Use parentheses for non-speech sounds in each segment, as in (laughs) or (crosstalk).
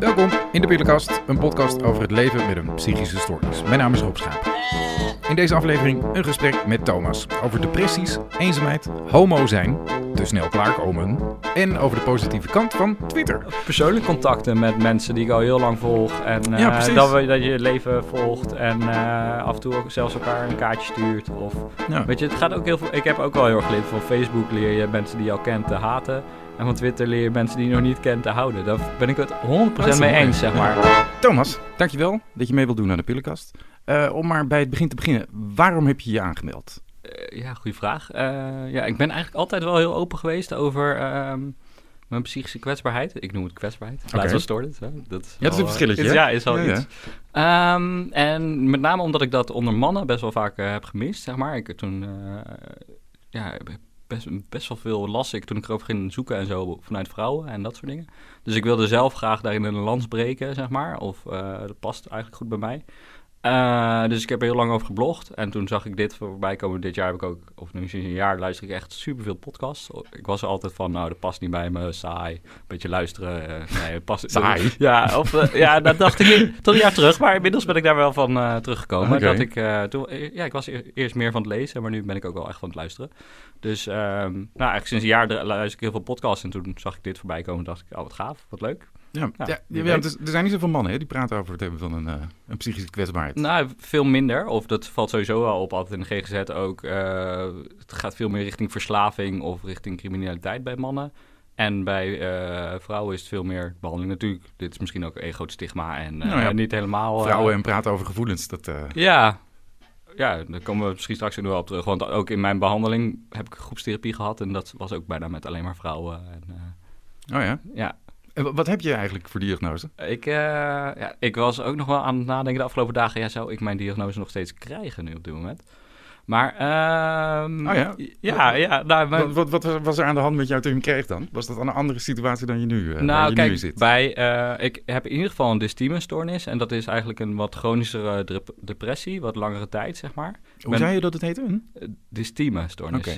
Welkom in de Pillenkast, een podcast over het leven met een psychische stoornis. Mijn naam is Rob Schaap. In deze aflevering een gesprek met Thomas over depressies, eenzaamheid, homo zijn, te snel klaarkomen en over de positieve kant van Twitter. persoonlijk contacten met mensen die ik al heel lang volg. En Ja, eh, dat, we, dat je leven volgt en eh, af en toe ook zelfs elkaar een kaartje stuurt. Of, Ja. Weet je, het gaat ook heel veel. Ik heb ook al heel erg geleerd van Facebook leer je mensen die je al kent te haten. En van Twitter leer je mensen die je nog niet kent te houden. Daar ben ik het 100% Dat is mee mooi. eens, zeg maar. Thomas, dankjewel dat je mee wilt doen aan de Pillenkast. Eh, om maar bij het begin te beginnen, waarom heb je je aangemeld? Eh, ja, goede vraag. Eh, ja, ik ben eigenlijk altijd wel heel open geweest over ehm, mijn psychische kwetsbaarheid. Ik noem het kwetsbaarheid. Van stoornis. hè. Dat is Ja, dat is een verschilletje, is-? Ja, is wel Ja, ja. iets. Ehm, en met name omdat ik dat onder mannen best wel vaak heb gemist, zeg maar. Ik heb toen, eh, ja, best, best wel veel las ik toen ik erover ging zoeken en zo vanuit vrouwen en dat soort dingen. Dus ik wilde zelf graag daarin een lans breken, zeg maar. Of eh, dat past eigenlijk goed bij mij. Eh, dus ik heb er heel lang over geblogd. En toen zag ik dit voorbij komen. Dit jaar heb ik ook, of nu sinds een jaar, luister ik echt superveel podcasts. Ik was er altijd van, nou, dat past niet bij me, saai. Een beetje luisteren. eh, (laughs) nee, past Saai? Ja, of, eh, ja, dat dacht ik tot een jaar terug. Maar inmiddels ben ik daar wel van teruggekomen. Dat ik, toen, ja, ik was eerst meer van het lezen, maar nu ben ik ook wel echt van het luisteren. Dus, ehm, nou, eigenlijk sinds een jaar luister ik heel veel podcasts. En toen zag ik dit voorbij komen en dacht ik, oh, wat gaaf, wat leuk. Ja, Ja, ja, er zijn niet zoveel mannen hè, die praten over het hebben van een, eh, een psychische kwetsbaarheid. Nou, veel minder. Of dat valt sowieso wel op, altijd in de GGZ ook. eh, het gaat veel meer richting verslaving of richting criminaliteit bij mannen. En bij eh, vrouwen is het veel meer behandeling. Natuurlijk, dit is misschien ook een groot stigma en eh, Nou ja, niet helemaal... eh, Vrouwen en praten over gevoelens, dat... eh, Ja. Ja, daar komen we misschien straks ook nog wel op terug. Want ook in mijn behandeling heb ik groepstherapie gehad. En dat was ook bijna met alleen maar vrouwen. En, eh, Oh ja. ja, En wat heb je eigenlijk voor diagnose? ik, eh, ja, ik was ook nog wel aan het nadenken de afgelopen dagen. Ja, zou ik mijn diagnose nog steeds krijgen nu op dit moment? Maar, ehm, Oh ja? Ja, ja. Nou, mijn- Wat, wat, wat was er aan de hand met jou toen je hem kreeg dan? Was dat een andere situatie dan je nu, waar nou, je nu kijk, zit? bij, eh, ik heb in ieder geval een dysthyme-stoornis. En dat is eigenlijk een wat chronische dep- depressie, wat langere tijd, zeg maar. Hoe ben- zei je dat het heette? Uh. Oké.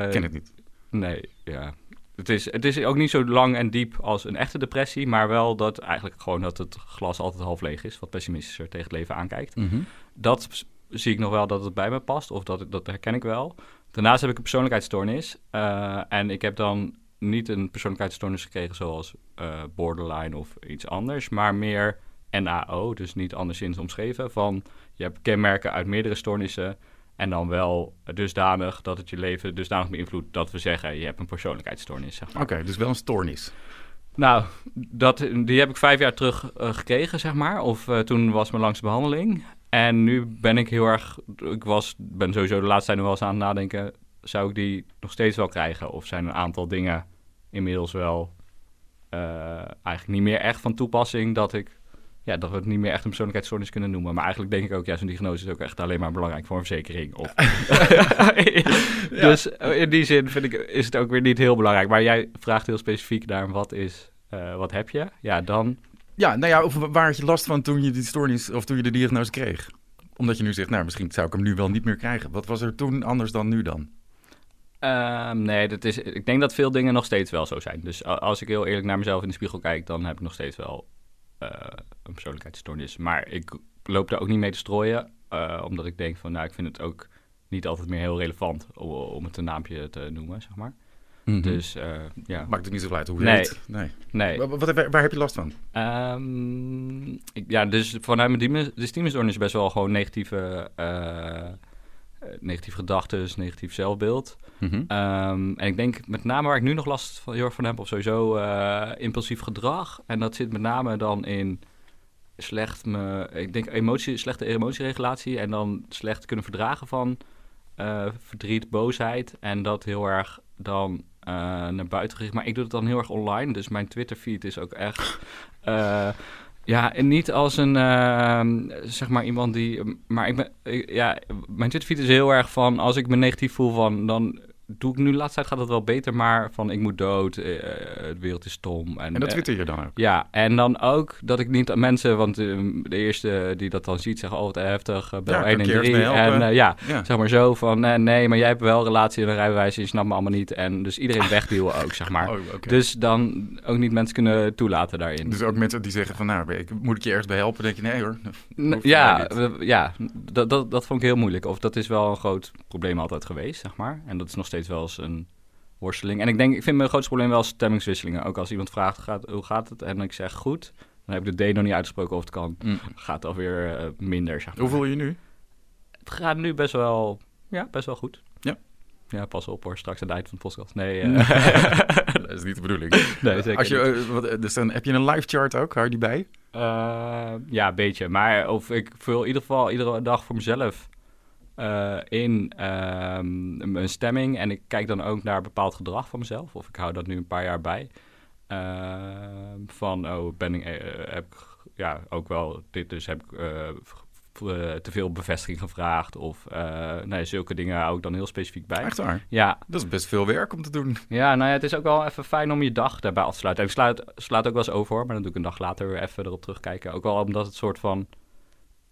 Eh, Ik ken het niet. Nee, ja. Het is, het is ook niet zo lang en diep als een echte depressie, maar wel dat eigenlijk gewoon dat het glas altijd half leeg is, wat pessimistischer tegen het leven aankijkt. Mhm. Dat zie ik nog wel dat het bij me past, of dat, dat herken ik wel. Daarnaast heb ik een persoonlijkheidsstoornis eh, en ik heb dan niet een persoonlijkheidsstoornis gekregen zoals eh, borderline of iets anders, maar meer NAO, dus niet anderszins omschreven, van je hebt kenmerken uit meerdere stoornissen en dan wel dusdanig dat het je leven dusdanig beïnvloedt dat we zeggen je hebt een persoonlijkheidsstoornis. Zeg maar. Oké, dus wel een stoornis. Nou, dat, die heb ik vijf jaar terug eh, gekregen, zeg maar. Of eh, toen was mijn langste behandeling. En nu ben ik heel erg... Ik was, ben sowieso de laatste tijd nog wel eens aan het nadenken... zou ik die nog steeds wel krijgen? Of zijn een aantal dingen inmiddels wel... eh, eigenlijk niet meer echt van toepassing... dat ik... Ja, dat we het niet meer echt een persoonlijkheidsstoornis kunnen noemen. Maar eigenlijk denk ik ook, ja, zo'n diagnose is ook echt alleen maar belangrijk voor een verzekering. Of... (laughs) (laughs) Dus eh, in die zin vind ik, is het ook weer niet heel belangrijk. Maar jij vraagt heel specifiek naar wat is, eh, wat heb je? Ja, dan Ja, nou ja, of waar had je last van toen je die stoornis of toen je de diagnose kreeg? Omdat je nu zegt, nou, misschien zou ik hem nu wel niet meer krijgen. Wat was er toen anders dan nu dan? Ehm, nee, dat is, ik denk dat veel dingen nog steeds wel zo zijn. Dus als ik heel eerlijk naar mezelf in de spiegel kijk, dan heb ik nog steeds wel een persoonlijkheidsstoornis. Maar ik loop daar ook niet mee te strooien, eh, omdat ik denk van, nou, ik vind het ook niet altijd meer heel relevant om, om het een naampje te noemen, zeg maar. Dus eh, ja, Maakt het niet zo uit hoe je Nee. heet. Nee. nee. Wa- Wat, waar, waar heb je last van? Ehm, ik, ja, dus vanuit mijn dyme- dysthymestoornis is best wel gewoon negatieve, eh, eh, negatieve gedachten, negatief zelfbeeld. Mhm. Ehm, en ik denk met name waar ik nu nog last van, heel erg van heb, of sowieso eh, impulsief gedrag. En dat zit met name dan in slecht me, ik denk emotie, slechte emotieregulatie en dan slecht kunnen verdragen van eh, verdriet, boosheid. En dat heel erg dan eh, naar buiten gericht. Maar ik doe het dan heel erg online, dus mijn Twitter feed is ook echt... ja, en niet als een, ehm, zeg maar, iemand die... Maar ik ben, ja, mijn Twitter feed is heel erg van, als ik me negatief voel van, dan doe ik nu de laatste tijd gaat het wel beter, maar van ik moet dood, uh, de wereld is stom. En, en dat twitter je dan ook? Ja, en dan ook dat ik niet aan mensen, want de eerste die dat dan ziet zeggen, oh wat heftig, bel ja, 1 en 3. En ja, ja, zeg maar zo van, nee, maar jij hebt wel relatie en een rijbewijs, je snapt me allemaal niet. En dus iedereen (laughs) wegduwen ook, zeg maar. Oh, Dus dan ook niet mensen kunnen toelaten daarin. Dus ook mensen die zeggen van, nou, ik, moet ik je ergens bij helpen? denk je, nee hoor. ja, ja dat, dat, dat vond ik heel moeilijk. Of dat is wel een groot probleem altijd geweest, zeg maar. En dat is nog steeds wel eens een worsteling. En ik denk, ik vind mijn grootste probleem wel stemmingswisselingen. Ook als iemand vraagt, gaat, hoe gaat het? En ik zeg goed, dan heb ik de D nog niet uitgesproken of het kan. Mm. Gaat alweer uh, minder, zeg maar. Hoe voel je nu? Het gaat nu best wel, ja, best wel goed. Ja. Ja, pas op hoor, straks aan het eind van de podcast. Nee, (laughs) uh... dat is niet de bedoeling. Nee, zeker Als je, uh, wat, dus dan heb je een live chart ook, hou je die bij? Ja, een beetje. Maar of ik vul in ieder geval iedere dag voor mezelf uh, in um, mijn stemming. En ik kijk dan ook naar bepaald gedrag van mezelf. Of ik hou dat nu een paar jaar bij. Uh, van, oh, ben ik, heb ik ja, ook wel dit dus heb ik te veel bevestiging gevraagd. Of nee, zulke dingen hou ik dan heel specifiek bij. Echt waar? Ja. Dat is best veel werk om te doen. Ja, nou ja, het is ook wel even fijn om je dag daarbij af te sluiten. ik sluit, sluit ook wel eens over maar dan doe ik een dag later weer even erop terugkijken. Ook wel omdat het soort van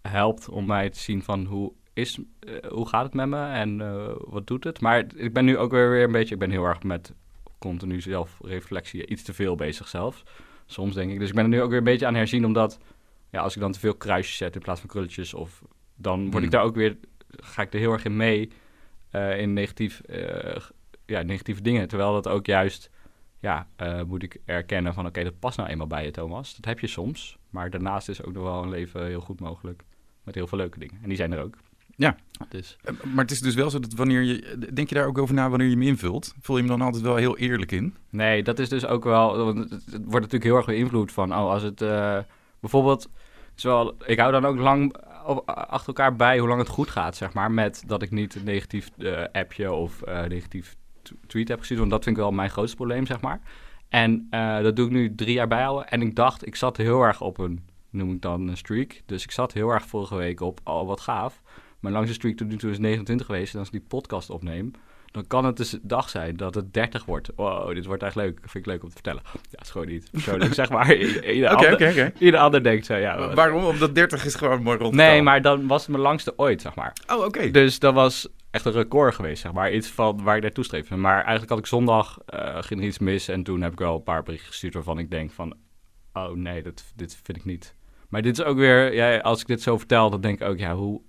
helpt om mij te zien van hoe is, uh, hoe gaat het met me en uh, wat doet het? Maar ik ben nu ook weer, weer een beetje, ik ben heel erg met continu zelfreflectie iets te veel bezig zelfs. Soms denk ik. Dus ik ben er nu ook weer een beetje aan herzien, omdat ja, als ik dan te veel kruisjes zet in plaats van krulletjes, of dan word ik hmm. daar ook weer, ga ik er heel erg in mee uh, in negatief, ja, negatieve dingen. Terwijl dat ook juist, ja, moet ik erkennen van oké, dat past nou eenmaal bij je, Thomas. Dat heb je soms. Maar daarnaast is ook nog wel een leven heel goed mogelijk. Met heel veel leuke dingen. En die zijn er ook. Ja. Dus. Eh, maar het is dus wel zo dat wanneer je. Denk je daar ook over na wanneer je hem invult? Voel je hem dan altijd wel heel eerlijk in? Nee, dat is dus ook wel. Het wordt natuurlijk heel erg beïnvloed van. Oh, als het uh, bijvoorbeeld. Zowel, ik hou dan ook lang achter elkaar bij hoe lang het goed gaat, zeg maar. Met dat ik niet een negatief uh, appje of uh, negatief tweet heb gezien. Want dat vind ik wel mijn grootste probleem, zeg maar. En dat doe ik nu drie jaar bijhouden. En ik dacht, ik zat heel erg op een, noem ik dan een streak. Dus ik zat heel erg vorige week op, oh wat gaaf. Mijn langste streak tot nu toe is 29 geweest. En als ik die podcast opneem, dan kan het dus dag zijn dat het 30 wordt. Wow, dit wordt echt leuk. Vind ik leuk om te vertellen. Ja, het is gewoon niet persoonlijk, (laughs) zeg maar. Ieder, okay, ander, okay, ieder ander denkt zo, ja. Waarom? Omdat 30 is gewoon mooi rond. Nee, maar dan was het mijn langste ooit, zeg maar. Oh, oké. Dus dat was echt een record geweest, zeg maar. Iets van waar ik naartoe streef. Maar eigenlijk had ik zondag, uh, ging er iets mis. En toen heb ik wel een paar berichten gestuurd waarvan ik denk van... Oh nee, dat, dit vind ik niet. Maar dit is ook weer, ja, als ik dit zo vertel, dan denk ik ook, ja, hoe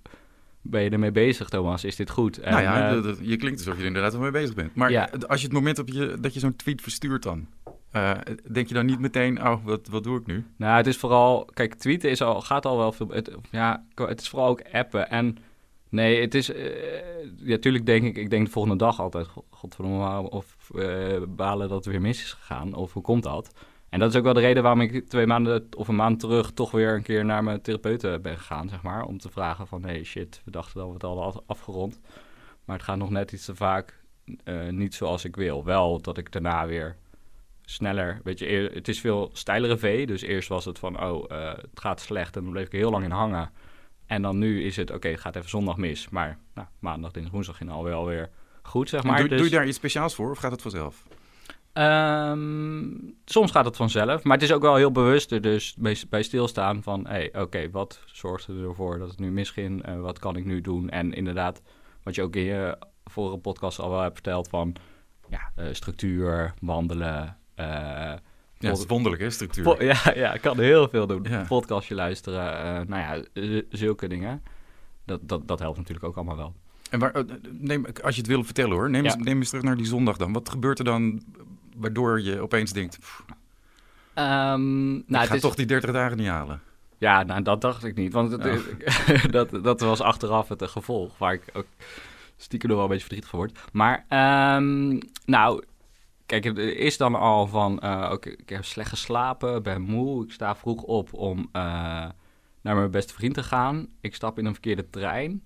ben je ermee bezig, Thomas? Is dit goed? En, nou ja, uh, je klinkt alsof je er inderdaad wel mee bezig bent. Maar als je het moment op je, dat je zo'n tweet verstuurt dan... Uh, denk je dan niet meteen, oh, wat, wat doe ik nu? Nou, het is vooral... Kijk, tweeten is al, gaat al wel veel... Het, ja, het is vooral ook appen. En nee, het is... Uh, ja, tuurlijk denk ik... Ik denk de volgende dag altijd... Godverdomme, of balen dat het weer mis is gegaan. Of hoe komt dat? En dat is ook wel de reden waarom ik twee maanden of een maand terug toch weer een keer naar mijn therapeut ben gegaan, zeg maar. Om te vragen van, hey shit, we dachten dat we het al afgerond. Maar het gaat nog net iets te vaak uh, niet zoals ik wil. Wel dat ik daarna weer sneller, weet je, het is veel steilere V. Dus eerst was het van, oh, uh, het gaat slecht en dan bleef ik er heel lang in hangen. En dan nu is het, oké, het gaat even zondag mis. Maar nou, maandag, dinsdag, woensdag ging alweer weer goed, zeg maar. Doe, dus... doe je daar iets speciaals voor of gaat het vanzelf? Um, soms gaat het vanzelf, maar het is ook wel heel bewust dus bij, bij stilstaan van... hé, hey, oké, wat zorgt ervoor dat het nu misging? Uh, wat kan ik nu doen? En inderdaad, wat je ook in je vorige podcast al wel hebt verteld van... ja, uh, structuur, wandelen... Uh, ja, het is wonderlijk, hè, structuur. (laughs) ja, ja, ik kan heel veel doen. Ja. Podcastje luisteren, nou ja, zulke dingen. Dat, dat, dat helpt natuurlijk ook allemaal wel. En waar, neem, als je het wil vertellen hoor, neem, eens, neem eens terug naar die zondag dan. Wat gebeurt er dan waardoor je opeens denkt... Um, nou, ik ga toch die 30 dagen niet halen? Ja, nou, dat dacht ik niet. Want het, oh. (laughs) dat, dat was achteraf het gevolg waar ik ook stiekem nog wel een beetje verdrietig voor word. Maar, um, nou, kijk, het is dan al van... Uh, ik heb slecht geslapen, ben moe. Ik sta vroeg op om uh, naar mijn beste vriend te gaan. Ik stap in een verkeerde trein...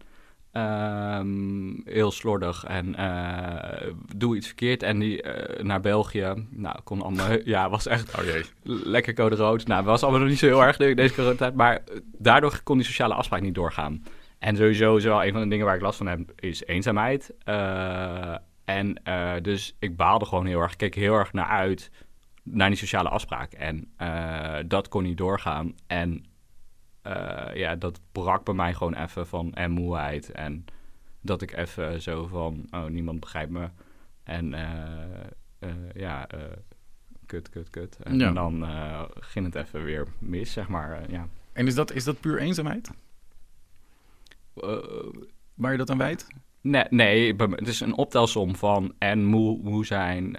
Um, heel slordig en uh, doe iets verkeerd. En die uh, naar België, nou, kon allemaal, (laughs) ja, was echt oh jee. lekker code rood. Nou, was allemaal nog niet zo heel erg deze coronatijd, maar daardoor kon die sociale afspraak niet doorgaan. En sowieso is wel een van de dingen waar ik last van heb, is eenzaamheid. Uh, En eh, dus ik baalde gewoon heel erg. Ik keek heel erg naar uit naar die sociale afspraak. En eh, dat kon niet doorgaan. En eh, ja, dat brak bij mij gewoon even van en moeheid. En dat ik even zo van, oh, niemand begrijpt me. En eh, eh, ja, kut, kut, kut. En, Ja. dan ging het even weer mis, zeg maar. ja. En is dat, is dat puur eenzaamheid? Waar je dat aan wijt? Nee, nee, het is een optelsom van en moe, moe zijn,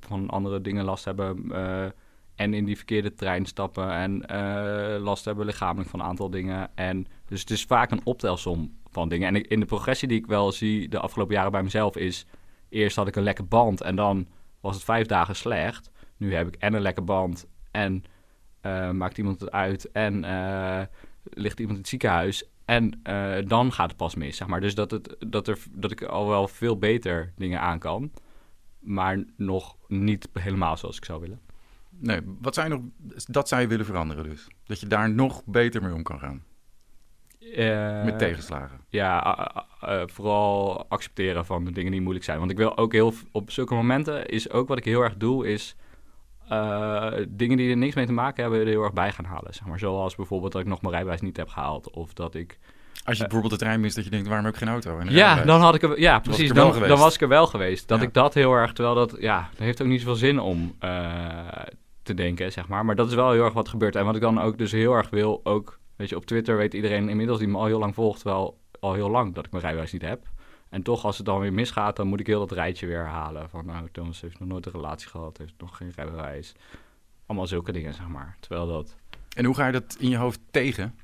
van andere dingen last hebben en in die verkeerde trein stappen en eh, last hebben lichamelijk van een aantal dingen. En dus het is vaak een optelsom van dingen. En in de progressie die ik wel zie de afgelopen jaren bij mezelf is, eerst had ik een lekker band en dan was het vijf dagen slecht. Nu heb ik en een lekker band en eh, maakt iemand het uit en eh, ligt iemand in het ziekenhuis. En dan gaat het pas mis, zeg maar. Dus dat, het, dat, er, dat ik al wel veel beter dingen aan kan. Maar nog niet helemaal zoals ik zou willen. Nee, wat zou je nog, dat zou je willen veranderen dus? Dat je daar nog beter mee om kan gaan? Eh, Met tegenslagen? Ja, eh, vooral accepteren van de dingen die moeilijk zijn. Want ik wil ook heel... Op zulke momenten is ook wat ik heel erg doe, is... eh, dingen die er niks mee te maken hebben, er heel erg bij gaan halen. Zeg maar. Zoals bijvoorbeeld dat ik nog mijn rijbewijs niet heb gehaald. Of dat ik Als je bijvoorbeeld de trein mist, dat je denkt, waarom heb ik geen auto? En Ja, dan had ik er, ja, was precies. ik er wel Dan, geweest. dan was ik er wel geweest. Dat Ja. ik dat heel erg, terwijl dat, ja, dat heeft ook niet zoveel zin om te denken, zeg maar. Maar dat is wel heel erg wat gebeurt. En wat ik dan ook dus heel erg wil, ook, weet je, op Twitter weet iedereen inmiddels die me al heel lang volgt, wel al heel lang dat ik mijn rijbewijs niet heb. En toch, als het dan weer misgaat, dan moet ik heel dat rijtje weer halen. Van, nou, Thomas heeft nog nooit een relatie gehad, heeft nog geen rijbewijs. Allemaal zulke dingen, zeg maar. Terwijl dat... En hoe ga je dat in je hoofd tegen?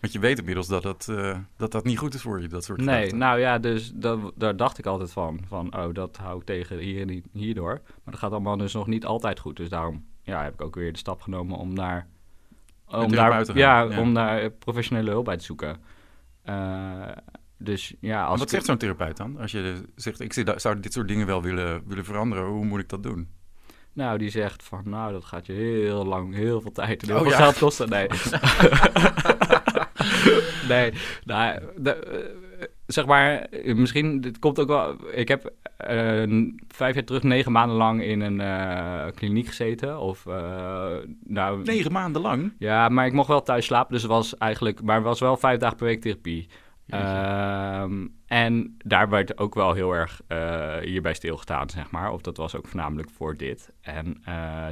Want je weet inmiddels dat dat, eh, dat, dat niet goed is voor je, dat soort Nee, gedachten. nou ja, dus dat, daar dacht ik altijd van. Van, oh, dat hou ik tegen hier hierdoor. Maar dat gaat allemaal dus nog niet altijd goed. Dus daarom ja, heb ik ook weer de stap genomen om daar... Om daar, te gaan, ja, ja. om daar professionele hulp bij te zoeken. Eh, dus ja, En als wat ik- zegt zo'n therapeut dan? Als je zegt, ik zou dit soort dingen wel willen, willen veranderen, hoe moet ik dat doen? Nou, die zegt van, nou, dat gaat je heel lang, heel veel tijd en heel Oh, veel ja. geld kosten. Nee. (laughs) (laughs) nee, nou, de, zeg maar, eh, misschien, dit komt ook wel... Ik heb eh, vijf jaar terug negen maanden lang in een eh, kliniek gezeten. Of, nou... Negen maanden lang? Ja, maar ik mocht wel thuis slapen, dus het was eigenlijk... Maar het was wel vijf dagen per week therapie. Ehm, en daar werd ook wel heel erg hierbij stilgestaan, zeg maar. Of dat was ook voornamelijk voor dit. En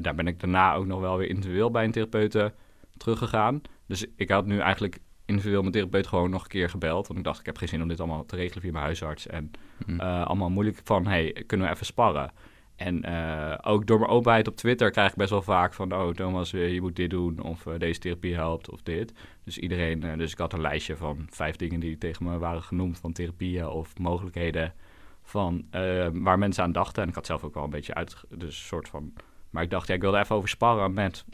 daar ben ik daarna ook nog wel weer individueel bij een therapeute teruggegaan. Dus ik had nu eigenlijk individueel mijn therapeut gewoon nog een keer gebeld. Want ik dacht, ik heb geen zin om dit allemaal te regelen via mijn huisarts. En Hm. eh, allemaal moeilijk van, hey, kunnen we even sparren? En eh, ook door mijn openheid op Twitter krijg ik best wel vaak van... oh, Thomas, eh, je moet dit doen, of deze therapie helpt, of dit. Dus iedereen... dus ik had een lijstje van vijf dingen die tegen me waren genoemd... van therapieën of mogelijkheden van, waar mensen aan dachten. En ik had zelf ook wel een beetje uit... Dus een soort van... Maar ik dacht, ja, ik wilde even over sparren met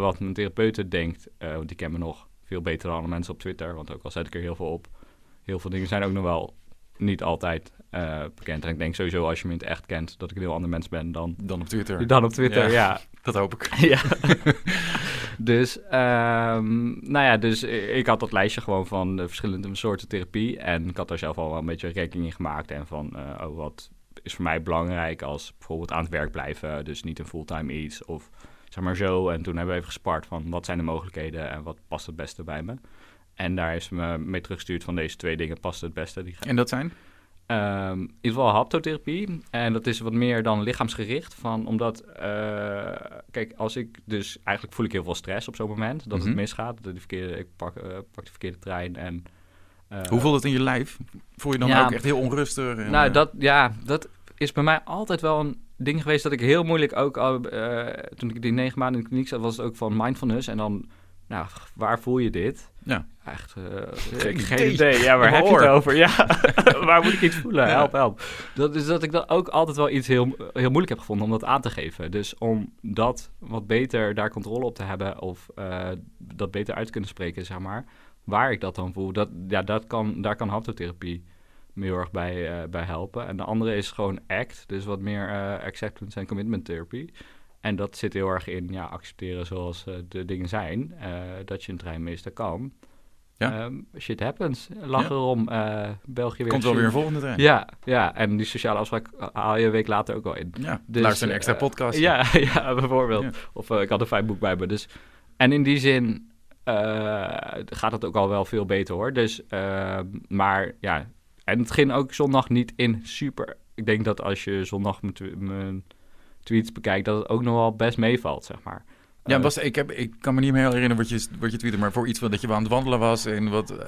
wat mijn therapeute denkt. Want die kennen me nog veel beter dan alle mensen op Twitter. Want ook al zet ik er heel veel op... heel veel dingen zijn ook nog wel niet altijd eh, bekend. En ik denk sowieso als je me in het echt kent... dat ik een heel ander mens ben dan, Dan op Twitter. dan op Twitter. Ja. Ja, (laughs) Dat hoop ik. (laughs) ja. dus, ehm, nou ja, dus ik had dat lijstje gewoon van de verschillende soorten therapie. En ik had daar zelf al wel een beetje rekening in gemaakt. En van, eh, oh, wat is voor mij belangrijk als bijvoorbeeld aan het werk blijven. Dus niet een fulltime iets of zeg maar zo. En toen hebben we even gespart van wat zijn de mogelijkheden en wat past het beste bij me. En daar is me mee teruggestuurd van deze twee dingen past het beste. Die En dat zijn? Ehm, in ieder geval haptotherapie. En dat is wat meer dan lichaamsgericht. Van, omdat, eh, kijk, als ik dus... Eigenlijk voel ik heel veel stress op zo'n moment. Dat Mhm. het misgaat. Dat de verkeerde, ik pak, eh, pak de verkeerde trein en... eh, Hoe voelt het in je lijf? Voel je dan ja. ook echt heel onrustig? En, nou, dat, ja, dat is bij mij altijd wel een ding geweest dat ik heel moeilijk ook... al, eh, toen ik die negen maanden in de kliniek zat, was het ook van mindfulness. En dan, nou, waar voel je dit? Ja. Echt, eh, Geen geen idee. idee. Ja, waar heb je het over? Ja, (laughs) waar moet ik iets voelen? Help, help. Dat is dat ik dat ook altijd wel iets heel, heel moeilijk heb gevonden om dat aan te geven. Dus om dat wat beter daar controle op te hebben of eh, dat beter uit te kunnen spreken, zeg maar, waar ik dat dan voel, dat, ja, dat kan, daar kan haptotherapie me heel erg bij, eh, bij helpen. En de andere is gewoon ACT, dus wat meer eh, acceptance en commitment therapy. En dat zit heel erg in ja, accepteren zoals eh, de dingen zijn. dat je een trein mist, dat kan. Ja. Um, shit happens. Lach erom. Uh, België weer. Komt wel weer een volgende trein. Ja, ja, en die sociale afspraak haal je een week later ook wel in. Ja, dus, luister een extra podcast. Ja, (laughs) ja, bijvoorbeeld. Of ik had een fijn boek bij me. Dus. En in die zin gaat het ook al wel veel beter hoor. Dus, ehm, maar ja, en het ging ook zondag niet in super. Ik denk dat als je zondag mijn tweets bekijkt, dat het ook nog wel best meevalt, zeg maar. Ja, was, ik, heb, ik kan me niet meer herinneren wat je, wat je tweette, maar voor iets van dat je aan het wandelen was en wat uh,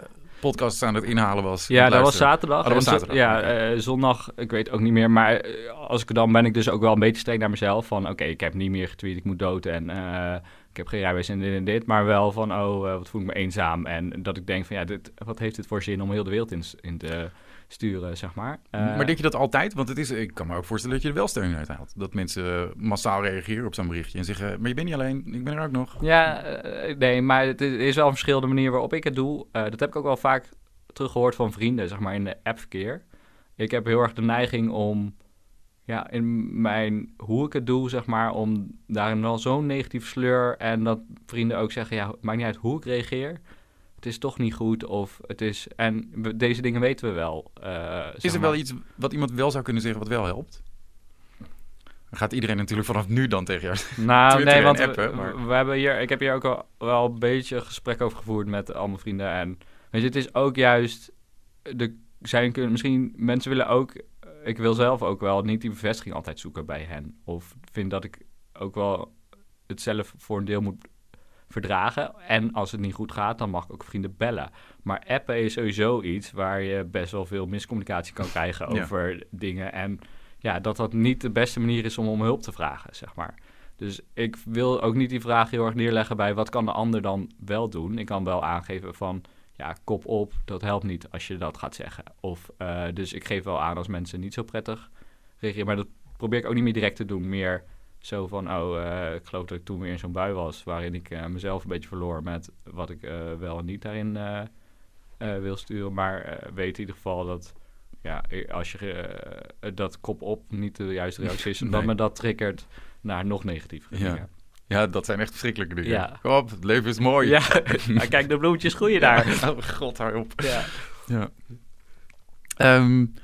podcasts aan het inhalen was. Ja, dat was zaterdag. Oh, dat was zaterdag. Ja, uh, zondag, ik weet ook niet meer, maar als ik dan ben ik dus ook wel een beetje streng naar mezelf van, oké, ik heb niet meer getweet, ik moet dood en ik heb geen rijbewijs en dit en dit, maar wel van, oh, wat voel ik me eenzaam en dat ik denk van, ja, dit, wat heeft dit voor zin om heel de wereld in, in te sturen, zeg maar. maar denk je dat altijd? Want het is, ik kan me ook voorstellen dat je er wel steun uit haalt. Dat mensen massaal reageren op zo'n berichtje en zeggen, maar je bent niet alleen, ik ben er ook nog. Ja, uh, nee, maar het is wel een verschillende manier waarop ik het doe. Uh, dat heb ik ook wel vaak teruggehoord van vrienden, zeg maar, in de appverkeer. Ik heb heel erg de neiging om, ja, in mijn, hoe ik het doe, zeg maar, om daarin wel zo'n negatief sleur en dat vrienden ook zeggen, ja, maakt niet uit hoe ik reageer het is toch niet goed of het is... En deze dingen weten we wel. Uh, is er wel iets wat iemand wel zou kunnen zeggen wat wel helpt? Dan gaat iedereen natuurlijk vanaf nu dan tegen jou (laughs) Nou, nee, want appen, we, we, hebben hier... Ik heb hier ook al wel een beetje gesprek over gevoerd met al mijn vrienden. En weet je, het is ook juist... De, zijn kunnen, misschien mensen willen ook... Ik wil zelf ook wel niet die bevestiging altijd zoeken bij hen. Of vind dat ik ook wel het zelf voor een deel moet verdragen. En als het niet goed gaat, dan mag ik ook vrienden bellen. Maar appen is sowieso iets waar je best wel veel miscommunicatie kan krijgen over dingen. En ja, dat dat niet de beste manier is om om hulp te vragen, zeg maar. Dus ik wil ook niet die vraag heel erg neerleggen bij wat kan de ander dan wel doen. Ik kan wel aangeven van ja, kop op, dat helpt niet als je dat gaat zeggen. Of uh, dus ik geef wel aan als mensen niet zo prettig reageren. Maar dat probeer ik ook niet meer direct te doen. Meer zo van, oh, uh, ik geloof dat ik toen weer in zo'n bui was... waarin ik uh, mezelf een beetje verloor met wat ik uh, wel en niet daarin wil sturen. Maar weet in ieder geval dat, ja, als je dat kop op niet de juiste reactie is... (laughs) nee. dat me dat triggert naar nog negatiever ja. Ja, dat zijn echt verschrikkelijke dingen. Ja. Kom op, het leven is mooi. Ja, (laughs) kijk, de bloemetjes groeien (laughs) daar. oh, god, hou op. Ja. ja. Um,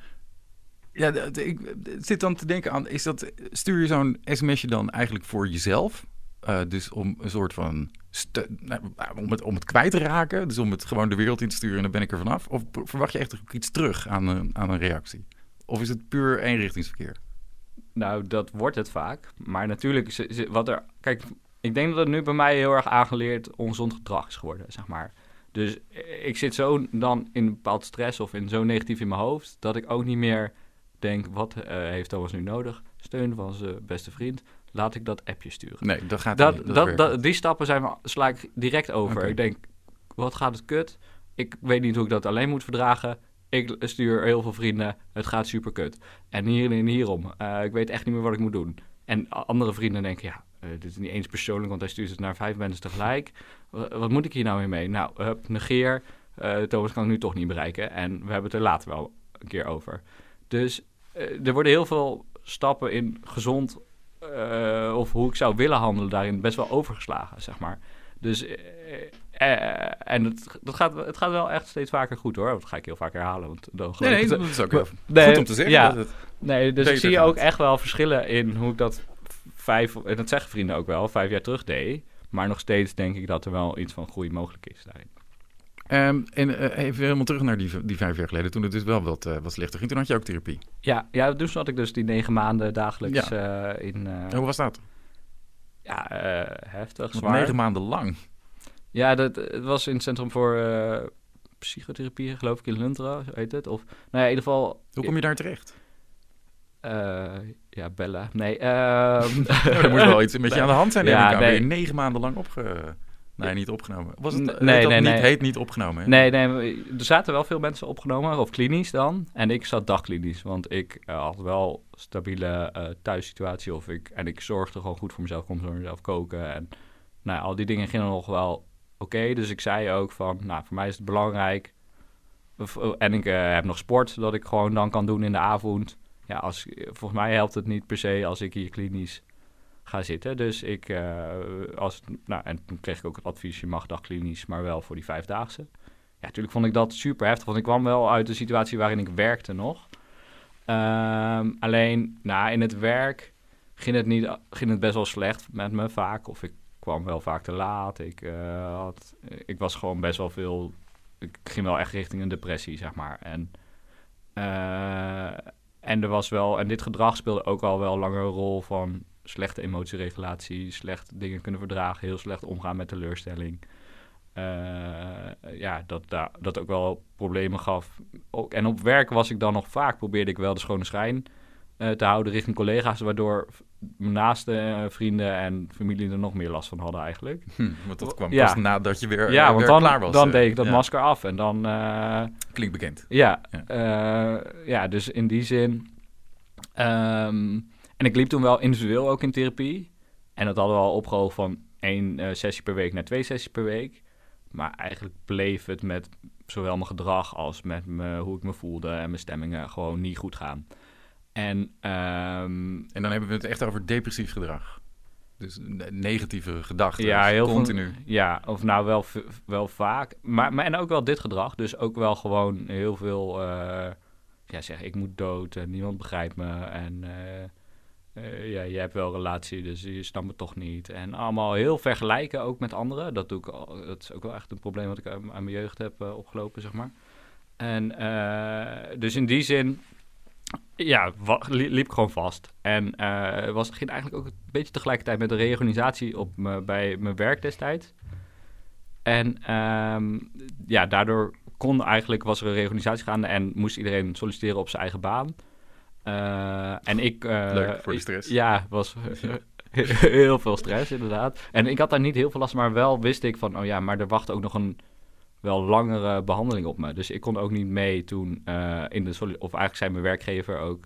ja, ik zit dan te denken aan, is dat, stuur je zo'n sms'je dan eigenlijk voor jezelf? Uh, dus om een soort van, nou, om, het, om het kwijt te raken, dus om het gewoon de wereld in te sturen en dan ben ik er vanaf? Of verwacht je echt iets terug aan een, aan een reactie? Of is het puur eenrichtingsverkeer? Nou, dat wordt het vaak. Maar natuurlijk, wat er, kijk, ik denk dat het nu bij mij heel erg aangeleerd ongezond gedrag is geworden, zeg maar. Dus ik zit zo dan in een bepaald stress of in zo negatief in mijn hoofd, dat ik ook niet meer denk, wat uh, heeft Thomas nu nodig? Steun van zijn beste vriend. Laat ik dat appje sturen. Nee, dat gaat dat, niet. Dat, dat, die stappen zijn, sla ik direct over. Ik denk, wat gaat het kut? Ik weet niet hoe ik dat alleen moet verdragen. Ik stuur heel veel vrienden. Het gaat super kut. En hier en hierom. Uh, ik weet echt niet meer wat ik moet doen. En andere vrienden denken, ja, uh, dit is niet eens persoonlijk, want hij stuurt het naar vijf mensen tegelijk. wat moet ik hier nou weer mee? Nou, hup, negeer. Uh, Thomas kan ik nu toch niet bereiken. En we hebben het er later wel een keer over. Dus er worden heel veel stappen in gezond uh, of hoe ik zou willen handelen daarin best wel overgeslagen, zeg maar. Dus uh, en het, dat gaat, het gaat wel echt steeds vaker goed hoor. Dat ga ik heel vaak herhalen. Want dan nee, nee, dat is ook wel nee, goed om te zeggen. Ja, dat het nee, dus ik zie ook echt wel verschillen in hoe ik dat vijf, en dat zeggen vrienden ook wel, vijf jaar terug deed. Maar nog steeds denk ik dat er wel iets van groei mogelijk is daarin. Um, en uh, even helemaal terug naar die, die vijf jaar geleden, toen het dus wel wat, uh, wat slechter ging. Toen had je ook therapie. Ja, ja toen zat ik dus die negen maanden dagelijks ja. uh, in... hoe was dat? Ja, heftig, zwaar. Negen maanden lang? Ja, dat, het was in het Centrum voor Psychotherapie, geloof ik, in Luntra, heet het. Of, nou ja, in ieder geval... Hoe kom je daar terecht? ja, bellen. Nee. Ehm, (laughs) er moet wel iets een beetje (laughs) aan de hand zijn. Ja, nee. negen maanden lang opge... Nee, niet opgenomen. Was het nee, nee, niet, nee. heet niet opgenomen? Hè? Nee, nee, er zaten wel veel mensen opgenomen, of klinisch dan. En ik zat dagklinisch, want ik uh, had wel stabiele uh, thuissituatie. Of ik, en ik zorgde gewoon goed voor mezelf, kon voor mezelf koken. En nou, al die dingen gingen nog wel oké. Okay, dus ik zei ook van, nou, voor mij is het belangrijk. En ik uh, heb nog sport, dat ik gewoon dan kan doen in de avond. Ja, als, volgens mij helpt het niet per se als ik hier klinisch ga zitten. Dus ik, uh, als, nou, en toen kreeg ik ook het advies, je mag dagklinisch, maar wel voor die vijfdaagse. ja, natuurlijk vond ik dat super heftig. Want ik kwam wel uit de situatie waarin ik werkte nog. Ehm, alleen, nou, in het werk ging het, niet, ging het best wel slecht met me vaak. Of ik kwam wel vaak te laat. Ik, eh, had, ik was gewoon best wel veel... Ik ging wel echt richting een depressie, zeg maar. En, eh, en er was wel... En dit gedrag speelde ook al wel langer een rol van slechte emotieregulatie, slecht dingen kunnen verdragen, heel slecht omgaan met teleurstelling. Uh, ja, dat, dat, dat ook wel problemen gaf. Ook, en op werk was ik dan nog vaak, probeerde ik wel de schone schijn uh, te houden richting collega's, waardoor mijn naaste uh, vrienden en familie er nog meer last van hadden eigenlijk. Hm, want dat kwam ja. pas nadat je weer, ja, want dan, klaar was. dan deed ik dat ja. masker af en dan... Klinkt bekend. Ja, ja. ja. dus in die zin... Um, en ik liep toen wel individueel ook in therapie. En dat hadden we al opgehoogd van één uh, sessie per week naar twee sessies per week. Maar eigenlijk bleef het met zowel mijn gedrag als met me, hoe ik me voelde en mijn stemmingen gewoon niet goed gaan. En, um, en dan hebben we het echt over depressief gedrag. Dus negatieve gedachten. Ja, heel continu. Ja, of nou wel, wel vaak. Maar, maar en ook wel dit gedrag. Dus ook wel gewoon heel veel. Uh, ja, zeg ik moet dood en niemand begrijpt me. En. Uh, uh, ja, je hebt wel relatie, dus je snapt me toch niet. En allemaal heel vergelijken ook met anderen. Dat, doe ik dat is ook wel echt een probleem wat ik aan, mijn jeugd heb uh, opgelopen, zeg maar. En uh, dus in die zin, ja, liep ik gewoon vast. En was, ging eigenlijk ook een beetje tegelijkertijd met de reorganisatie op bij mijn werk destijds. En um, ja, daardoor kon eigenlijk, was er een reorganisatie gaande en moest iedereen solliciteren op zijn eigen baan. Uh, en ik... Uh, Leuk voor de stress. ja, was (laughs) heel veel stress inderdaad. En ik had daar niet heel veel last, maar wel wist ik van... oh ja, maar er wacht ook nog een wel langere behandeling op me. Dus ik kon ook niet mee toen uh, in de... Of eigenlijk zei mijn werkgever ook...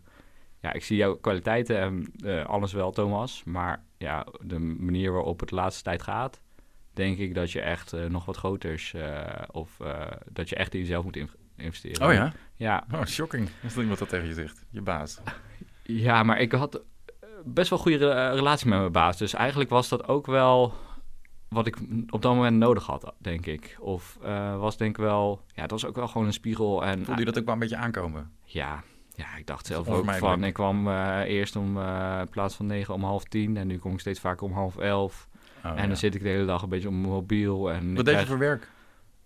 ja, ik zie jouw kwaliteiten en alles wel, Thomas. Maar ja, de manier waarop het de laatste tijd gaat... denk ik dat je echt nog wat groters... of dat je echt in jezelf moet investeren. Oh ja? Ja. Oh, shocking. Is er iemand dat tegen je zegt? Je baas. Ja, maar ik had best wel goede relatie met mijn baas. Dus eigenlijk was dat ook wel wat ik op dat moment nodig had, denk ik. Of uh, was denk ik wel... Ja, dat was ook wel gewoon een spiegel. En, Voelde je dat ook wel een beetje aankomen? Ja, ja ik dacht zelf ook van... Ik kwam uh, eerst om uh, in plaats van negen om half tien... en nu kom ik steeds vaker om half elf. Oh, en ja. dan zit ik de hele dag een beetje op mijn mobiel. En wat deed krijg... je voor werk?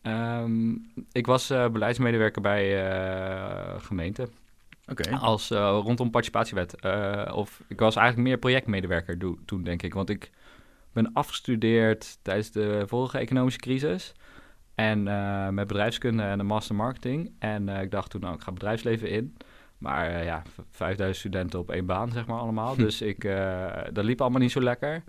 Um, ik was uh, beleidsmedewerker bij uh, gemeente. Okay. Als uh, rondom participatiewet. of ik was eigenlijk meer projectmedewerker do, toen, denk ik. Want ik ben afgestudeerd tijdens de vorige economische crisis. En met bedrijfskunde en de master marketing. En ik dacht toen, nou, ik ga bedrijfsleven in. Maar ja, 5000 studenten op één baan, zeg maar allemaal. (laughs) Dus ik, dat liep allemaal niet zo lekker.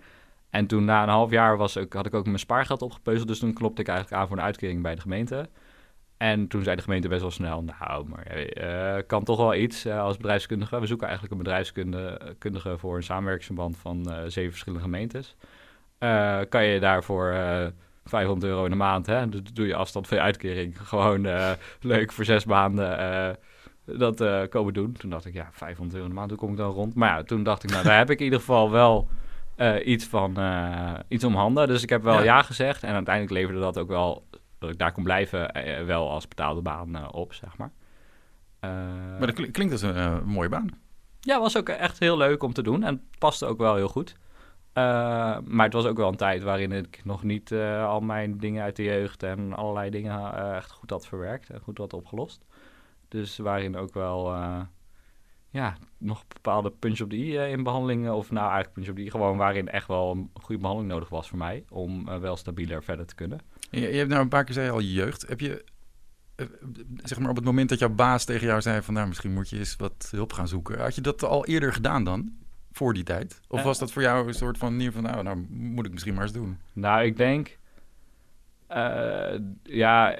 En toen na een half jaar was had ik ook mijn spaargeld opgepeuzeld. Dus toen klopte ik eigenlijk aan voor een uitkering bij de gemeente. En toen zei de gemeente best wel snel, nou, maar uh, kan toch wel iets uh, als bedrijfskundige. We zoeken eigenlijk een bedrijfskundige voor een samenwerkingsverband van uh, zeven verschillende gemeentes. kan je daarvoor 500 euro in de maand, hè? Dus doe je afstand van je uitkering. (laughs) Gewoon leuk voor zes maanden dat komen doen. Toen dacht ik, ja, 500 euro in de maand, hoe kom ik dan rond? Maar ja, toen dacht ik, nou, daar heb ik in ieder geval wel uh, iets, van, uh, iets om handen. Dus ik heb wel ja. ja. gezegd. En uiteindelijk leverde dat ook wel, dat ik daar kon blijven, uh, wel als betaalde baan op, zeg maar. maar dat klinkt als een mooie baan. Ja, was ook echt heel leuk om te doen. En paste ook wel heel goed. maar het was ook wel een tijd waarin ik nog niet al mijn dingen uit de jeugd en allerlei dingen echt goed had verwerkt en goed had opgelost. Dus waarin ook wel ja, nog bepaalde punch op de i uh, in behandelingen. Of nou, eigenlijk punch op de i, gewoon waarin echt wel een goede behandeling nodig was voor mij. Om uh, wel stabieler verder te kunnen. Je, je, hebt nou een paar keer zei al je jeugd. Heb je, uh, zeg maar op het moment dat jouw baas tegen jou zei van... nou, misschien moet je eens wat hulp gaan zoeken. Had je dat al eerder gedaan dan? Voor die tijd? Of was dat voor jou een soort van van... nou, nou moet ik misschien maar eens doen? Nou, ik denk... ja,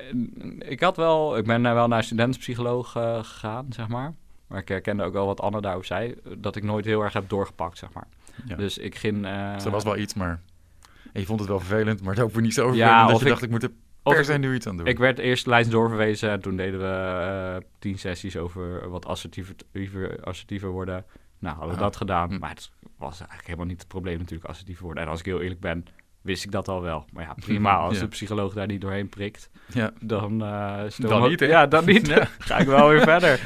ik had wel... Ik ben wel naar studentenpsycholoog gegaan, zeg maar. Maar ik herkende ook wel wat Anne daarover zei. Dat ik nooit heel erg heb doorgepakt, zeg maar. Ja. Dus ik ging... Uh... Dus er was wel iets, maar... En je vond het wel vervelend, maar het ook weer niet zo vervelend. Ja, dat je ik, dacht, ik moet er per se nu iets aan doen. Ik werd eerst lijst doorverwezen en toen deden we uh, tien sessies over wat assertiever, assertiever worden. Nou, hadden we dat gedaan. Hm. Maar het was eigenlijk helemaal niet het probleem natuurlijk assertiever worden. En als ik heel eerlijk ben, wist ik dat al wel. Maar ja, (laughs) prima. Als Ja. de psycholoog daar niet doorheen prikt, Ja. dan... het Dan niet, hè? Ja, dan niet. (laughs) Ja. (laughs) Ga ik wel weer verder.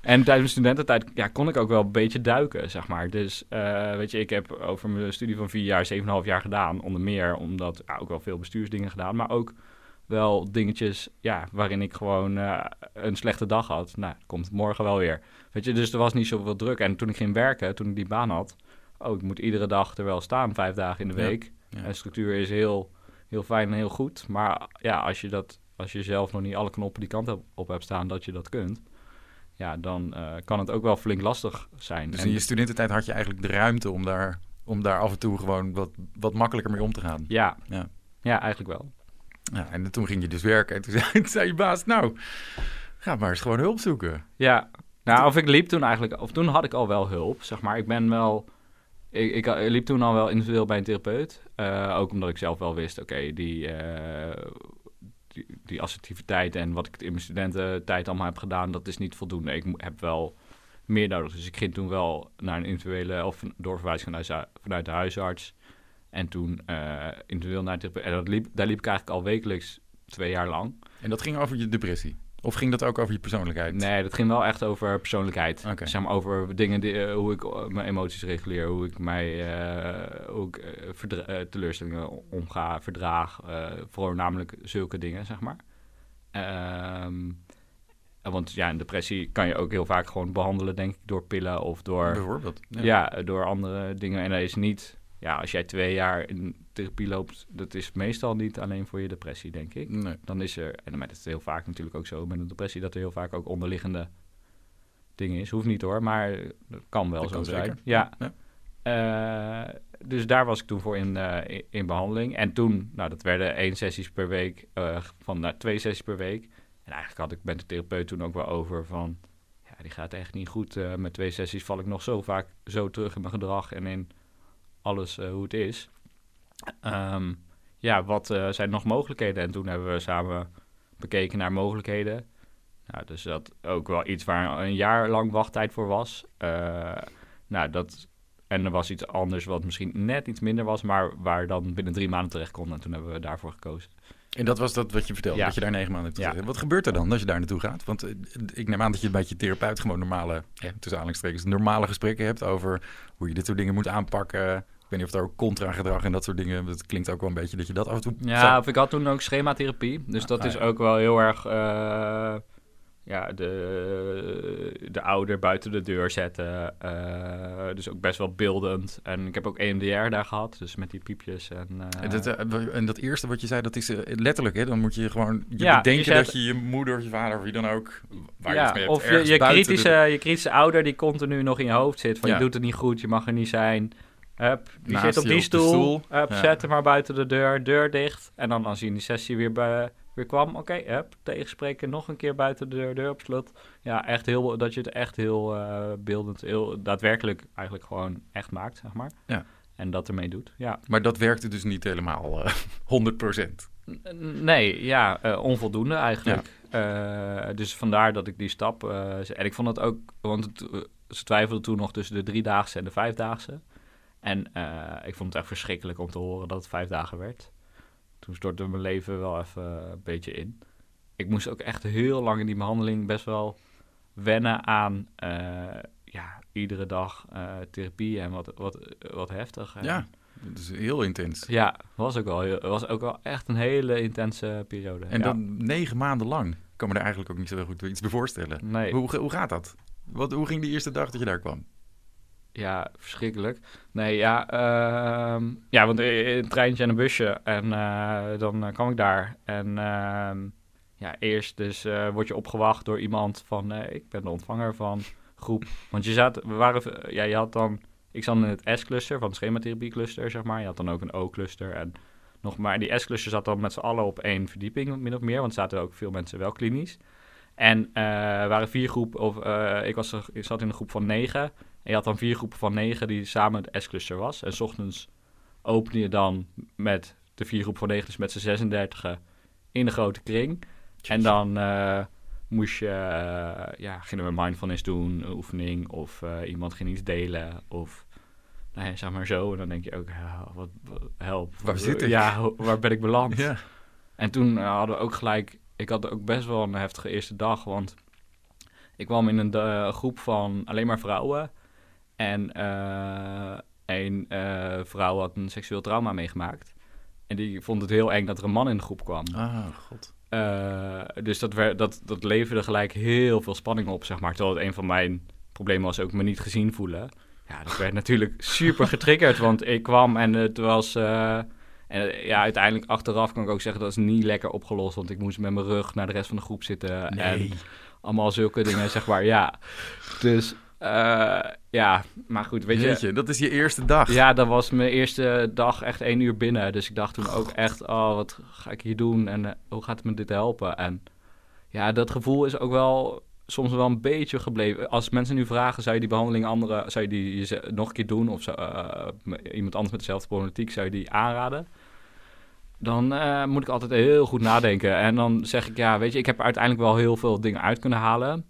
En tijdens mijn studententijd ja, kon ik ook wel een beetje duiken, zeg maar. Dus eh, weet je, ik heb over mijn studie van vier jaar, 7,5 jaar gedaan. Onder meer omdat ja, ook wel veel bestuursdingen gedaan. Maar ook wel dingetjes ja, waarin ik gewoon eh, een slechte dag had. Nou, komt het morgen wel weer. Weet je, dus er was niet zoveel druk. En toen ik ging werken, toen ik die baan had... Oh, ik moet iedere dag er wel staan, vijf dagen in de week. Ja. En structuur is heel, heel fijn en heel goed. Maar ja, als je, dat, als je zelf nog niet alle knoppen die kant op- hebt staan dat je dat kunt... Ja, dan eh, kan het ook wel flink lastig zijn. Dus En- in je studententijd had je eigenlijk de ruimte om daar, om daar af en toe gewoon wat, wat makkelijker mee om te gaan. ja. Ja. Ja. eigenlijk wel. Ja, en toen ging je dus werken en toen (laughs) zei, toen zei je baas, nou, ga maar eens gewoon hulp zoeken. Ja, nou, of ik liep toen eigenlijk, of toen had ik al wel hulp, zeg maar. Ik ben wel, ik, ik, ik liep toen al wel individueel bij een therapeut. Eh, ook omdat ik zelf wel wist, oké, die, eh, die, die assertiviteit en wat ik in mijn studententijd allemaal heb gedaan, dat is niet voldoende. Ik heb wel meer nodig. Dus ik ging toen wel naar een individuele, of doorverwijzing vanuit, de- huisarts. En toen eh, individueel naar therapeut. En dat liep, daar liep ik eigenlijk al wekelijks twee jaar lang. En dat ging over je depressie? Of ging dat ook over je persoonlijkheid? Nee, dat ging wel echt over persoonlijkheid. Zeg maar over dingen, die, eh, hoe ik eh, mijn emoties reguleer, hoe ik mij, hoe ik verdra- eh, teleurstellingen omga, verdraag. voornamelijk zulke dingen, zeg maar. Eh, want ja, een depressie kan je ook heel vaak gewoon behandelen, denk ik, door pillen of door, Bijvoorbeeld. ja. door andere dingen. En dat is niet, ja, als jij twee jaar in therapie loopt, dat is meestal niet alleen voor je depressie, denk ik Nee. dan is er, en dat is heel vaak natuurlijk ook zo met een depressie, dat er heel vaak ook onderliggende dingen is. Hoeft niet hoor, maar dat kan wel Dat zo kan zijn. zeker. Ja. Ja. Eh, dus daar was ik toen voor in, eh, in, in behandeling. En toen, nou dat werden één sessies per week, eh, van naar twee sessies per week. En eigenlijk had ik met de therapeut toen ook wel over van, ja die gaat echt niet goed. Met twee sessies val ik nog zo vaak zo terug in mijn gedrag en in alles eh, hoe het is. Ehm, ja, wat eh, zijn nog mogelijkheden? En toen hebben we samen bekeken naar mogelijkheden. Nou, dus dat ook wel iets waar een jaar lang wachttijd voor was. Eh, nou, dat, en er was iets anders wat misschien net iets minder was, maar waar dan binnen drie maanden terecht kon. En toen hebben we daarvoor gekozen. En dat was dat wat je vertelde, Ja. dat je daar negen maanden hebt Ja. Wat gebeurt er dan als je daar naartoe gaat? Want ik neem aan dat je bij je therapeut gewoon normale, ja, tussen aanhalingstekens, normale gesprekken hebt over hoe je dit soort dingen moet aanpakken. Ik weet niet of er ook contra-gedrag en dat soort dingen. Het klinkt ook wel een beetje dat je dat af en toe... Ja, zou- of ik had toen ook schematherapie. Dus dat Ah, is ja. ook wel heel erg... eh, ja, de, de ouder buiten de deur zetten. eh, dus ook best wel beeldend. En ik heb ook EMDR daar gehad, dus met die piepjes. En, En dat, eh, en dat eerste wat je zei, dat is letterlijk, hè? Dan moet je gewoon je Ja, bedenken je zet- dat je je moeder je vader of wie dan ook, waar je ja, mee hebt, of je, je, de- kritische, je kritische ouder die continu nog in je hoofd zit. Van Ja. je doet het niet goed, je mag er niet zijn. Hup, die Naast zit op die stoel. stoel. Hup, Ja. Zet hem maar buiten de deur, deur dicht. En dan als hij in die sessie weer, bij, weer kwam, oké, hup, tegenspreken, nog een keer buiten de deur, deur op slot. Ja, echt heel, dat je het echt heel eh, beeldend, heel daadwerkelijk eigenlijk gewoon echt maakt, zeg maar. Ja. En dat ermee doet, ja. Maar dat werkte dus niet helemaal eh (laughs) 100%. N- Nee, ja, eh, onvoldoende eigenlijk. Eh, dus vandaar dat ik die stap... eh, en ik vond het ook... Want het, eh, ze twijfelden toen nog tussen de driedaagse en de vijfdaagse. En eh, ik vond het echt verschrikkelijk om te horen dat het vijf dagen werd. Toen stortte mijn leven wel even een beetje in. Ik moest ook echt heel lang in die behandeling best wel wennen aan... eh, ja, iedere dag eh, therapie en wat, wat, wat heftig. Ja, dat is heel intens. ja, was ook wel, heel- was ook wel echt een hele intense periode. En ja. dan negen maanden lang. Ik kan me er eigenlijk ook niet zo heel goed iets bij voorstellen. Nee, Hoe, hoe gaat dat? Wat, hoe ging die eerste dag dat je daar kwam? Ja, verschrikkelijk. Nee, ja, ehm, ja want een treintje en een busje en eh, dan eh, kwam ik daar. En ehm, ja, eerst dus eh, word je opgewacht door iemand van, ik ben de ontvanger van groep. Want je zat, we waren, ja, je had dan, ik zat in het S-cluster van het schematherapie-cluster, zeg maar. Je had dan ook een O-cluster en nog maar, die S-cluster zat dan met z'n allen op één verdieping, min of meer, want er zaten ook veel mensen wel klinisch. En er waren vier groepen, of ik, was, ik zat in een groep van negen. En je had dan vier groepen van negen die samen het S-cluster was. En s ochtends opende je dan met de vier groepen van negen, dus met z'n 36 in de grote kring. En dan eh, moest je, eh, ja, gingen we mindfulness doen, een oefening, of eh, iemand ging iets delen, of nou ja, zeg maar zo. En dan denk je ook, wat, help. Waar zit ik? Ja, waar ben ik beland? (laughs) Ja. En toen hadden we ook gelijk... Ik had ook best wel een heftige eerste dag, want ik kwam in een groep van alleen maar vrouwen. En eh een eh, vrouw had een seksueel trauma meegemaakt. En die vond het heel eng dat er een man in de groep kwam. Ah, god. Eh, dus dat, werd, dat, dat leverde gelijk heel veel spanning op, zeg maar. Terwijl het een van mijn problemen was ook me niet gezien voelen. Ja, dat werd natuurlijk (laughs) super getriggerd, want ik kwam en het was... en ja, uiteindelijk achteraf kan ik ook zeggen dat is niet lekker opgelost. Want ik moest met mijn rug naar de rest van de groep zitten. En allemaal zulke dingen, zeg maar, ja. Dus, eh, ja, maar goed, weet je... Dat is je eerste dag. Ja, dat was mijn eerste dag echt één uur binnen. Dus ik dacht toen ook echt, oh, wat ga ik hier doen? En eh, hoe gaat het me dit helpen? En ja, dat gevoel is ook wel soms wel een beetje gebleven. Als mensen nu vragen, zou je die behandeling andere, zou je die nog een keer doen? Of zou, eh, iemand anders met dezelfde problematiek, zou je die aanraden? Dan moet ik altijd heel goed nadenken. En dan zeg ik, ja, weet je, ik heb uiteindelijk wel heel veel dingen uit kunnen halen.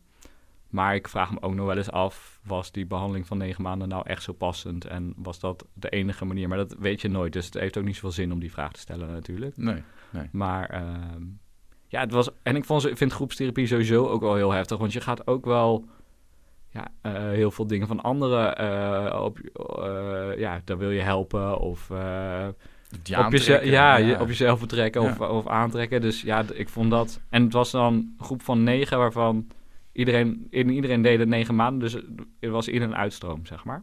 Maar ik vraag me ook nog wel eens af, was die behandeling van negen maanden nou echt zo passend? En was dat de enige manier? Maar dat weet je nooit, dus het heeft ook niet zoveel zin om die vraag te stellen natuurlijk. Nee. Maar ehm, ja, het was... En ik, vond, vind groepstherapie sowieso ook wel heel heftig, want je gaat ook wel... Ja, eh, heel veel dingen van anderen eh, op, eh, ja, daar wil je helpen of op, jezelf, ja, op jezelf betrekken Ja. of, of aantrekken. Dus ja, ik vond dat... En het was dan een groep van negen waarvan iedereen, in iedereen deed het negen maanden. Dus er was in een uitstroom, zeg maar.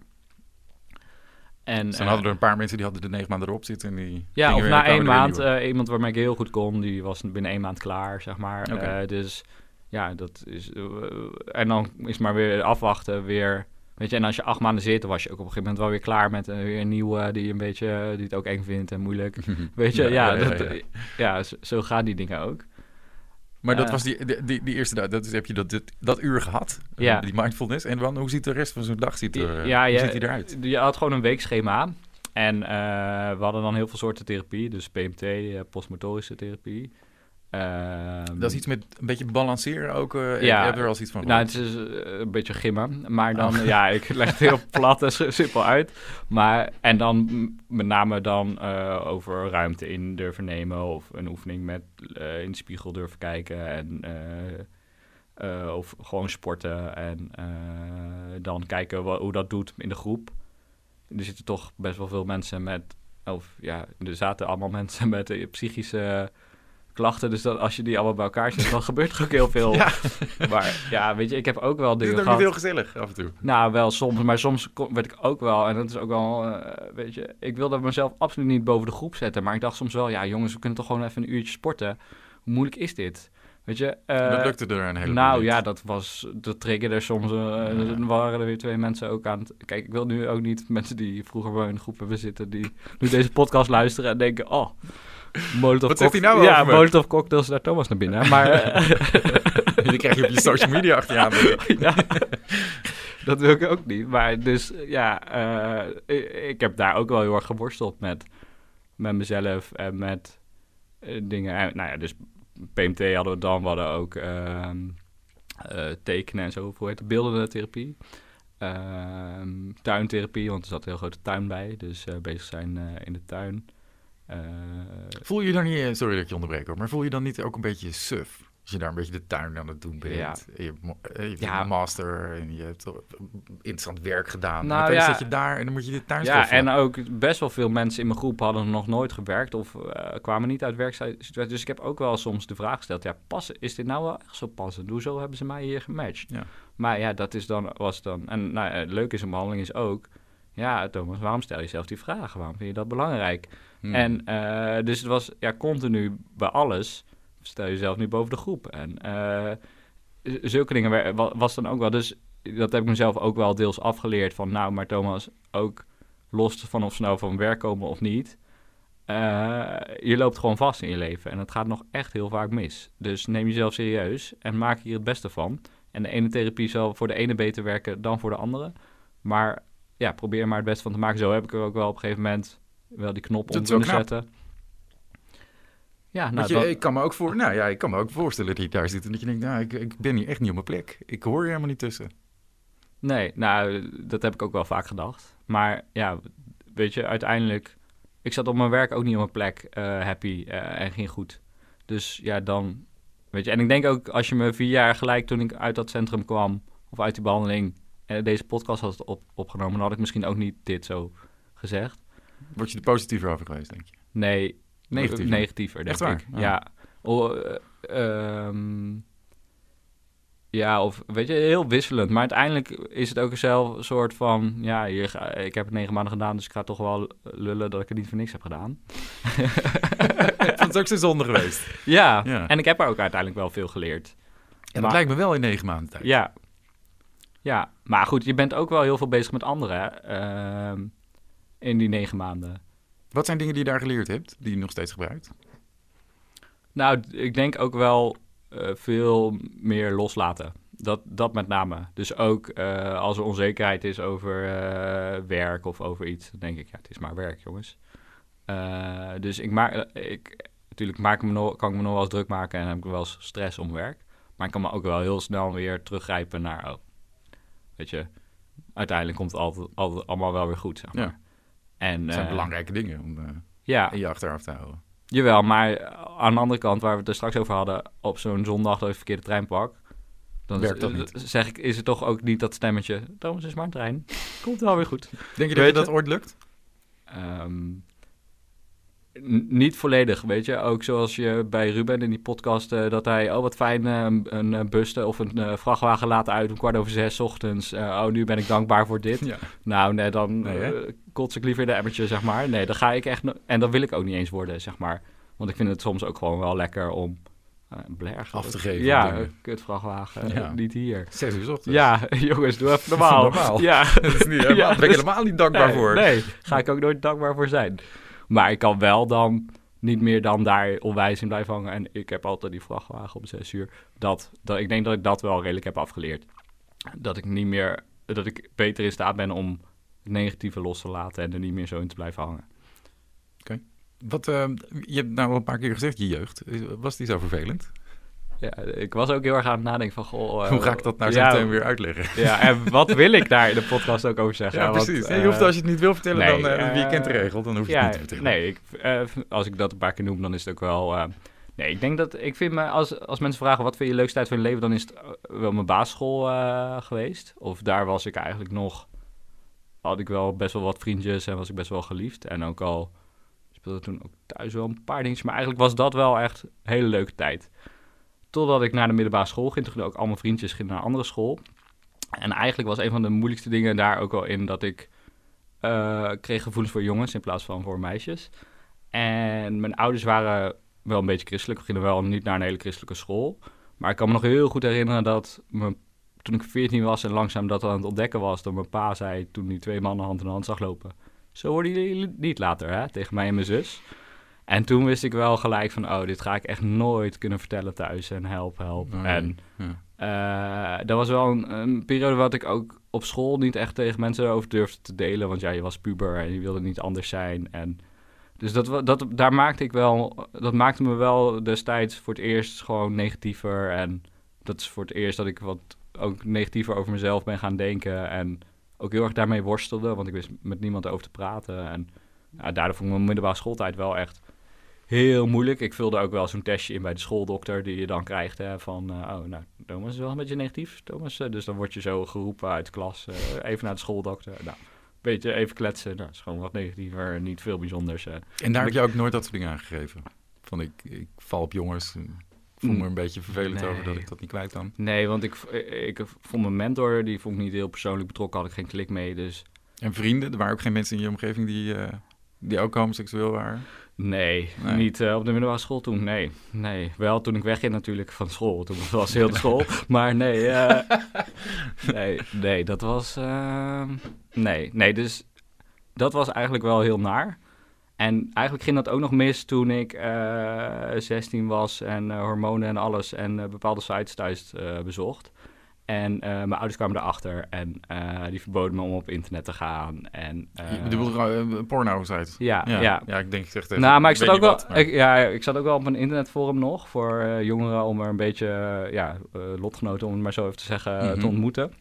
En, Dus dan eh, hadden er een paar mensen die hadden de negen maanden erop zitten. En die ja, of na één maand, eh, iemand waarmee ik heel goed kon, die was binnen één maand klaar, zeg maar. Oké. Eh, dus ja, dat is... en dan is maar weer afwachten, weer... Weet je, en als je acht maanden zit, dan was je ook op een gegeven moment wel weer klaar met weer een nieuwe die een beetje, die het ook eng vindt en moeilijk. (laughs) Weet je, ja, ja, dat, ja, zo gaan die dingen ook. Maar dat Eh. was die, die, die, die eerste dag. Dat heb je dat, dat, dat uur gehad? Ja. Die mindfulness. En dan, hoe ziet de rest van zo'n dag ziet er, Ja, hoe je- ziet die eruit? Je had gewoon een weekschema. En eh, we hadden dan heel veel soorten therapie. Dus PMT, eh, postmotorische therapie. Ehm, Dat is iets met een beetje balanceren ook. eh, Ja. heb er al iets van Nou, het is eh, een beetje gimmen. Maar dan, Oh. ja, ik leg het heel (laughs) plat en si- simpel uit. Maar, en dan met name dan eh, over ruimte in durven nemen. Of een oefening met in de spiegel durven kijken. En, of gewoon sporten. En dan kijken wa- hoe dat doet in de groep. Er zitten toch best wel veel mensen met... Of ja, er zaten allemaal (laughs) mensen met psychische klachten. Dus dat, als je die allemaal bij elkaar zet, dan gebeurt er ook heel veel. (laughs) Ja. Maar ja, weet je, ik heb ook wel Het is dingen ook niet heel gezellig af en toe. Nou, wel soms. Maar soms werd ik ook wel... En dat is ook wel... eh, weet je, ik wilde mezelf absoluut niet boven de groep zetten. Maar ik dacht soms wel... Ja, jongens, we kunnen toch gewoon even een uurtje sporten. Hoe moeilijk is dit? Weet je... eh, dat lukte er een hele nou ja, dat was... Dat triggerde soms... Dan waren er weer twee mensen ook aan het... Kijk, ik wil nu ook niet mensen die vroeger bij een groep hebben zitten... die nu deze podcast luisteren en denken... Oh, Molotov Wat zegt hij nou Ja, over? Molotov cocktails naar Thomas naar binnen. Maar... (laughs) Die krijg je op je social media achter je aan. (laughs) ja, dat wil ik ook niet. Maar dus ja, eh, ik, heb daar ook wel heel erg geworsteld met, met mezelf en met eh, dingen. En, nou ja, dus PMT hadden we dan, we hadden ook ehm, eh, tekenen en zo, hoe heet het, beeldende therapie. Ehm, tuintherapie, want er zat een heel grote tuin bij, dus bezig zijn in de tuin. Eh, Voel je dan niet, eh, sorry dat ik je onderbreek hoor, maar voel je dan niet ook een beetje suf? Als je daar een beetje de tuin aan het doen bent. Ja. Je eh, je Ja. master en je hebt interessant werk gedaan. Nou, en opeens ja. zit je daar en dan moet je de tuin Ja, en ook best wel veel mensen in mijn groep hadden nog nooit gewerkt of kwamen niet uit werksituaties. Dus ik heb ook wel soms de vraag gesteld, ja, passen, is dit nou wel echt zo passend? Hoezo hebben ze mij hier gematcht? Ja. Maar ja, dat is dan, was dan, en nou, het leuke is een behandeling is ook, ja, Thomas, waarom stel je zelf die vragen? Waarom vind je dat belangrijk? Hmm. En eh, dus het was ja, continu bij alles, stel jezelf nu boven de groep. En eh, zulke dingen was dan ook wel, dus dat heb ik mezelf ook wel deels afgeleerd van, nou, maar Thomas, ook los van of ze nou van werk komen of niet, eh, je loopt gewoon vast in je leven en het gaat nog echt heel vaak mis. Dus neem jezelf serieus en maak hier het beste van. En de ene therapie zal voor de ene beter werken dan voor de andere. Maar ja, probeer er maar het beste van te maken. Zo heb ik er ook wel op een gegeven moment wel die knop om kunnen zetten. Ja, nou, Want je, dat- ik, kan me ook voor, nou ja, ik kan me ook voorstellen dat je daar zit en dat je denkt, nou, ik, ik ben hier echt niet op mijn plek. Ik hoor je helemaal niet tussen. Nee, nou, dat heb ik ook wel vaak gedacht. Maar ja, weet je, uiteindelijk... Ik zat op mijn werk ook niet op mijn plek eh, happy eh, en ging goed. Dus ja, dan... Weet je, en ik denk ook als je me vier jaar gelijk toen ik uit dat centrum kwam... of uit die behandeling en deze podcast had op, opgenomen... dan had ik misschien ook niet dit zo gezegd. Word je er positiever over geweest, denk je? Nee, Negatiever? negatiever denk Echt waar? ik. Ah. Ja. Oh, eh, ehm, ja, of weet je, heel wisselend. Maar uiteindelijk is het ook een soort van... Ja, hier ik heb het negen maanden gedaan, dus ik ga toch wel lullen dat ik het niet voor niks heb gedaan. (laughs) Het is ook zijn zonde geweest. Ja, Ja. en ik heb er ook uiteindelijk wel veel geleerd. En dat Maar- lijkt me wel in negen maanden tijd. Ja. Ja, maar goed, je bent ook wel heel veel bezig met anderen ehm, in die negen maanden. Wat zijn dingen die je daar geleerd hebt, die je nog steeds gebruikt? Nou, ik denk ook wel eh, veel meer loslaten. Dat, dat met name. Dus ook eh, als er onzekerheid is over eh, werk of over iets, dan denk ik, ja, het is maar werk, jongens. Dus ik maak, ik, natuurlijk maak ik me nog, kan ik me nog wel eens druk maken en heb ik wel eens stress om werk. Maar ik kan me ook wel heel snel weer teruggrijpen naar, oh, weet je, uiteindelijk komt het altijd, altijd allemaal wel weer goed, zeg maar. Ja. En, Dat zijn eh, belangrijke dingen om eh, Ja, in je achterhoofd te houden. Jawel, maar aan de andere kant, waar we het er straks over hadden, op zo'n zondag dat ik de verkeerde trein pak, dan Werkt is- niet. zeg ik, is het toch ook niet dat stemmetje, Thomas is maar een trein, komt wel weer goed. Denk je dat je dat ooit lukt? Ehm, niet volledig, weet je. Ook zoals je bij Ruben in die podcast, eh, dat hij, oh wat fijn, eh, een, een eh, buste of een vrachtwagen laten uit om kwart over zes 's ochtends. Oh, nu ben ik dankbaar voor dit. (laughs) Ja. Nou, nee, dan Nee, kots ik liever in de emmertje, zeg maar. Nee, dan ga ik echt... En dat wil ik ook niet eens worden, zeg maar. Want ik vind het soms ook gewoon wel lekker om blergen. Af te geven Ja, kutvrachtwagen. Ja. niet hier. Zes uur ochtends. Ja, (laughs) jongens, doe even (laughs) normaal. Normaal. Ja. Dat is niet, helemaal, Ja, ben ik dus- helemaal niet dankbaar nee, voor. Nee, ga ik ook nooit dankbaar voor zijn. Maar ik kan wel dan niet meer dan daar onwijs in blijven hangen. En ik heb altijd die vrachtwagen om zes uur. Dat, dat, ik denk dat ik dat wel redelijk heb afgeleerd. Dat ik niet meer, dat ik beter in staat ben om het negatieve los te laten en er niet meer zo in te blijven hangen. Wat, eh, je hebt nou een paar keer gezegd, je jeugd. Was die zo vervelend? Ja, ik was ook heel erg aan het nadenken van, goh... eh, Hoe ga ik dat nou ja, weer uitleggen? Ja, en wat wil ik daar in de podcast ook over zeggen? Ja, precies. Eh, je hoeft als je het niet wil vertellen, nee, dan eh, wie eh, kent de regel, dan hoef je het niet te vertellen. Nee, ik, eh, als ik dat een paar keer noem, dan is het ook wel... eh, nee, ik denk dat... Ik vind me... Als, als mensen vragen, wat vind je de leukste tijd van je leven? Dan is het eh, wel mijn basisschool eh, geweest. Of daar was ik eigenlijk nog... Had ik wel best wel wat vriendjes en was ik best wel geliefd. En ook al speelde toen ook thuis wel een paar dingetjes. Maar eigenlijk was dat wel echt een hele leuke tijd. Totdat ik naar de middelbare school ging. Toen ook al mijn vriendjes gingen naar een andere school. En eigenlijk was een van de moeilijkste dingen daar ook wel in dat ik eh, kreeg gevoelens voor jongens in plaats van voor meisjes. En mijn ouders waren wel een beetje christelijk. We gingen wel niet naar een hele christelijke school. Maar ik kan me nog heel goed herinneren dat toen ik 14 was en langzaam dat aan het ontdekken was, dat mijn pa zei toen die twee mannen hand in hand zag lopen. Zo worden jullie niet later, hè? Tegen mij en mijn zus. En toen wist ik wel gelijk van, oh, dit ga ik echt nooit kunnen vertellen thuis en help, help. Oh. En Ja. eh, dat was wel een, een periode wat ik ook op school niet echt tegen mensen over durfde te delen. Want ja, je was puber en je wilde niet anders zijn. En dus dat, dat, daar maakte ik wel, dat maakte me wel destijds voor het eerst gewoon negatiever. En dat is voor het eerst dat ik wat ook negatiever over mezelf ben gaan denken. En ook heel erg daarmee worstelde, want ik wist met niemand over te praten. En ja, daardoor vond ik mijn middelbare schooltijd wel echt heel moeilijk. Ik vulde ook wel zo'n testje in bij de schooldokter die je dan krijgt. Hè, van, eh, oh, nou, Thomas is wel een beetje negatief, Thomas. Eh, dus dan word je zo geroepen uit de klas. eh, even naar de schooldokter. Nou, beetje even kletsen. Nou, is gewoon wat negatiever, niet veel bijzonders. En daar heb je ook nooit dat soort dingen aangegeven? Van ik, ik val op jongens, ik voel me Mm. een beetje vervelend Nee. over dat ik dat niet kwijt kan. Nee, want ik, ik, ik vond mijn mentor, die vond ik niet heel persoonlijk betrokken. Had ik geen klik mee, dus En vrienden, er waren ook geen mensen in je omgeving die, die ook homoseksueel waren? Nee, Nee. niet eh, op de middelbare school toen. Nee, nee. Wel toen ik wegging natuurlijk van school. Toen was heel de school. (laughs) Maar nee, eh, (laughs) nee, nee, dat was... eh, nee, nee, dus dat was eigenlijk wel heel naar. En eigenlijk ging dat ook nog mis toen ik eh 16 was en eh, hormonen en alles en eh, bepaalde sites thuis eh, bezocht. En eh, mijn ouders kwamen erachter en eh, die verboden me om op internet te gaan. En, eh, je bedoelt uh, porno-site? ja, ja, ja. ja, ik denk, het even. nou, maar ik zat, ook wel, wat, maar- ik, ja, ik zat ook wel op een internetforum nog voor eh, jongeren om er een beetje, eh, ja, eh, lotgenoten, om het maar zo even te zeggen, eh, Mhm. te ontmoeten.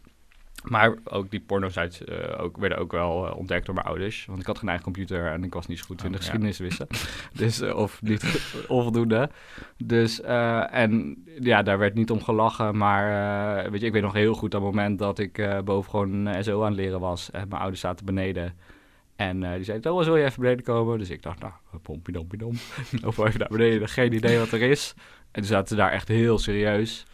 Maar ook die porno-sites eh, ook, werden ook wel eh, ontdekt door mijn ouders. Want ik had geen eigen computer en ik was niet zo goed in de Oh, ja. geschiedenis wissen. (laughs) dus, eh, of niet (laughs) onvoldoende. Dus, en ja, daar werd niet om gelachen. Maar weet je, ik weet nog heel goed dat moment dat ik boven gewoon SO aan het leren was. En mijn ouders zaten beneden. En die zeiden, Thomas, wil je even beneden komen? Dus ik dacht, nou, pompie dompie dom. (laughs) of even naar beneden, geen idee wat er is. En toen zaten ze daar echt heel serieus.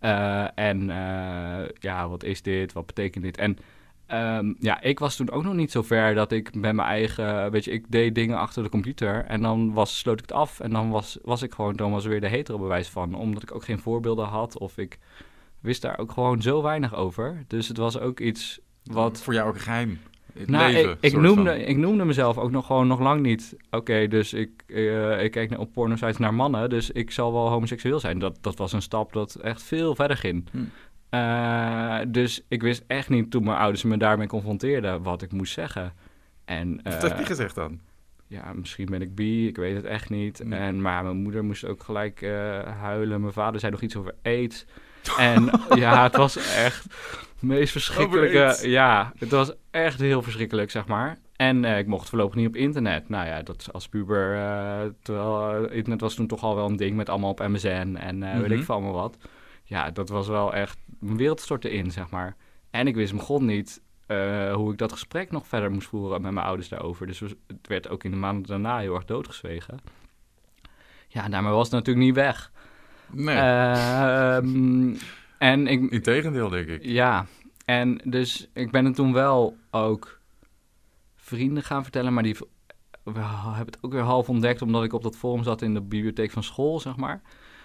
Eh, en eh, ja, wat is dit? Wat betekent dit? En ehm, ja, ik was toen ook nog niet zo ver dat ik met mijn eigen... Weet je, ik deed dingen achter de computer en dan was, sloot ik het af. En dan was, was ik gewoon, dan was er weer de hetero bewijs van. Omdat ik ook geen voorbeelden had of ik wist daar ook gewoon zo weinig over. Dus het was ook iets wat... Voor jou ook een geheim. Het Nou, leven, ik, noemde, van. ik noemde mezelf ook nog gewoon nog lang niet. Oké, dus ik, eh, ik kijk op pornosites naar mannen, dus ik zal wel homoseksueel zijn. Dat, dat was een stap dat echt veel verder ging. Hm. Eh, dus ik wist echt niet toen mijn ouders me daarmee confronteerden wat ik moest zeggen. En, Wat eh, heb je gezegd dan? ja, misschien ben ik bi, ik weet het echt niet. Nee. En, maar mijn moeder moest ook gelijk eh, huilen. Mijn vader zei nog iets over aids. (laughs) En ja, het was echt meest verschrikkelijke... Ja, het was echt heel verschrikkelijk, zeg maar. En eh, ik mocht voorlopig niet op internet. Nou ja, dat als puber... eh, terwijl eh, internet was toen toch al wel een ding met allemaal op MSN en weet Mhm. ik veel allemaal wat. Ja, dat was wel echt... Mijn wereld stortte in, zeg maar. En ik wist mijn god niet hoe ik dat gesprek nog verder moest voeren met mijn ouders daarover. Dus het werd ook in de maanden daarna heel erg doodgezwegen. Ja, daarmee was het natuurlijk niet weg. Nee, Ehm, en ik, integendeel denk ik. ja, en dus ik ben het toen wel ook vrienden gaan vertellen, maar die hebben het ook weer half ontdekt omdat ik op dat forum zat in de bibliotheek van school, zeg maar.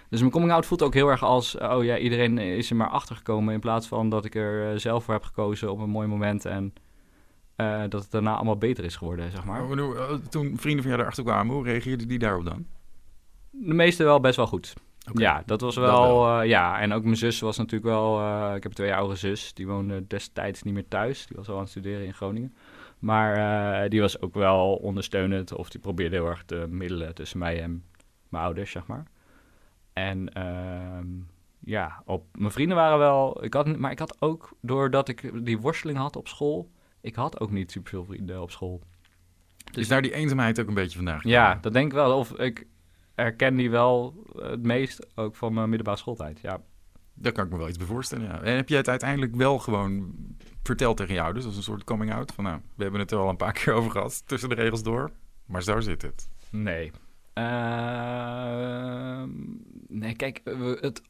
Dus mijn coming out voelt ook heel erg als, oh ja, iedereen is er maar achter gekomen in plaats van dat ik er eh, zelf voor heb gekozen op een mooi moment en eh, dat het daarna allemaal beter is geworden, zeg maar. Eh, toen vrienden van jou erachter kwamen, hoe reageerden die daarop dan? De meeste wel best wel goed. Ja, dat was Dat wel, eh, ja. En ook mijn zus was natuurlijk wel, eh, ik heb twee oudere zus, die woonde destijds niet meer thuis. Die was al aan het studeren in Groningen. Maar eh, die was ook wel ondersteunend of die probeerde heel erg te middelen tussen mij en mijn ouders, zeg maar. En ehm, ja, op, mijn vrienden waren wel, ik had, maar ik had ook, doordat ik die worsteling had op school, ik had ook niet superveel vrienden op school. Dus is daar die eenzaamheid ook een beetje vandaan gekomen? Ja, dat denk ik wel. Of ik herken die wel het meest ook van mijn middelbare schooltijd. Ja, Daar kan ik me wel iets bij voorstellen, ja. En heb jij het uiteindelijk wel gewoon verteld tegen jou, dus als een soort coming out? Van nou, we hebben het er al een paar keer over gehad, tussen de regels door. Maar zo zit het. nee. Ehm, nee, kijk, we- het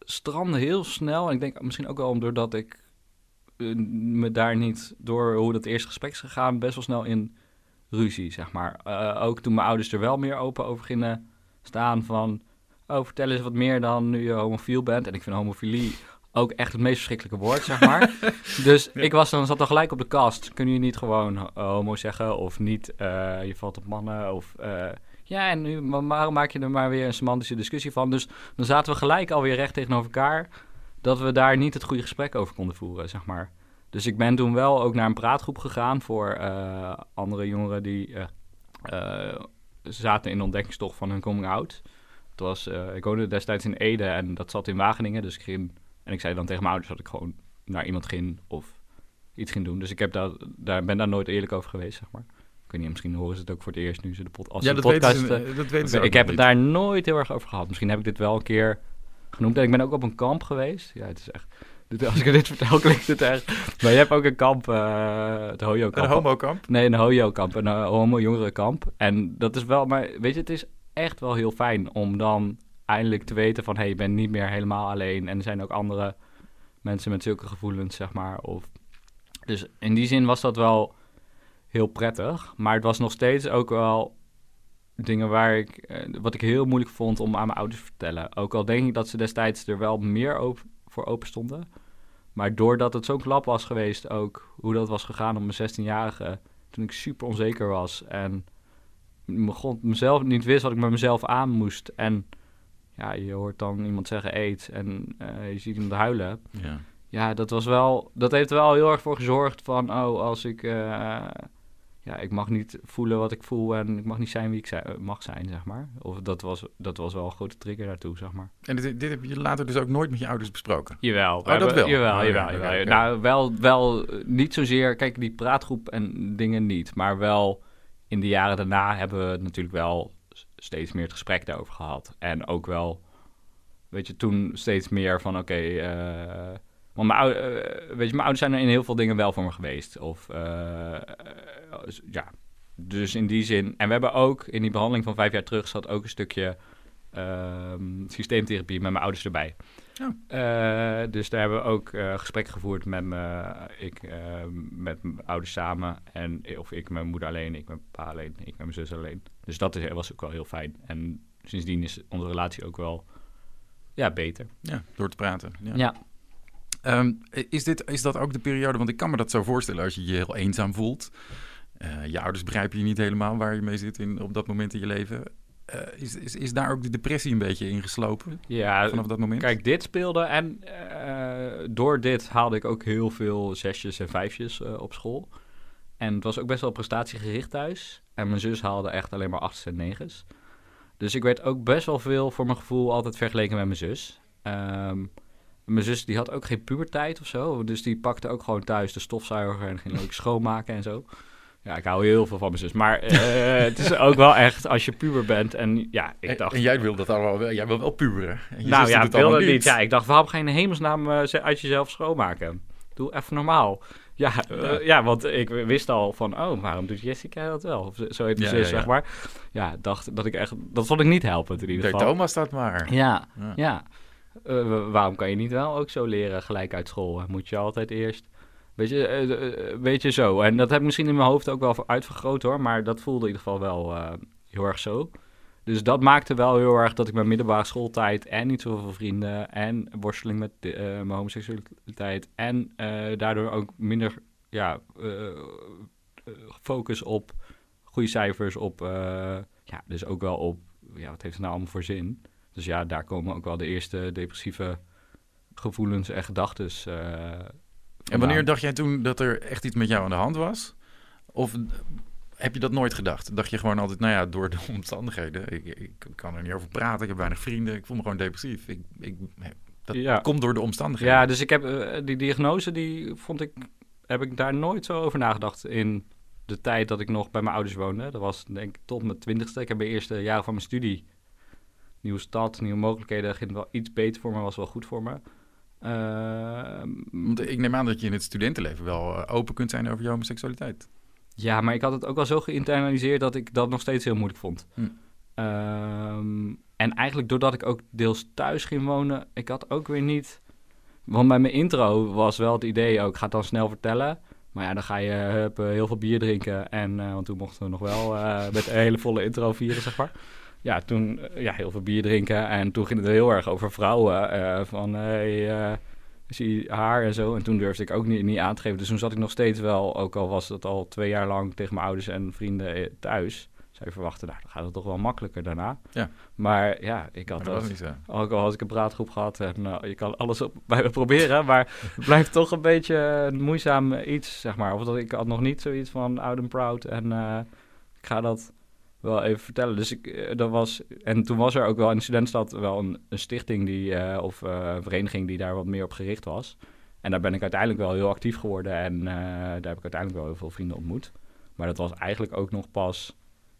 strandde heel snel. En ik denk misschien ook wel doordat ik eh, me daar niet, door hoe dat eerste gesprek is gegaan, best wel snel in ruzie, zeg maar. Eh, ook toen mijn ouders er wel meer open over gingen staan van... Oh, vertel eens wat meer dan nu je homofiel bent. En ik vind homofilie ook echt het meest verschrikkelijke woord, zeg maar. (laughs) dus ik was dan, zat dan gelijk op de kast. Kun je niet gewoon homo zeggen of niet eh, je valt op mannen of... eh, ja, en nu, waarom maak je er maar weer een semantische discussie van? Dus dan zaten we gelijk alweer recht tegenover elkaar... dat we daar niet het goede gesprek over konden voeren, zeg maar. Dus ik ben toen wel ook naar een praatgroep gegaan... voor eh, andere jongeren die eh, eh, zaten in de ontdekkingstocht van hun coming-out. Het was, eh, ik woonde destijds in Ede en dat zat in Wageningen. Dus ik ging, en ik zei dan tegen mijn ouders dat ik gewoon naar iemand ging of iets ging doen. Dus ik heb daar, daar, ben daar nooit eerlijk over geweest, zeg maar. Ik weet niet, misschien horen ze het ook voor het eerst nu ze de, pod, als ja, ze dat podcast... weten eh, ze, dat weten ze ik ook heb nog het daar nooit heel erg over gehad. Misschien heb ik dit wel een keer genoemd. En ik ben ook op een kamp geweest. Ja, het is echt... Als ik dit vertel, klinkt het echt... Maar je hebt ook een kamp, eh het Hoyo-kamp. Een homokamp? Nee, een hojo-kamp, een uh, homo-jongerenkamp. En dat is wel, maar weet je, het is echt wel heel fijn om dan eindelijk te weten van... hé, hey, je bent niet meer helemaal alleen. En er zijn ook andere mensen met zulke gevoelens, zeg maar. Of... Dus in die zin was dat wel heel prettig. Maar het was nog steeds ook wel dingen waar ik... eh, wat ik heel moeilijk vond om aan mijn ouders te vertellen. Ook al denk ik dat ze destijds er wel meer op, voor open stonden... Maar doordat het zo'n klap was geweest, ook hoe dat was gegaan op mijn 16-jarige, toen ik super onzeker was en me god, mezelf niet wist wat ik met mezelf aan moest. En ja, je hoort dan iemand zeggen eet en eh, je ziet iemand huilen. Ja. Ja, dat was wel, dat heeft er wel heel erg voor gezorgd van, oh, als ik, eh, ja, ik mag niet voelen wat ik voel en ik mag niet zijn wie ik zi- mag zijn, zeg maar. Of dat was, dat was wel een grote trigger daartoe, zeg maar. En dit, dit heb je later dus ook nooit met je ouders besproken? Jawel. Oh, dat wel? Jawel, Oh, ja, jawel. Nou, wel, wel eh, niet zozeer... Kijk, die praatgroep en dingen niet. Maar wel in de jaren daarna hebben we natuurlijk wel steeds meer het gesprek daarover gehad. En ook wel, weet je, toen steeds meer van... Oké, eh, want mijn, ou- eh, weet je, mijn ouders zijn er in heel veel dingen wel voor me geweest. Of, eh, eh, ja, dus in die zin... En we hebben ook in die behandeling van vijf jaar terug... zat ook een stukje ehm, systeemtherapie met mijn ouders erbij. Eh, dus daar hebben we ook eh gesprek gevoerd met, me, ik, eh, met mijn ouders samen. En, of ik met mijn moeder alleen, ik met mijn pa alleen, ik met mijn zus alleen. Dus dat is, was ook wel heel fijn. En sindsdien is onze relatie ook wel ja, beter. Ja, door te praten. Ja. Ja. Ehm, is, dit, is dat ook de periode? Want ik kan me dat zo voorstellen als je je heel eenzaam voelt. Eh, je ouders begrijpen je niet helemaal waar je mee zit in, op dat moment in je leven. Eh, is, is, is daar ook de depressie een beetje ingeslopen Ja, vanaf dat moment? Kijk, dit speelde en eh, door dit haalde ik ook heel veel zesjes en vijfjes op school. En het was ook best wel prestatiegericht thuis. En mijn zus haalde echt alleen maar achtjes en negens. Dus ik werd ook best wel veel voor mijn gevoel altijd vergeleken met mijn zus. Ehm, mijn zus die had ook geen puberteit of zo. Dus die pakte ook gewoon thuis de stofzuiger en ging leuk schoonmaken en zo. Ja, ik hou heel veel van mijn zus. Maar eh, (laughs) het is ook wel echt als je puber bent. En ja, ik dacht... en, jij wil dat allemaal wel, jij wil wel puberen. En je Nou ja, ik wilde niet. Ja, ik dacht, waarom ga je in hemelsnaam eh, uit jezelf schoonmaken? Doe even normaal. Ja, eh, Ja. ja. want ik wist al van, oh, waarom doet Jessica dat wel? Of zo heet de Ja, zus, ja, ja. zeg maar. Ja, dacht dat ik echt, dat vond ik niet helpend in ieder geval. Thomas dat maar. Ja, Ja. ja. Wa- waarom kan je niet wel ook zo leren gelijk uit school? Moet je altijd eerst... Weet je, eh, eh, weet je zo. En dat heb ik misschien in mijn hoofd ook wel uitvergroot hoor. Maar dat voelde in ieder geval wel eh, heel erg zo. Dus dat maakte wel heel erg dat ik mijn middelbare schooltijd... en niet zoveel vrienden... en worsteling met eh, mijn homoseksualiteit... en eh, daardoor ook minder ja, eh, eh, focus op goede cijfers... op, eh, ja, dus ook wel op... Ja, wat heeft het nou allemaal voor zin? Dus ja, daar komen ook wel de eerste depressieve gevoelens en gedachten. En wanneer dacht jij toen dat er echt iets met jou aan de hand was? Of heb je dat nooit gedacht? Dacht je gewoon altijd, nou ja, door de (laughs) omstandigheden. Ik, ik kan er niet over praten, ik heb weinig vrienden, ik voel me gewoon depressief. Ik, ik, dat Ja. komt door de omstandigheden. Ja, dus ik heb eh, die diagnose, die vond ik, heb ik daar nooit zo over nagedacht in de tijd dat ik nog bij mijn ouders woonde. Dat was denk ik tot mijn twintigste. Ik heb mijn eerste jaren van mijn studie, nieuwe stad, nieuwe mogelijkheden, ging wel iets beter voor me, was wel goed voor me. Eh, Want ik neem aan dat je in het studentenleven wel eh, open kunt zijn over je homoseksualiteit. Ja, maar ik had het ook wel zo geïnternaliseerd dat ik dat nog steeds heel moeilijk vond. Hm. Ehm, en eigenlijk doordat ik ook deels thuis ging wonen, ik had ook weer niet... Want bij mijn intro was wel het idee ook, ik ga het dan snel vertellen. Maar ja, dan ga je hup, eh, heel veel bier drinken. En, eh, want toen mochten we nog wel eh, met een hele volle intro vieren, zeg maar. Ja, toen eh, ja, heel veel bier drinken. En toen ging het heel erg over vrouwen. eh, van, hey, eh, zie haar en zo. En toen durfde ik ook niet, niet aan te geven. Dus toen zat ik nog steeds wel, ook al was het al twee jaar lang tegen mijn ouders en vrienden thuis. Zou je verwachten, nou, dan gaat het toch wel makkelijker daarna. Ja. Maar ja, ik had dat dat. niet. Ook al had ik een praatgroep gehad en eh, je kan alles op, bij me proberen, maar het blijft toch een beetje een moeizaam iets, zeg maar. Of dat ik had nog niet zoiets van oud en proud en ik ga dat wel even vertellen. Dus ik, eh, dat was, en toen was er ook wel in de studentenstad wel een, een stichting die, eh, of eh, een vereniging die daar wat meer op gericht was. En daar ben ik uiteindelijk wel heel actief geworden en daar heb ik uiteindelijk wel heel veel vrienden ontmoet. Maar dat was eigenlijk ook nog pas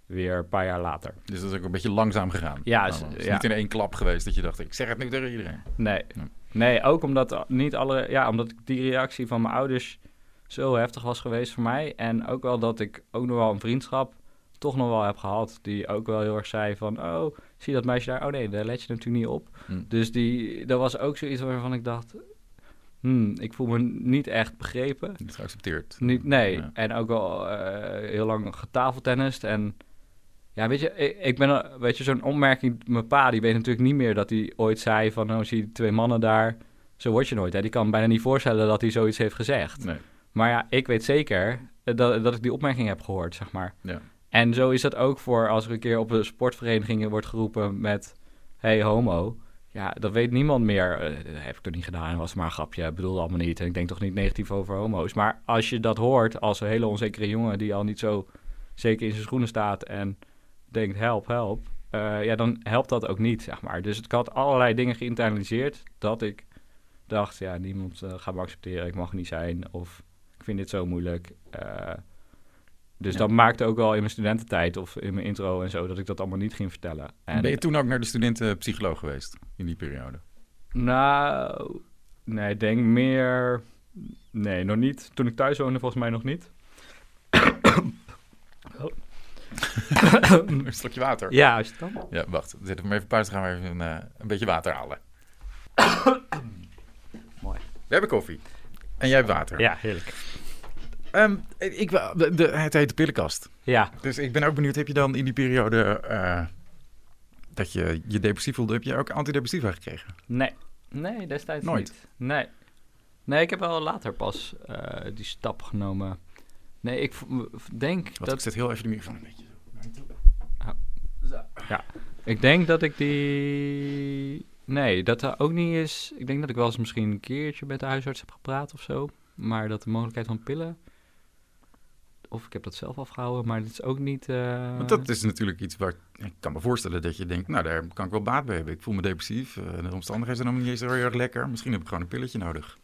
weer een paar jaar later. Dus dat is ook een beetje langzaam gegaan. Ja, Nou, is- het is ja. niet in één klap geweest dat je dacht, ik zeg het nu tegen iedereen. Nee. Ja. Nee, ook omdat niet alle, ja, omdat die reactie van mijn ouders zo heftig was geweest voor mij. En ook wel dat ik ook nog wel een vriendschap toch nog wel heb gehad. Die ook wel heel erg zei van, oh, zie dat meisje daar? Oh nee, daar let je natuurlijk niet op. Hm. Dus die, dat was ook zoiets waarvan ik dacht, hmm, ik voel me niet echt begrepen. Niet geaccepteerd. Niet, nee, Ja. en ook wel eh, heel lang getafeltennist. En ja, weet je, ik, ik ben, weet je, zo'n opmerking, mijn pa, die weet natuurlijk niet meer dat hij ooit zei van, oh, zie je die twee mannen daar, zo word je nooit. Hè? Die kan bijna niet voorstellen dat hij zoiets heeft gezegd. Nee. Maar ja, ik weet zeker eh, dat, dat ik die opmerking heb gehoord, zeg maar. Ja. En zo is dat ook voor als er een keer op een sportvereniging wordt geroepen met, hey homo. ja, dat weet niemand meer. Eh, dat heb ik toch niet gedaan, was maar een grapje, ik bedoelde allemaal niet. En ik denk toch niet negatief over homo's. Maar als je dat hoort als een hele onzekere jongen die al niet zo zeker in zijn schoenen staat en denkt help, help. eh, ja, dan helpt dat ook niet, zeg maar. Dus ik had allerlei dingen geïnternaliseerd dat ik dacht, ja, niemand eh, gaat me accepteren, ik mag niet zijn. Of ik vind dit zo moeilijk. Dus Ja. dat maakte ook wel in mijn studententijd of in mijn intro en zo, dat ik dat allemaal niet ging vertellen. En, ben je toen ook naar de studentenpsycholoog geweest in die periode? Nou, nee, ik denk meer... Nee, nog niet. Toen ik thuis woonde, volgens mij nog niet. (coughs) Een slokje water. ja, als je het dan... Ja, wacht. Zet hem even pauze. gaan we even een, eh, een beetje water halen. (coughs) Mooi. We hebben koffie. En jij hebt water. Ja, heerlijk. Ehm, ik, wil- de, de, het heet de pillenkast. Ja, Dus ik ben ook benieuwd, heb je dan in die periode eh, dat je je depressief voelde, heb je ook antidepressiva gekregen? nee. Nee, destijds Nooit? niet. Nee. Nee, ik heb wel later pas eh, die stap genomen. Nee, ik denk Want ik dat... zet heel even de microfoon een beetje zo. Ik denk dat ik die... Nee, dat er ook niet is... Ik denk dat ik wel eens misschien een keertje met de huisarts heb gepraat of zo. Maar dat de mogelijkheid van pillen... Of ik heb dat zelf afgehouden, maar het is ook niet... eh, Want dat is natuurlijk iets waar ik kan me voorstellen dat je denkt, nou daar kan ik wel baat bij hebben. Ik voel me depressief, eh, de omstandigheden zijn allemaal niet eens heel erg lekker. Misschien heb ik gewoon een pilletje nodig.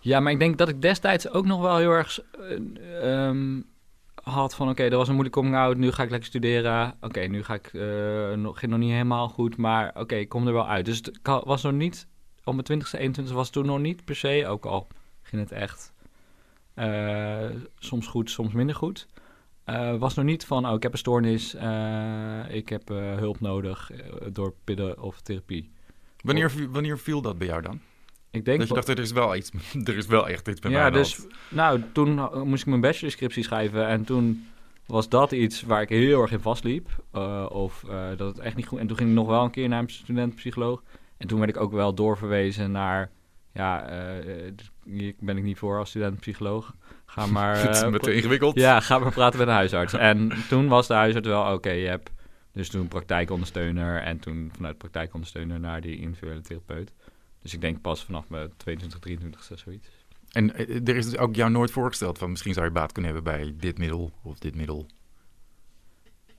Ja, maar ik denk dat ik destijds ook nog wel heel erg eh, ehm, had van... Oké, dat was een moeilijke coming out, nu ga ik lekker studeren. Oké, nu ga ik... eh, nog, ging nog niet helemaal goed, maar oké, ik kom er wel uit. Dus het was nog niet... Op mijn 20ste, 21 was het toen nog niet per se, ook al ging het echt eh, soms goed, soms minder goed. Eh, was nog niet van, oh, ik heb een stoornis, eh, ik heb hulp nodig door pillen of therapie. Wanneer, wanneer viel dat bij jou dan? Ik denk Dat je dacht, er is wel iets, (laughs) er is wel echt iets bij mij ja, de dus nou, toen moest ik mijn bachelorscriptie schrijven en toen was dat iets waar ik heel erg in vastliep. Uh, of uh, dat het echt niet goed... En toen ging ik nog wel een keer naar een studentenpsycholoog. En toen werd ik ook wel doorverwezen naar... Ja, uh, ben ik niet voor als studentenpsycholoog. Ga (laughs) maar... Het is te ingewikkeld. Ja, ga maar praten met een huisarts. (laughs) en toen was de huisarts wel, oké, okay, je hebt dus toen praktijkondersteuner... en toen vanuit praktijkondersteuner naar die individuele therapeut. Dus ik denk pas vanaf mijn 22, 23 zoiets. En er is dus ook jou nooit voorgesteld van misschien zou je baat kunnen hebben bij dit middel of dit middel?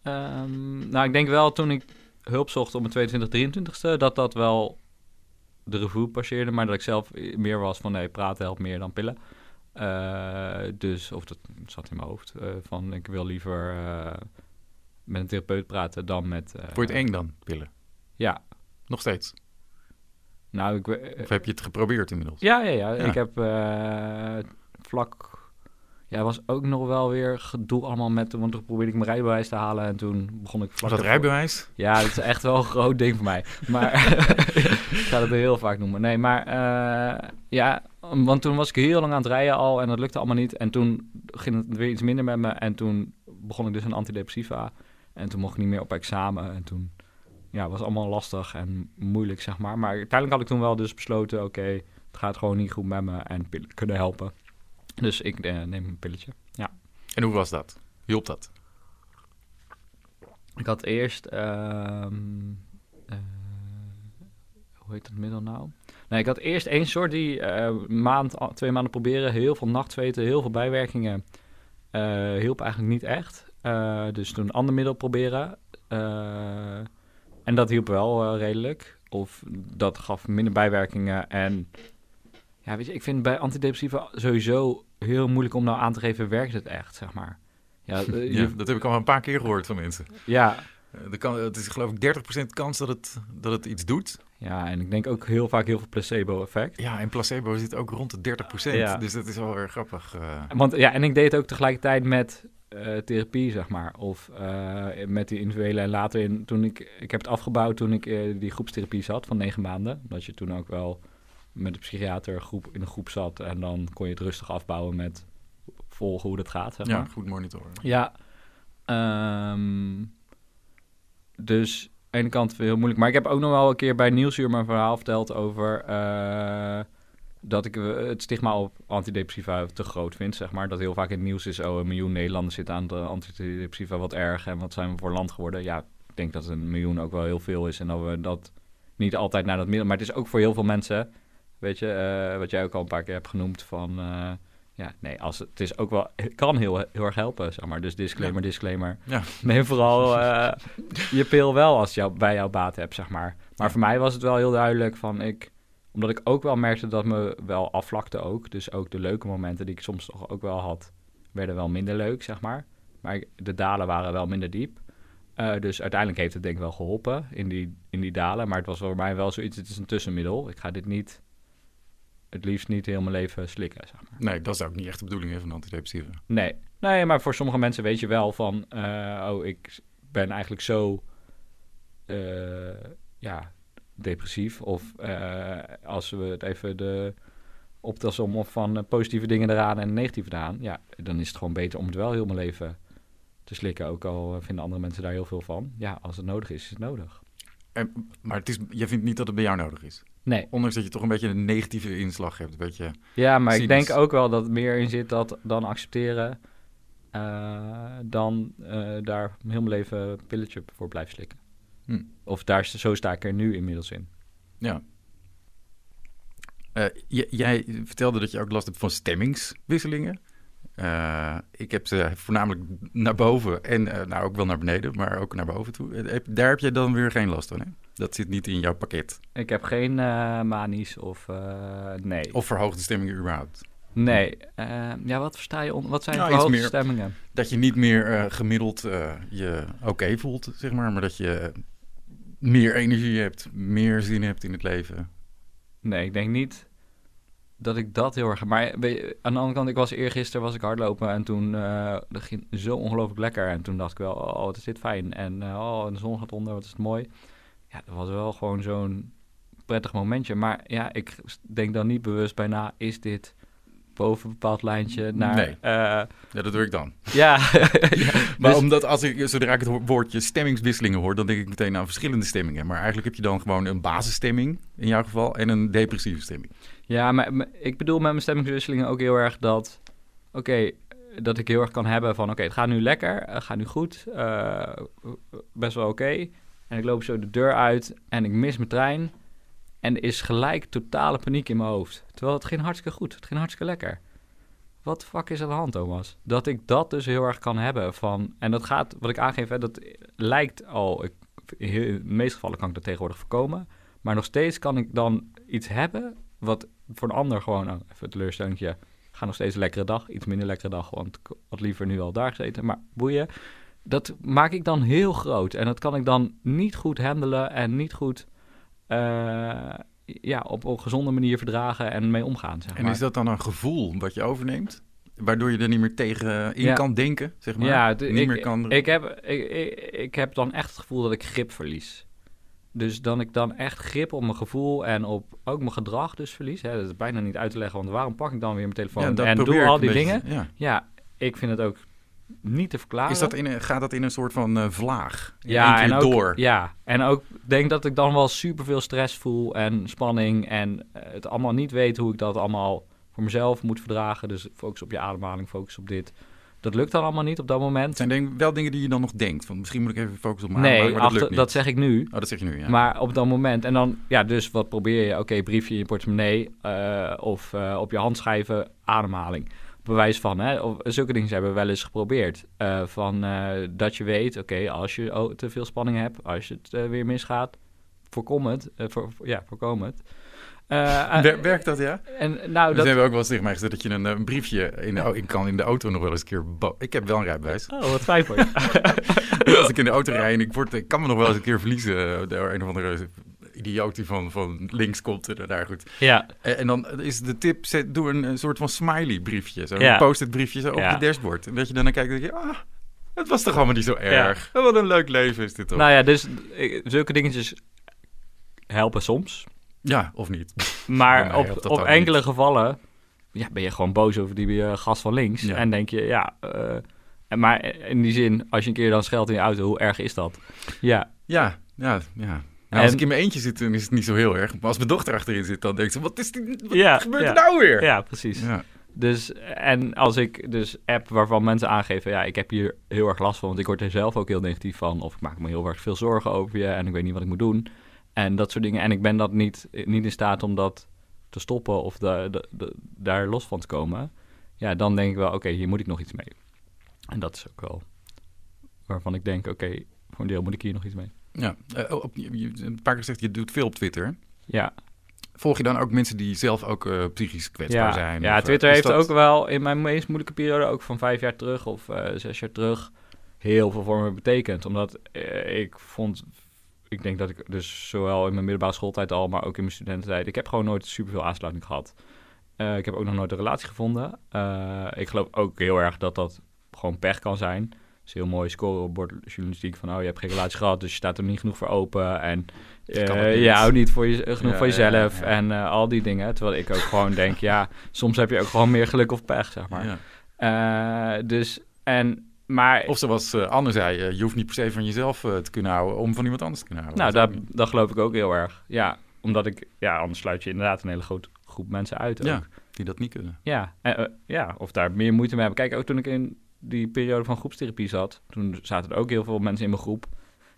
Um, nou, ik denk wel toen ik hulp zocht op mijn 22, 23ste, dat dat wel de revue passeerde, maar dat ik zelf meer was van nee, praten helpt meer dan pillen. Uh, dus, of dat zat in mijn hoofd, uh, van ik wil liever uh, met een therapeut praten dan met... Vond je het eng dan, pillen? Ja. Nog steeds? Nou, ik... of heb je het geprobeerd inmiddels? Ja, ja, ja. ja. Ik heb vlak... Ja, was ook nog wel weer gedoe allemaal met... Want toen probeerde ik mijn rijbewijs te halen en toen begon ik vlak... Was dat rijbewijs? Ja, dat is echt wel een groot ding voor mij. Maar (laughs) ik ga dat heel vaak noemen. Nee, maar uh, ja, want toen was ik heel lang aan het rijden al en dat lukte allemaal niet. En toen ging het weer iets minder met me en toen begon ik dus een antidepressiva. En toen mocht ik niet meer op examen en toen ja, was allemaal lastig en moeilijk, zeg maar. Maar uiteindelijk had ik toen wel dus besloten, oké, okay, het gaat gewoon niet goed met me en pillen kunnen helpen. Dus ik uh, neem een pilletje, ja. En hoe was dat? Hielp dat? Ik had eerst, uh, uh, hoe heet dat middel nou? Nee, ik had eerst één soort die uh, maand, twee maanden proberen, heel veel nachtzweten, heel veel bijwerkingen. Hielp eigenlijk niet echt. Dus toen een ander middel proberen. En dat hielp wel redelijk. Of dat gaf minder bijwerkingen. En ja, weet je, ik vind bij antidepressiva sowieso heel moeilijk om nou aan te geven, werkt het echt, zeg maar. Ja, (laughs) ja dat heb ik al een paar keer gehoord van mensen. Ja. Uh, kan, het is geloof ik 30% kans dat het, dat het iets doet. Ja, en ik denk ook heel vaak heel veel placebo-effect. Ja, en placebo zit ook rond de 30%. Ja. Dus dat is wel erg grappig. Uh... Want ja, en ik deed het ook tegelijkertijd met uh, therapie, zeg maar. Of uh, met die individuele. En later, in, toen ik, ik heb het afgebouwd toen ik uh, die groepstherapie zat van negen maanden. Dat je toen ook wel met de psychiater groep, in een groep zat. En dan kon je het rustig afbouwen met volgen hoe dat gaat. Zeg maar. Ja, goed monitoren. Ja. Um, dus aan de ene kant heel moeilijk. Maar ik heb ook nog wel een keer bij Nieuwsuur mijn verhaal verteld over uh, dat ik het stigma op antidepressiva te groot vind, zeg maar. Dat heel vaak in het nieuws is, oh, een miljoen Nederlanders zitten aan de antidepressiva, wat erg. En wat zijn we voor land geworden? Ja, ik denk dat een miljoen ook wel heel veel is en dat we dat niet altijd naar dat middel. Maar het is ook voor heel veel mensen, weet je, eh, wat jij ook al een paar keer hebt genoemd van... eh, ja, nee, als het, het is ook wel, het kan heel, heel erg helpen, zeg maar. Dus disclaimer, disclaimer. Ja. Neem vooral (laughs) eh, je pil wel als jou, bij jouw baat hebt, zeg maar. Maar voor mij was het wel heel duidelijk van ik... Omdat ik ook wel merkte dat me wel afvlakte ook. Dus ook de leuke momenten die ik soms toch ook wel had, werden wel minder leuk, zeg maar. Maar ik- de dalen waren wel minder diep. Dus uiteindelijk heeft het denk ik wel geholpen in die, in die dalen. Maar het was voor mij wel zoiets, het is een tussenmiddel. Ik ga dit niet, het liefst niet heel mijn leven slikken, zeg maar. Nee, dat is ook niet echt de bedoeling hè, van antidepressiva. Nee. nee, maar voor sommige mensen weet je wel van... eh, oh, ik ben eigenlijk zo... eh, ja, depressief. Of eh, als we het even de optelsom of van positieve dingen eraan en negatieve eraan... ja, dan is het gewoon beter om het wel heel mijn leven te slikken. Ook al vinden andere mensen daar heel veel van. Ja, als het nodig is, is het nodig. En, maar het is, je vindt niet dat het bij jou nodig is? Nee. Ondanks dat je toch een beetje een negatieve inslag hebt. Een beetje, Ja, maar ik denk ook wel dat er meer in zit dat dan accepteren... eh, dan eh, daar heel mijn leven een pilletje voor blijven slikken. Hm. Of daar, zo sta ik er nu inmiddels in. ja. Eh, jij vertelde dat je ook last hebt van stemmingswisselingen. Ik heb ze voornamelijk naar boven en nou ook wel naar beneden, maar ook naar boven toe. Daar heb je dan weer geen last van, hè? Dat zit niet in jouw pakket. Ik heb geen eh manies of... eh, nee. Of verhoogde stemmingen überhaupt. Nee. Eh, ja, wat versta je onder... Wat zijn Nou, verhoogde meer. stemmingen? Dat je niet meer gemiddeld je oké voelt, zeg maar. Maar dat je meer energie hebt, meer zin hebt in het leven. Nee, ik denk niet dat ik dat heel erg... Maar je, aan de andere kant, ik was eergisteren was ik hardlopen... en toen dat ging zo ongelooflijk lekker. En toen dacht ik wel, oh, wat is dit fijn. En oh, de zon gaat onder, wat is het mooi. Ja, dat was wel gewoon zo'n prettig momentje. Maar ja, ik denk dan niet bewust bij na... is dit boven een bepaald lijntje naar... Nee. eh, Ja, dat doe ik dan. (laughs) (laughs) ja, Maar Dus- omdat als ik, zodra ik het woordje stemmingswisselingen hoor, dan denk ik meteen aan verschillende stemmingen. Maar eigenlijk heb je dan gewoon een basisstemming, in jouw geval, en een depressieve stemming. Ja, maar maar ik bedoel met mijn stemmingswisselingen ook heel erg dat... Oké, dat ik heel erg kan hebben van... Oké, het gaat nu lekker, het gaat nu goed, eh, best wel oké. En ik loop zo de deur uit en ik mis mijn trein. En er is gelijk totale paniek in mijn hoofd. Terwijl het ging hartstikke goed, het ging hartstikke lekker. Wat de fuck is aan de hand, Thomas? Dat ik dat dus heel erg kan hebben van... En dat gaat, wat ik aangeef, hè, dat lijkt al... Ik, in de meeste gevallen kan ik dat tegenwoordig voorkomen. Maar nog steeds kan ik dan iets hebben wat voor een ander gewoon, oh, even een teleurstellingje, ga nog steeds een lekkere dag, iets minder lekkere dag, want ik had liever nu al daar gezeten, maar boeien. Dat maak ik dan heel groot en dat kan ik dan niet goed handelen en niet goed eh, ja, op een gezonde manier verdragen en mee omgaan. Zeg En maar. is dat dan een gevoel wat je overneemt? Waardoor je er niet meer tegen in Ja. kan denken, zeg maar? Ja, niet ik, meer kan... ik, heb, ik, ik, ik heb dan echt het gevoel dat ik grip verlies. Dus dan ik dan echt grip op mijn gevoel en op ook mijn gedrag dus verlies. Hè, dat is bijna niet uit te leggen, want waarom pak ik dan weer mijn telefoon Ja, en doe al die beetje, dingen? Ja. Ja, ik vind het ook niet te verklaren. Is dat in een, gaat dat in een soort van eh, vlaag? In ja, en ook, door? Ja, en ook denk dat ik dan wel superveel stress voel en spanning en eh, het allemaal niet weet hoe ik dat allemaal voor mezelf moet verdragen. Dus focus op je ademhaling, focus op dit. Dat lukt dan allemaal niet op dat moment. Het zijn denk, wel dingen die je dan nog denkt. Van, misschien moet ik even focussen op mijn nee, ademhaling, maar dat achter- lukt niet. dat zeg ik nu. Oh, dat zeg je nu, ja. Maar op dat moment, en dan, ja, dus wat probeer je? Oké, briefje in je portemonnee eh, of op je hand schrijven, ademhaling. Bewijs van, hè? Of, zulke dingen hebben we wel eens geprobeerd. Eh, van eh, dat je weet, oké, als je oh, te veel spanning hebt, als je het eh, weer misgaat, voorkom het. voor, ja, voorkom het. Wer- werkt dat, ja? en nou, Dus dat... hebben we ook wel eens tegen mij gezegd dat je een, een briefje... In de, kan in de auto nog wel eens een keer... Ik heb wel een rijbewijs. Oh, wat fijn voor je. (laughs) Als ik in de auto rijd en ik, word, ik kan me nog wel eens een keer verliezen... door een of andere idioot die van, van links komt. En daar goed. ja, En, en dan is de tip, zet, doe een, een soort van smiley briefje. Zo'n Ja. post-it briefje zo op Ja. je dashboard. En dat je dan naar kijkt en denk je... Ah, het was toch allemaal niet zo erg. Wat een leuk leven is dit toch? nou ja, dus eh, zulke dingetjes helpen soms. ja, of niet. (laughs) Maar op, op enkele gevallen ja, ben je gewoon boos over die eh, gast van links. Ja. En denk je, ja... eh, maar in die zin, als je een keer dan scheldt in je auto, hoe erg is dat? Ja, Ja, ja, ja. Nou, En- als ik in mijn eentje zit, dan is het niet zo heel erg. Maar als mijn dochter achterin zit, dan denkt ze... Wat, is dit, wat Ja, gebeurt ja. er nou weer? ja precies. Ja. Dus, en als ik dus app waarvan mensen aangeven, ja, ik heb hier heel erg last van, want ik word er zelf ook heel negatief van, of ik maak me heel erg veel zorgen over je en ik weet niet wat ik moet doen. En dat soort dingen. En ik ben dat niet, niet in staat om dat te stoppen of de, de, de- daar los van te komen. Ja, dan denk ik wel, oké, hier moet ik nog iets mee. En dat is ook wel waarvan ik denk, oké, voor een deel moet ik hier nog iets mee. Ja, eh, op, je, je- een paar keer gezegd, je doet veel op Twitter. Ja, Volg je dan ook mensen die zelf ook eh, psychisch kwetsbaar ja, zijn? ja Of, eh, Twitter heeft dat- ook wel in mijn meest moeilijke periode, ook van vijf jaar terug of zes jaar terug, heel veel voor me betekend. Omdat ik vond, ik denk dat ik dus zowel in mijn middelbare schooltijd al, maar ook in mijn studententijd, ik heb gewoon nooit superveel aansluiting gehad. Eh, ik heb ook nog nooit een relatie gevonden. Ik geloof ook heel erg dat dat gewoon pech kan zijn. Is heel mooi scorebordjournalistiek van, oh, je hebt geen relatie gehad, dus je staat er niet genoeg voor open. En eh, je houdt niet voor je, genoeg Ja, voor ja, jezelf ja. en eh, al die dingen. Terwijl ik ook gewoon denk, ja, soms heb je ook gewoon meer geluk of pech, zeg maar. Eh, dus, en, maar, Of zoals eh, Anne zei, eh, je hoeft niet per se van jezelf eh, te kunnen houden om van iemand anders te kunnen houden. nou, Dat dat, geloof ik ook heel erg. Ja, omdat ik, ja, anders sluit je inderdaad een hele grote groep mensen uit ook. Ja. die dat niet kunnen. Ja, eh, eh, ja, of daar meer moeite mee hebben. Kijk, ook toen ik in die periode van groepstherapie zat, toen zaten er ook heel veel mensen in mijn groep.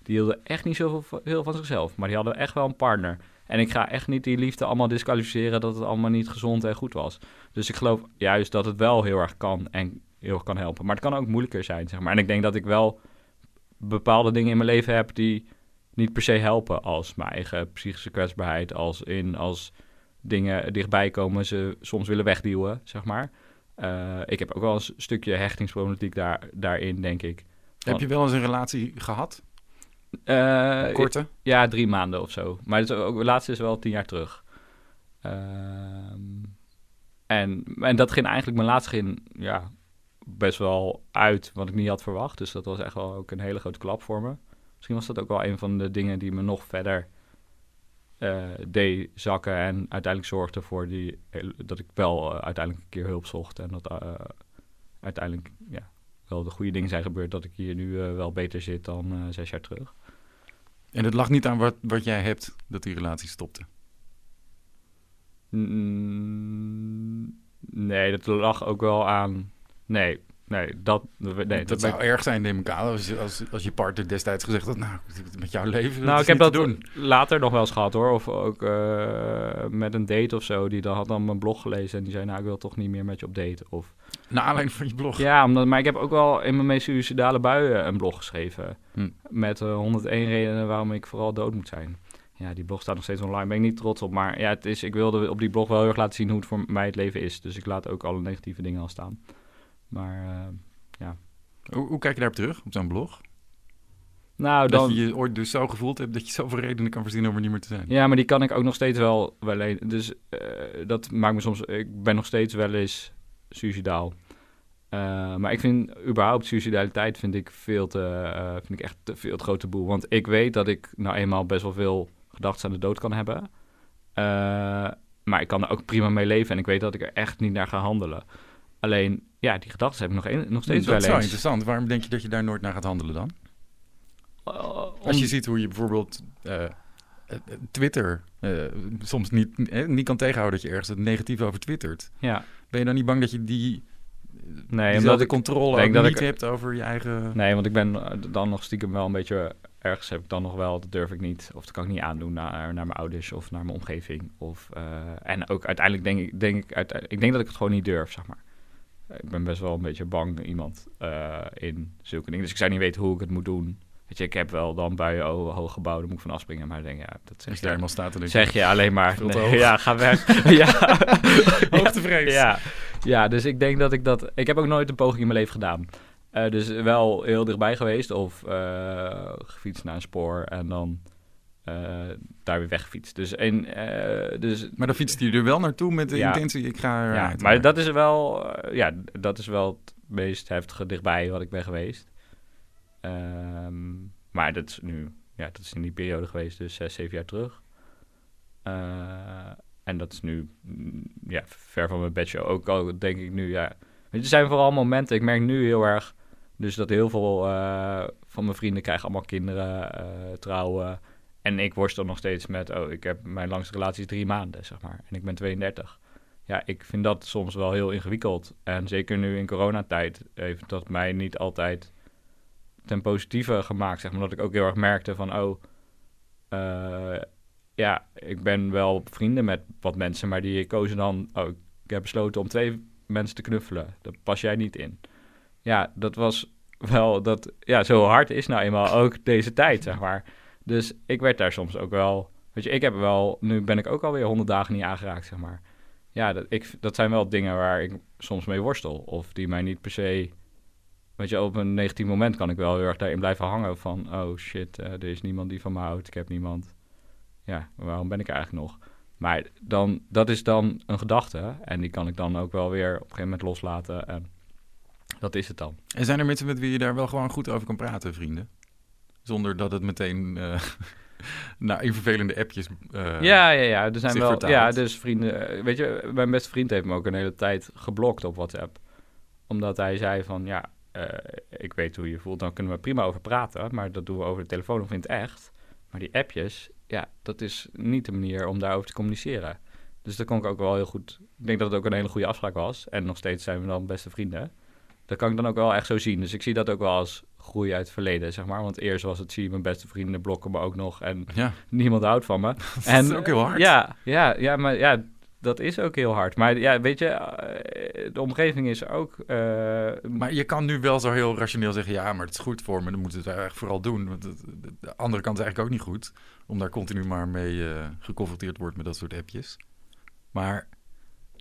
Die hielden echt niet zoveel heel van zichzelf, maar die hadden echt wel een partner. En ik ga echt niet die liefde allemaal disqualificeren dat het allemaal niet gezond en goed was. Dus ik geloof juist dat het wel heel erg kan en heel erg kan helpen. Maar het kan ook moeilijker zijn, zeg maar. En ik denk dat ik wel bepaalde dingen in mijn leven heb die niet per se helpen als mijn eigen psychische kwetsbaarheid, als in als dingen dichtbij komen, ze soms willen wegduwen, zeg maar. Eh, ik heb ook wel een stukje hechtingsproblematiek daar, daarin, denk ik. Heb je wel eens een relatie gehad? Eh, Een korte? Ja, drie maanden of zo. Maar het, is ook, de laatste is wel tien jaar terug. Ehm, en, en dat ging eigenlijk, mijn laatste ging ja, best wel uit wat ik niet had verwacht. Dus dat was echt wel ook een hele grote klap voor me. Misschien was dat ook wel een van de dingen die me nog verder eh, deed zakken. En uiteindelijk zorgde voor die, dat ik wel eh, uiteindelijk een keer hulp zocht. En dat eh, uiteindelijk ja, wel de goede dingen zijn gebeurd. Dat ik hier nu wel beter zit dan zes jaar terug. En het lag niet aan wat, wat jij hebt dat die relatie stopte. Mm, nee, dat lag ook wel aan. Nee, nee, dat. Nee, dat dat zou erg zijn, neem ik aan, als, je- als, als je partner destijds gezegd had, nou, met jouw leven, nou, ik heb dat doen. later nog wel eens gehad hoor. Of ook eh, met een date of zo. Die dan had dan mijn blog gelezen en die zei: Nou, ik wil toch niet meer met je op date. Of Naar aanleiding van je blog. ja, omdat, maar ik heb ook wel in mijn meest suicidale buien een blog geschreven. Hm. Met eh, 101 redenen waarom ik vooral dood moet zijn. Ja, die blog staat nog steeds online. Ben ik niet trots op. Maar ja, het is, ik wilde op die blog wel heel erg laten zien hoe het voor mij het leven is. Dus ik laat ook alle negatieve dingen al staan. Maar eh, Hoe, hoe kijk je daarop terug, op zo'n blog? nou, Dat dan... je je ooit dus zo gevoeld hebt dat je zoveel redenen kan verzinnen om er niet meer te zijn. Ja, maar die kan ik ook nog steeds wel, wel Dus eh, dat maakt me soms... Ik ben nog steeds wel eens suicidaal. Eh, maar ik vind überhaupt suicidaliteit vind ik veel te... eh, vind ik echt te veel te grote boel. Want ik weet dat ik nou eenmaal best wel veel gedachten aan de dood kan hebben. Maar ik kan er ook prima mee leven. En ik weet dat ik er echt niet naar ga handelen. Alleen, ja, die gedachten heb ik nog, een, nog steeds dat is wel wel interessant. Waarom denk je dat je daar nooit naar gaat handelen dan? Eh, Als je ziet hoe je bijvoorbeeld eh, eh, Twitter soms niet, eh, niet kan tegenhouden dat je ergens het negatief over twittert. Ja, Ben je dan niet bang dat je die, nee, omdat ik... controle denk ook dat niet ik- hebt over je eigen... Nee, want ik ben dan nog stiekem wel een beetje... Ergens heb ik dan nog wel, dat durf ik niet. Of dat kan ik niet aandoen naar, naar mijn ouders of naar mijn omgeving. Of, en ook uiteindelijk denk ik, denk ik, uiteindelijk, ik denk dat ik het gewoon niet durf, zeg maar. Ik ben best wel een beetje bang iemand eh, in zulke dingen. Dus ik zou niet weten hoe ik het moet doen. Weet je, ik heb wel dan buien oh, hoog gebouwd, daar moet ik van afspringen. Maar ik denk, ja, dat zeg je je, helemaal staat, je, zeg je alleen maar. Nee, ja, ga weg. (laughs) ja. Hoogtevrees. Ja, ja, dus ik denk dat ik dat... Ik heb ook nooit een poging in mijn leven gedaan. Eh, dus wel heel dichtbij geweest of eh, gefietst naar een spoor en dan daar weer weggefietst. Dus, en, eh, dus Maar dan fietst hij er wel naartoe met de Ja. intentie, ik ga ja, maar dat is wel, eh, ja, dat is wel het meest heftige dichtbij wat ik ben geweest. Ehm, maar dat is nu, ja, dat is in die periode geweest, dus zes, zeven jaar terug. Eh, en dat is nu, mm, ja, ver van mijn bedshow. Ook al denk ik nu, ja, er zijn vooral momenten. Ik merk nu heel erg, dus dat heel veel eh, van mijn vrienden krijgen allemaal kinderen, eh, trouwen. En ik worstel nog steeds met, oh, ik heb mijn langste relatie drie maanden, zeg maar. En ik ben 32 ja, ik vind dat soms wel heel ingewikkeld. En zeker nu in coronatijd heeft dat mij niet altijd ten positieve gemaakt. Zeg maar dat ik ook heel erg merkte van, oh, eh, ja, ik ben wel vrienden met wat mensen, maar die kozen dan... Oh, ik heb besloten om twee mensen te knuffelen. Daar pas jij niet in. Ja, dat was wel... Dat, ja, zo hard is nou eenmaal ook deze tijd, zeg maar. Dus ik werd daar soms ook wel... Weet je, ik heb wel... Nu ben ik ook alweer honderd dagen niet aangeraakt, zeg maar. Ja, dat, ik, dat zijn wel dingen waar ik soms mee worstel. Of die mij niet per se... Weet je, op een negatief moment kan ik wel heel erg daarin blijven hangen van... Oh shit, eh, er is niemand die van me houdt. Ik heb niemand. Ja, waarom ben ik eigenlijk nog? Maar dan, dat is dan een gedachte. En die kan ik dan ook wel weer op een gegeven moment loslaten. En dat is het dan. En zijn er mensen met wie je daar wel gewoon goed over kan praten, vrienden? Zonder dat het meteen eh (laughs) nou, in vervelende appjes. eh, ja, ja, ja. Er zijn wel. Ja, dus vrienden. eh, Weet je, mijn beste vriend heeft me ook een hele tijd geblokt op WhatsApp. Omdat hij zei van ja, ik weet hoe je voelt, dan kunnen we prima over praten. Maar dat doen we over de telefoon of in het echt. Maar die appjes, ja, dat is niet de manier om daarover te communiceren. Dus dat kon ik ook wel heel goed. Ik denk dat het ook een hele goede afspraak was. En nog steeds zijn we dan beste vrienden. Dat kan ik dan ook wel echt zo zien. Dus ik zie dat ook wel als groei uit het verleden, zeg maar. Want eerst was het, zie je mijn beste vrienden blokken me ook nog. En Ja, niemand houdt van me. (laughs) dat En, is ook heel hard. Ja, ja, ja, maar ja, dat is ook heel hard. Maar ja, weet je, eh, de omgeving is ook... eh, Maar je kan nu wel zo heel rationeel zeggen: ja, maar het is goed voor me. Dan moeten we het echt vooral doen. Want de andere kant is eigenlijk ook niet goed. Om daar continu maar mee eh, geconfronteerd wordt met dat soort appjes. Maar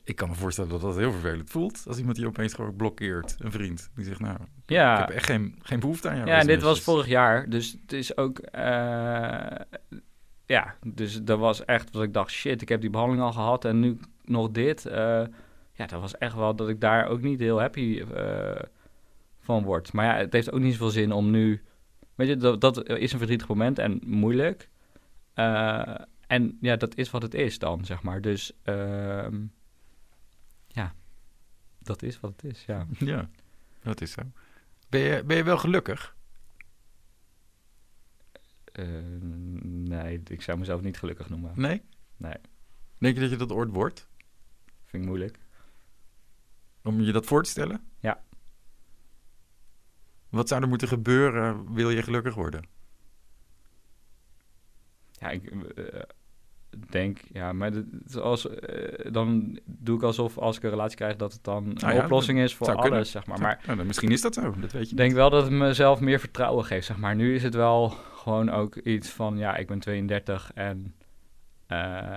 ik kan me voorstellen dat dat heel vervelend voelt. Als iemand je opeens gewoon blokkeert, een vriend. Die zegt: Nou, ja, ik heb echt geen, geen behoefte aan jou. Ja, en dit was vorig jaar, dus het is ook... eh, ja, dus dat was echt dat ik dacht, shit, ik heb die behandeling al gehad en nu nog dit. Eh, ja, dat was echt wel dat ik daar ook niet heel happy eh, van word. Maar ja, het heeft ook niet zoveel zin om nu... Weet je, dat, dat is een verdrietig moment en moeilijk. En ja, dat is wat het is dan, zeg maar. Dus ehm, dat is wat het is, ja. Ja, dat is zo. Ben je, ben je wel gelukkig? Eh, nee, ik zou mezelf niet gelukkig noemen. Nee? Nee. Denk je dat je dat ooit wordt? Vind ik moeilijk. Om je dat voor te stellen? Ja. Wat zou er moeten gebeuren, wil je gelukkig worden? Ja, ik eh, denk, ja, maar dit- zoals, eh, dan doe ik alsof als ik een relatie krijg dat het dan een ja, oplossing is voor alles, kunnen. zeg maar. Maar Nou, dan misschien is dat zo, dat weet je ik denk wel dat het mezelf meer vertrouwen geeft, zeg maar. Nu is het wel gewoon ook iets van, ja, ik ben 32 en eh,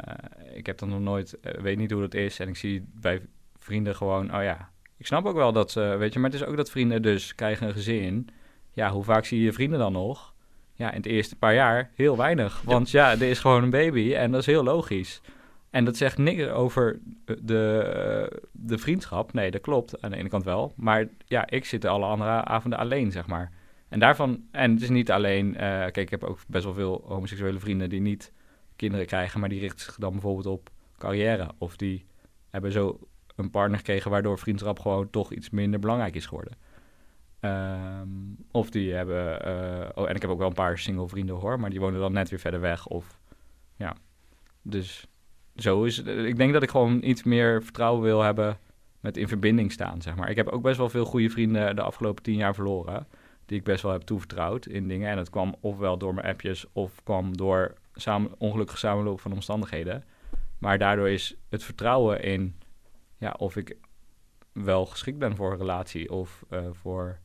ik heb dan nog nooit, eh, weet niet hoe dat is. En ik zie bij vrienden gewoon, oh ja, ik snap ook wel dat ze, weet je, maar het is ook dat vrienden dus krijgen een gezin. Ja, hoe vaak zie je je vrienden dan nog? Ja, in het eerste paar jaar heel weinig. Want ja, er is gewoon een baby en dat is heel logisch. En dat zegt niks over de, de vriendschap. Nee, dat klopt aan de ene kant wel. Maar ja, ik zit alle andere avonden alleen, zeg maar. En daarvan, en het is niet alleen, eh, kijk, ik heb ook best wel veel homoseksuele vrienden die niet kinderen krijgen, maar die richten zich dan bijvoorbeeld op carrière. Of die hebben zo een partner gekregen waardoor vriendschap gewoon toch iets minder belangrijk is geworden. Ehm, of die hebben, eh, oh, en ik heb ook wel een paar single vrienden hoor, maar die wonen dan net weer verder weg. Of ja, dus zo is het. Ik denk dat ik gewoon iets meer vertrouwen wil hebben met in verbinding staan, zeg maar. Ik heb ook best wel veel goede vrienden de afgelopen tien jaar verloren, die ik best wel heb toevertrouwd in dingen. En dat kwam ofwel door mijn appjes of kwam door samen, ongelukkige samenloop van omstandigheden. Maar daardoor is het vertrouwen in ja, of ik wel geschikt ben voor een relatie of eh, voor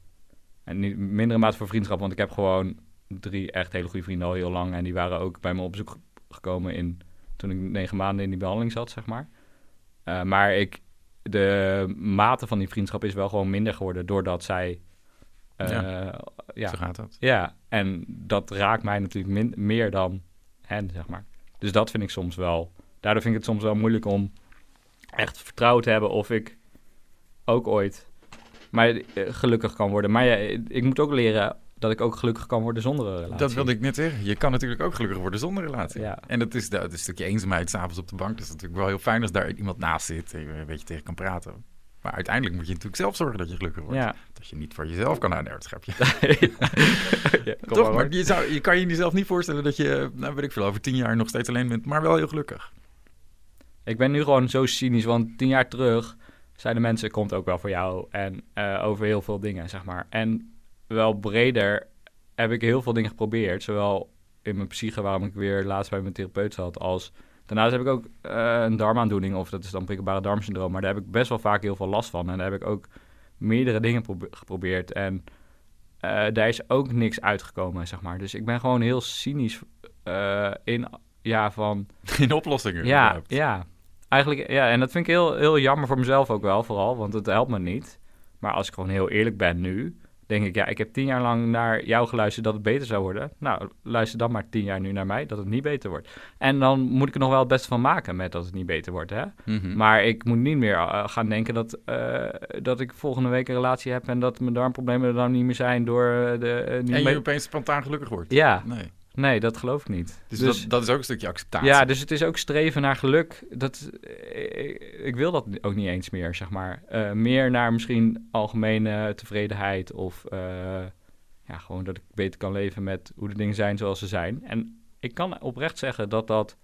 en niet mindere mate voor vriendschap, want ik heb gewoon drie echt hele goede vrienden al heel lang en die waren ook bij me op bezoek gekomen in toen ik negen maanden in die behandeling zat, zeg maar. Eh, maar ik, de mate van die vriendschap is wel gewoon minder geworden doordat zij eh, ja. Zo gaat dat. Ja, en dat raakt mij natuurlijk min- meer dan hen, zeg maar. Dus dat vind ik soms wel... Daardoor vind ik het soms wel moeilijk om echt vertrouwen te hebben of ik ook ooit maar eh, gelukkig kan worden. Maar ja, ik moet ook leren dat ik ook gelukkig kan worden zonder een relatie. Dat wilde ik net zeggen. Je kan natuurlijk ook gelukkig worden zonder relatie. Ja. En dat is, dat is een stukje eenzaamheid s'avonds op de bank. Dat is natuurlijk wel heel fijn als daar iemand naast zit en je een beetje tegen kan praten. Maar uiteindelijk moet je natuurlijk zelf zorgen dat je gelukkig wordt. Ja. Dat je niet voor jezelf kan aan het schepje. (laughs) ja, Toch? maar, je, zou, je kan je jezelf niet voorstellen dat je, nou weet ik veel, over tien jaar nog steeds alleen bent, maar wel heel gelukkig. Ik ben nu gewoon zo cynisch, want tien jaar terug zeiden mensen, komt ook wel voor jou. En eh, over heel veel dingen, zeg maar. En wel breder heb ik heel veel dingen geprobeerd. Zowel in mijn psyche waarom ik weer laatst bij mijn therapeut zat. Als, daarnaast heb ik ook eh, een darmaandoening, of dat is dan prikkelbare darmsyndroom. Maar daar heb ik best wel vaak heel veel last van. En daar heb ik ook meerdere dingen probe- geprobeerd. En eh, daar is ook niks uitgekomen, zeg maar. Dus ik ben gewoon heel cynisch in, ja, van... (laughs) In oplossingen. Ja, ja. Eigenlijk, ja, en dat vind ik heel, heel jammer voor mezelf ook wel, vooral, want het helpt me niet. Maar als ik gewoon heel eerlijk ben nu, denk ik, ja, ik heb tien jaar lang naar jou geluisterd dat het beter zou worden. Nou, luister dan maar tien jaar nu naar mij, dat het niet beter wordt. En dan moet ik er nog wel het beste van maken met dat het niet beter wordt, hè. Mhm. Maar ik moet niet meer eh, gaan denken dat, eh, dat ik volgende week een relatie heb en dat mijn darmproblemen er dan niet meer zijn door eh, de... niet en je mee- opeens spontaan gelukkig wordt. Ja, Nee. Nee, dat geloof ik niet. Dus, dat, dat is ook een stukje acceptatie. Ja, dus het is ook streven naar geluk. Dat, eh, ik, ik wil dat ook niet eens meer, zeg maar. Eh, meer naar misschien algemene tevredenheid of eh, ja, gewoon dat ik beter kan leven met hoe de dingen zijn zoals ze zijn. En ik kan oprecht zeggen dat dat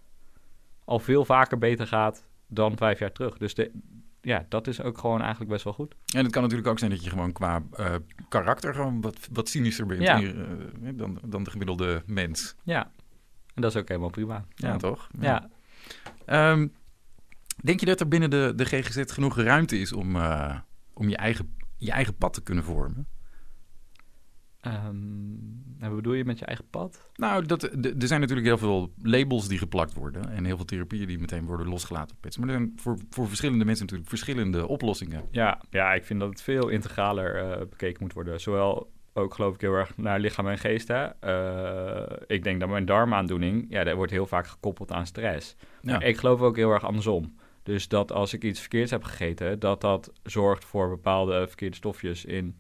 al veel vaker beter gaat dan vijf jaar terug. Dus de, ja, dat is ook gewoon eigenlijk best wel goed. En het kan natuurlijk ook zijn dat je gewoon qua eh, karakter gewoon wat, wat cynischer bent Ja. eh, dan, dan de gemiddelde mens. Ja, en dat is ook helemaal prima. Ja, toch? Ja. Ehm, denk je dat er binnen de, de GGZ genoeg ruimte is om, eh, om je, eigen, je eigen pad te kunnen vormen? Ehm, en wat bedoel je met je eigen pad? Nou, dat, de- er zijn natuurlijk heel veel labels die geplakt worden. En heel veel therapieën die meteen worden losgelaten op mensen. Maar er zijn voor, voor verschillende mensen natuurlijk verschillende oplossingen. Ja, ja, ik vind dat het veel integraler eh, bekeken moet worden. Zowel ook geloof ik heel erg naar lichaam en geest. Hè? Eh, ik denk dat mijn darmaandoening, ja, dat wordt heel vaak gekoppeld aan stress. Ja. Maar ik geloof ook heel erg andersom. Dus dat als ik iets verkeerds heb gegeten, dat dat zorgt voor bepaalde verkeerde stofjes in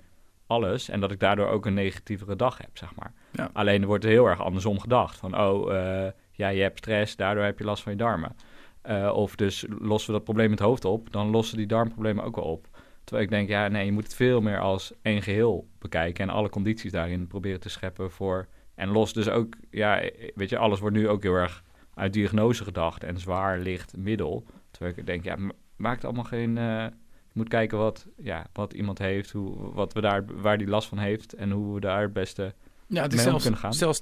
alles. En dat ik daardoor ook een negatievere dag heb, zeg maar. Ja. Alleen er wordt heel erg andersom gedacht. Van, oh, eh, ja, je hebt stress, daardoor heb je last van je darmen. Eh, of dus lossen we dat probleem in het hoofd op, dan lossen die darmproblemen ook wel op. Terwijl ik denk, ja, nee, je moet het veel meer als één geheel bekijken en alle condities daarin proberen te scheppen voor. En los dus ook, ja, weet je, alles wordt nu ook heel erg uit diagnose gedacht en zwaar, licht, middel. Terwijl ik denk, ja, maakt allemaal geen. eh, moet kijken wat, ja, wat iemand heeft, hoe, wat we daar, waar die last van heeft en hoe we daar het beste. Ja, het is zelfs, kunnen gaan. zelfs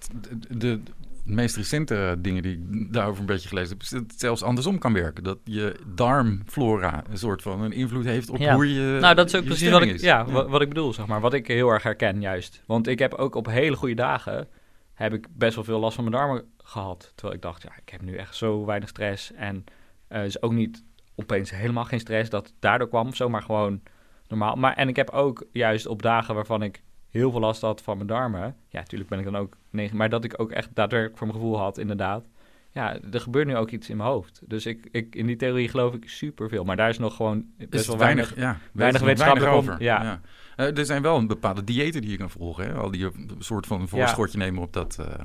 de, meest recente dingen die ik daarover een beetje gelezen heb, is dat het zelfs andersom kan werken. Dat je darmflora een soort van een invloed heeft op Ja. hoe je. nou, dat is ook precies wat ik, is. ja, Wat, wat ik bedoel, zeg maar. Wat ik heel erg herken, juist. Want ik heb ook op hele goede dagen heb ik best wel veel last van mijn darmen gehad. Terwijl ik dacht, ja, ik heb nu echt zo weinig stress. En eh is ook niet opeens helemaal geen stress dat daardoor kwam of zo, maar gewoon normaal. Maar, en ik heb ook juist op dagen waarvan ik heel veel last had van mijn darmen. Ja, natuurlijk ben ik dan ook negen, maar dat ik ook echt daadwerkelijk voor mijn gevoel had, inderdaad. Ja, er gebeurt nu ook iets in mijn hoofd. Dus ik, ik, in die theorie geloof ik superveel. Maar daar is nog gewoon best is wel weinig, weinig. ja, weinig wetenschappelijk over. ja. Eh, er zijn wel een bepaalde diëten die je kan volgen. Hè? Al die een soort van voorschotje nemen op, dat, eh,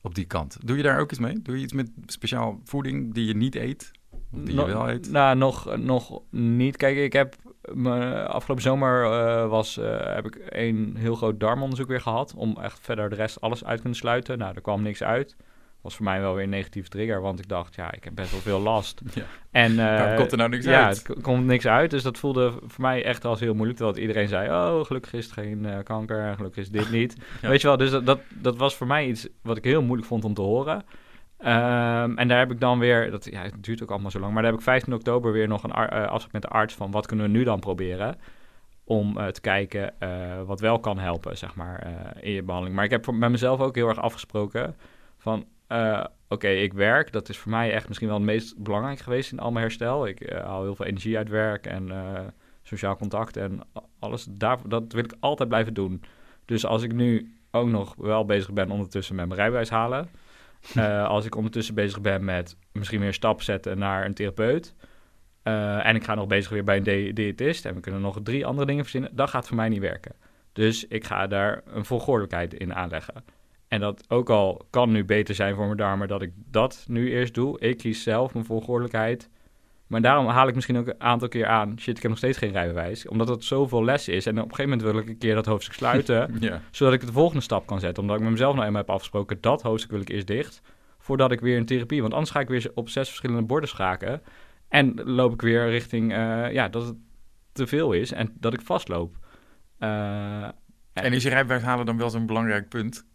op die kant. Doe je daar ook iets mee? Doe je iets met speciaal voeding die je niet eet? Of die No- je wel eet? Nou, nog, nog niet. Kijk, ik heb me, afgelopen zomer eh, was, eh, heb ik een heel groot darmonderzoek weer gehad. Om echt verder de rest alles uit te kunnen sluiten. Nou, er kwam niks uit. Was voor mij wel weer een negatieve trigger. Want ik dacht, ja, ik heb best wel veel last. (laughs) Ja. En, eh, komt er nou niks ja, uit? het k- komt niks uit. Dus dat voelde voor mij echt als heel moeilijk. Terwijl iedereen zei, oh, gelukkig is het geen kanker. Gelukkig is dit niet. (laughs) Ja. Weet je wel, dus dat, dat, dat was voor mij iets wat ik heel moeilijk vond om te horen. Ehm, en daar heb ik dan weer, dat, ja, het duurt ook allemaal zo lang, maar daar heb ik 15 oktober weer nog een eh, afspraak met de arts van wat kunnen we nu dan proberen om eh, te kijken eh, wat wel kan helpen, zeg maar, in je behandeling. Maar ik heb met mezelf ook heel erg afgesproken van, oké, ik werk, dat is voor mij echt misschien wel het meest belangrijk geweest in al mijn herstel. Ik haal heel veel energie uit werk en sociaal contact en alles, daar, dat wil ik altijd blijven doen. Dus als ik nu ook nog wel bezig ben ondertussen met mijn rijbewijs halen. (laughs) eh, als ik ondertussen bezig ben met misschien weer een stap zetten naar een therapeut. eh, en ik ga nog bezig weer bij een di- diëtist. En we kunnen nog drie andere dingen verzinnen. Dat gaat voor mij niet werken. Dus ik ga daar een volgordelijkheid in aanleggen. En dat ook al kan nu beter zijn voor mijn darmen dat ik dat nu eerst doe. Ik kies zelf mijn volgordelijkheid. Maar daarom haal ik misschien ook een aantal keer aan... shit, ik heb nog steeds geen rijbewijs. Omdat het zoveel les is. En op een gegeven moment wil ik een keer dat hoofdstuk sluiten (laughs) Ja. zodat ik de volgende stap kan zetten. Omdat ik met mezelf nou eenmaal heb afgesproken, dat hoofdstuk wil ik eerst dicht, voordat ik weer in therapie, want anders ga ik weer op zes verschillende borden schaken en loop ik weer richting, eh, ja, dat het te veel is en dat ik vastloop. Eh, En is je rijbewijs halen dan wel zo'n belangrijk punt?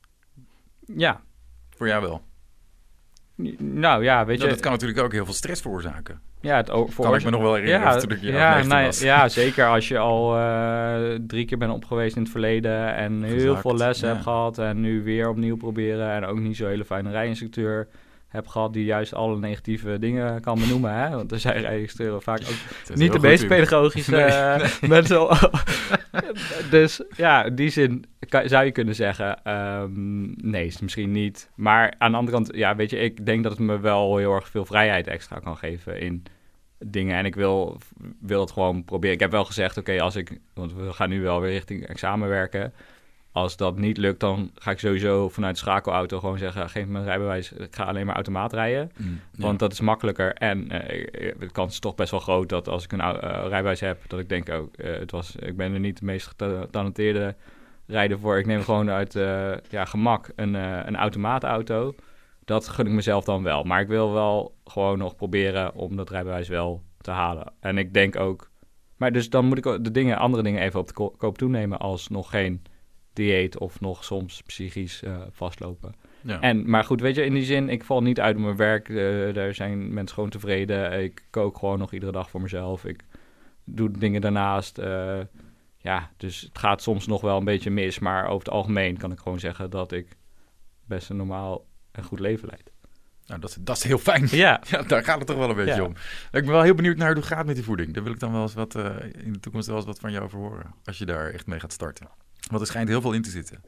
ja, Voor jou wel. Nou ja, weet je... dat kan natuurlijk ook heel veel stress veroorzaken. Ja, het voor Kan ik me nog wel herinneren ja, ja, 19 nou ja, zeker als je al eh, drie keer bent op geweest in het verleden en heel veel lessen ja. hebt gehad en nu weer opnieuw proberen en ook niet zo'n hele fijne rijinstructeur hebt gehad die juist alle negatieve dingen kan benoemen, hè? Want er zijn rijinstructeuren vaak ook (laughs) niet de meest pedagogische Nee. eh, (laughs) mensen. (laughs) dus ja, in die zin kan- zou je kunnen zeggen, ehm, nee, misschien niet. Maar aan de andere kant, ja, weet je, ik denk dat het me wel heel erg veel vrijheid extra kan geven in dingen. En ik wil, wil het gewoon proberen. Ik heb wel gezegd, oké, als ik, want we gaan nu wel weer richting examen werken. Als dat niet lukt, dan ga ik sowieso vanuit de schakelauto gewoon zeggen, geef me een rijbewijs, ik ga alleen maar automaat rijden. Mm, ja. Want dat is makkelijker. En eh, de kans is toch best wel groot dat als ik een eh, rijbewijs heb, dat ik denk, oh, eh, het was, ik ben er niet de meest geta- getalenteerde rijder voor. Ik neem gewoon uit ja, gemak een, een automaatauto. Dat gun ik mezelf dan wel. Maar ik wil wel gewoon nog proberen om dat rijbewijs wel te halen. En ik denk ook... Maar dus dan moet ik ook de dingen, andere dingen even op de ko- koop toenemen als nog geen dieet of nog soms psychisch eh, vastlopen. ja. En, maar goed, weet je, in die zin, ik val niet uit mijn werk. eh, daar zijn mensen gewoon tevreden. Ik kook gewoon nog iedere dag voor mezelf. Ik doe dingen daarnaast. eh, ja, dus het gaat soms nog wel een beetje mis. Maar over het algemeen kan ik gewoon zeggen dat ik best een normaal en goed leven leid. Nou, dat, is- dat is heel fijn. Ja, (laughs) Ja, daar gaat het toch wel een beetje Ja. om. Ik ben wel heel benieuwd naar hoe het gaat met die voeding. Daar wil ik dan wel eens wat eh, in de toekomst wel eens wat van jou over horen. Als je daar echt mee gaat starten. Want er schijnt heel veel in te zitten.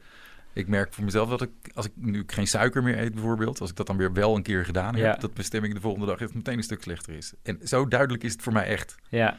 Ik merk voor mezelf dat ik, als ik nu geen suiker meer eet bijvoorbeeld, als ik dat dan weer wel een keer gedaan heb, Ja. dat mijn stemming de volgende dag echt meteen een stuk slechter is. En zo duidelijk is het voor mij echt. ja.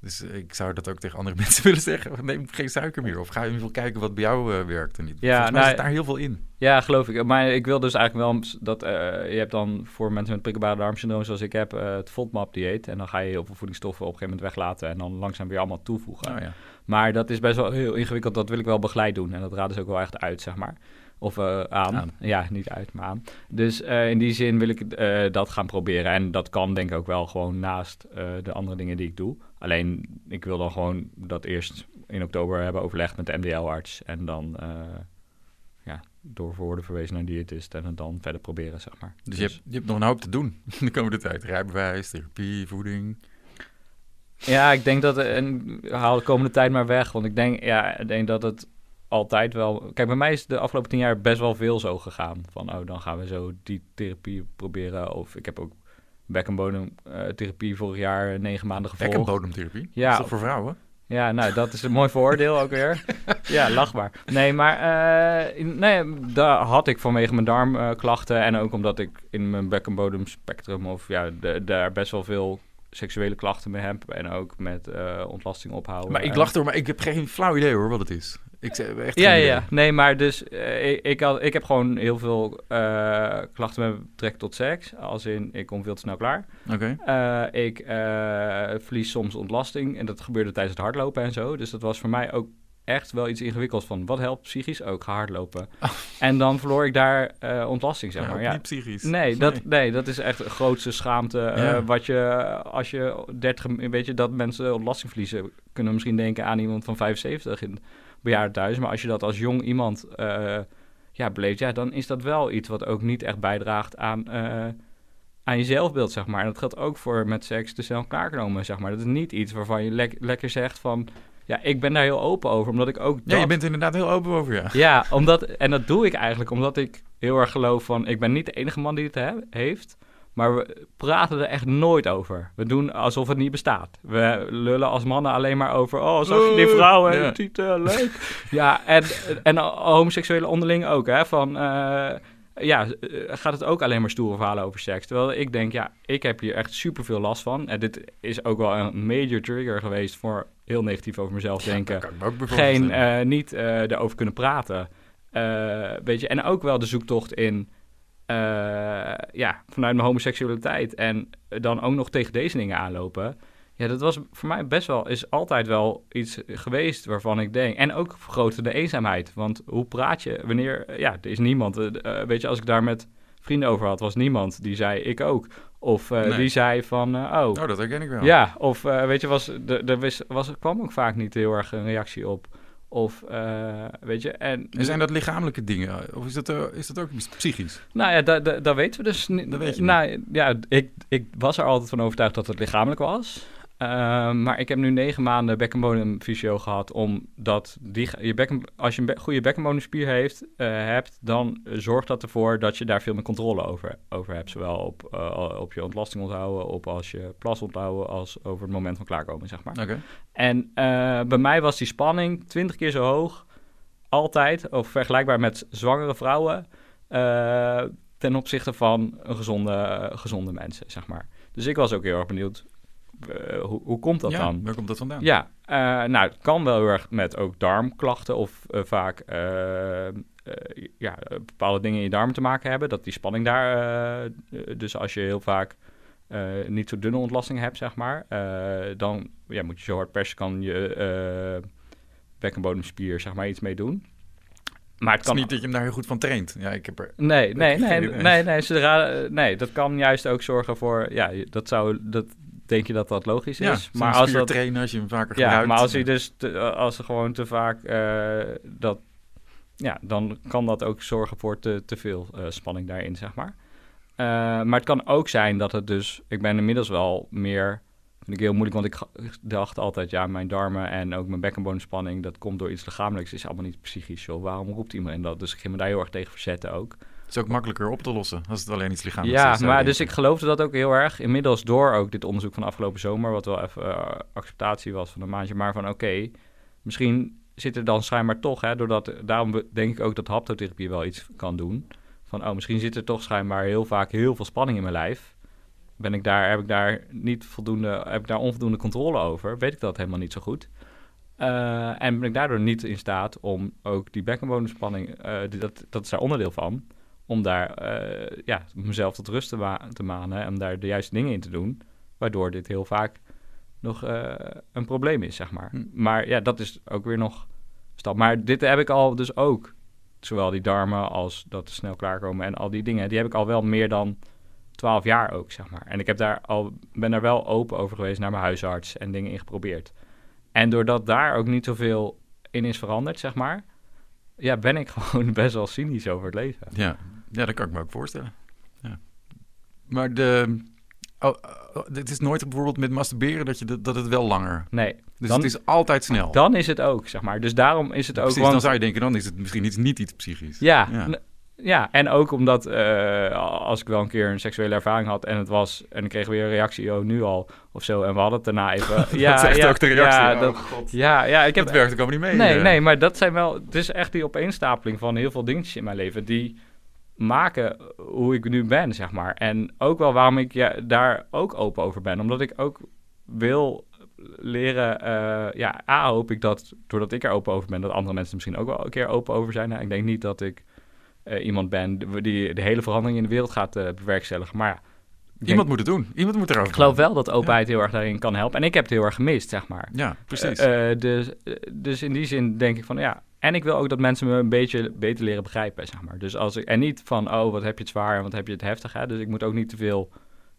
Dus ik zou dat ook tegen andere (laughs) mensen willen zeggen. Neem geen suiker meer. Of ga in ieder geval kijken wat bij jou eh, werkt en niet. Ja, Volgens mij nou, zit daar heel veel in. Ja, geloof ik. Maar ik wil dus eigenlijk wel dat eh, je hebt dan voor mensen met prikkelbare darmsyndroom zoals ik heb eh, het FODMAP-dieet. En dan ga je heel veel voedingsstoffen op een gegeven moment weglaten en dan langzaam weer allemaal toevoegen. Nou ja. Maar dat is best wel heel ingewikkeld. Dat wil ik wel begeleid doen. En dat raden ze ook wel echt uit, zeg maar. Of eh, aan. Aan. Ja, niet uit, maar aan. Dus eh, in die zin wil ik eh, dat gaan proberen. En dat kan denk ik ook wel gewoon naast de andere dingen die ik doe. Alleen, ik wil dan gewoon dat eerst in oktober hebben overlegd met de MDL-arts. En dan ja, door worden verwezen naar een diëtist. En het dan verder proberen, zeg maar. Dus, je, hebt, je hebt nog een hoop te doen (laughs) de komende tijd. Rijbewijs, therapie, voeding. Ja, ik denk dat... En haal de komende tijd maar weg. Want ik denk, ja, ik denk dat het altijd wel... Kijk, bij mij is de afgelopen tien jaar best wel veel zo gegaan. Van, oh, dan gaan we zo die therapie proberen. Of ik heb ook bek- en bodemtherapie vorig jaar negen maanden Bek- en gevolgd. bodemtherapie. Ja. Is dat voor vrouwen? Ja, nou, dat is een mooi vooroordeel ook weer. (laughs) Ja, lachbaar. Nee, maar eh, nee, daar had ik vanwege mijn darmklachten en ook omdat ik in mijn bek- en bodemspectrum of ja, de- daar best wel veel seksuele klachten mee heb en ook met eh, ontlasting ophouden. Maar ik En- lach er, maar ik heb geen flauw idee hoor wat het is. Ik zeg echt Ja, ja, idee. Nee, maar dus eh, ik, ik, had, ik heb gewoon heel veel eh, klachten met betrekking tot seks. Als in, ik kom veel te snel klaar. Oké. Ik verlies soms ontlasting en dat gebeurde tijdens het hardlopen en zo. Dus dat was voor mij ook echt wel iets ingewikkelds van wat helpt psychisch ook ga hardlopen. (laughs) En dan verloor ik daar eh, ontlasting, zeg Ja, maar. Ja. niet psychisch. Nee, dat, nee, dat is echt de grootste schaamte. eh, wat je, als je 30, weet je, dat mensen ontlasting verliezen, kunnen misschien denken aan iemand van 75 in bejaardentehuis. Maar als je dat als jong iemand eh, ja, beleeft, ja, dan is dat wel iets wat ook niet echt bijdraagt aan, eh, aan je zelfbeeld, zeg maar. En dat geldt ook voor met seks te snel klaarkomen, zeg maar. Dat is niet iets waarvan je lek- lekker zegt van, ja, ik ben daar heel open over, omdat ik ook Ja, je bent er inderdaad heel open over, ja. Ja, omdat, en dat doe ik eigenlijk omdat ik heel erg geloof van... ik ben niet de enige man die het he- heeft... maar we praten er echt nooit over. We doen alsof het niet bestaat. We lullen als mannen alleen maar over... oh, zag je die Oeh, vrouw en ja. leuk. ja, en, en homoseksuele onderling ook, hè. Van, eh, ja, eh, gaat het ook alleen maar stoere verhalen over seks. Terwijl ik denk, ja, ik heb hier echt super veel last van. En dit is ook wel een major trigger geweest... voor heel negatief over mezelf denken ook bijvoorbeeld geen, eh, niet eh erover kunnen praten. Weet je, en ook wel de zoektocht in, ja, vanuit mijn homoseksualiteit. En dan ook nog tegen deze dingen aanlopen. Ja, dat was voor mij best wel, is altijd wel iets geweest waarvan ik denk. En ook vergroten de eenzaamheid. Want hoe praat je wanneer, ja, er is niemand. eh, eh, weet je, als ik daar met vrienden over had, was niemand die zei ik ook. Of Nee. die zei van, oh, Oh, dat herken ik wel. ja, of weet je, was, er, was, was, kwam ook vaak niet heel erg een reactie op. Of, weet je, en... En zijn dat lichamelijke dingen? Of is dat, is dat ook psychisch? Nou ja, dat da, da weten we dus niet. Dat weet je nou, ja, ik, ik was er altijd van overtuigd dat het lichamelijk was. Ehm, maar ik heb nu negen maanden bekkenbodemfysio gehad, omdat die, je bekken, als je een be- goede bekkenbodemspier heeft, eh, hebt, dan zorgt dat ervoor dat je daar veel meer controle over, over hebt. Zowel op, eh, op je ontlasting onthouden, op als je plas onthouden, als over het moment van klaarkomen, zeg maar. Oké. En eh, bij mij was die spanning 20 keer zo hoog, altijd, of vergelijkbaar met zwangere vrouwen, eh, ten opzichte van een gezonde, gezonde mensen, zeg maar. Dus ik was ook heel erg benieuwd, eh, hoe, hoe komt dat ja, dan? waar komt dat vandaan? Ja, eh, nou, het kan wel heel erg met ook darmklachten of eh, vaak ja, bepaalde dingen in je darmen te maken hebben. Dat die spanning daar, dus als je heel vaak niet zo dunne ontlasting hebt, zeg maar, dan ja, moet je zo hard persen, kan je bekkenbodemspier, zeg maar, iets mee doen. Maar het Het is kan niet dat je hem daar heel goed van traint. Ja, ik heb er... Nee, nee, nee, nee, nee, zodra, nee, dat kan juist ook zorgen voor, ja, dat zou, dat denk je dat dat logisch Ja, is. maar als dat, trainen, als je hem vaker ja, gebruikt. maar als hij dus, te- als er gewoon te vaak, eh, dat, ja, dan kan dat ook zorgen voor te, te veel eh, spanning daarin, zeg maar. Eh, maar het kan ook zijn dat het dus, ik ben inmiddels wel meer, vind ik heel moeilijk, want ik dacht altijd, ja, mijn darmen en ook mijn bekkenbodemspanning, dat komt door iets lichamelijks, is allemaal niet psychisch, joh. Waarom roept iedereen dat? Dus ik ging me daar heel erg tegen verzetten ook. Het is ook makkelijker op te lossen als het alleen iets lichamelijks Ja, is. zou maar dus ik geloofde dat ook heel erg. Inmiddels door ook dit onderzoek van afgelopen zomer, wat wel even eh, acceptatie was van een maandje, maar van oké, misschien zit er dan schijnbaar toch, hè, doordat, daarom denk ik ook dat haptotherapie wel iets kan doen. Van oh, misschien zit er toch schijnbaar heel vaak heel veel spanning in mijn lijf. Ben ik daar, heb ik daar niet voldoende, heb ik daar onvoldoende controle over? Weet ik dat helemaal niet zo goed. Eh, en ben ik daardoor niet in staat om ook die bekkenbodemspanning, die- dat, dat is daar onderdeel van, om daar eh, ja, mezelf tot rust te, ma- te manen en om daar de juiste dingen in te doen. Waardoor dit heel vaak nog eh, een probleem is, zeg maar. Hm. Maar ja, dat is ook weer nog stap. Maar dit heb ik al dus ook. Zowel die darmen als dat snel klaarkomen en al die dingen. Die heb ik al wel meer dan 12 jaar ook, zeg maar. En ik heb daar al, ben daar wel open over geweest naar mijn huisarts en dingen in geprobeerd. En doordat daar ook niet zoveel in is veranderd, zeg maar... Ja, ben ik (laughs) gewoon best wel cynisch over het leven. Ja. Ja, dat kan ik me ook voorstellen. Ja. Maar de... Oh, oh, het is nooit bijvoorbeeld met masturberen dat, je dat, dat het wel langer... Nee, Dus Dan- het is altijd snel. dan is het ook, zeg maar. Dus daarom is het ook... Precies, want- dan zou je denken, dan is het misschien iets, niet iets psychisch. Ja, Ja. en ook omdat eh, als ik wel een keer een seksuele ervaring had en het was en ik kreeg weer een reactie, oh nu al of zo, en we hadden het daarna even. (laughs) ja, dat is echt ja, ook de reactie. Ja, Oh, dat, God. ja, ja, ik heb. dat werkt ook allemaal niet mee. nee, eh. nee, maar dat zijn wel. Het is echt die opeenstapeling van heel veel dingetjes in mijn leven die maken hoe ik nu ben, zeg maar. En ook wel waarom ik ja, daar ook open over ben, omdat ik ook wil leren. eh, ja, A hoop ik dat doordat ik er open over ben, dat andere mensen misschien ook wel een keer open over zijn. Nou, ik denk niet dat ik eh, iemand ben die de hele verandering in de wereld gaat eh, bewerkstelligen. Maar ja, denk- Iemand moet het doen. Iemand moet erover ik geloof wel dat openheid heel erg daarin kan helpen. En ik heb het heel erg gemist, zeg maar. Ja, precies. Dus, dus in die zin denk ik van ja. En ik wil ook dat mensen me een beetje beter leren begrijpen, zeg maar. Dus als ik, en niet van, oh, wat heb je het zwaar en wat heb je het heftig, hè. Dus ik moet ook niet te veel,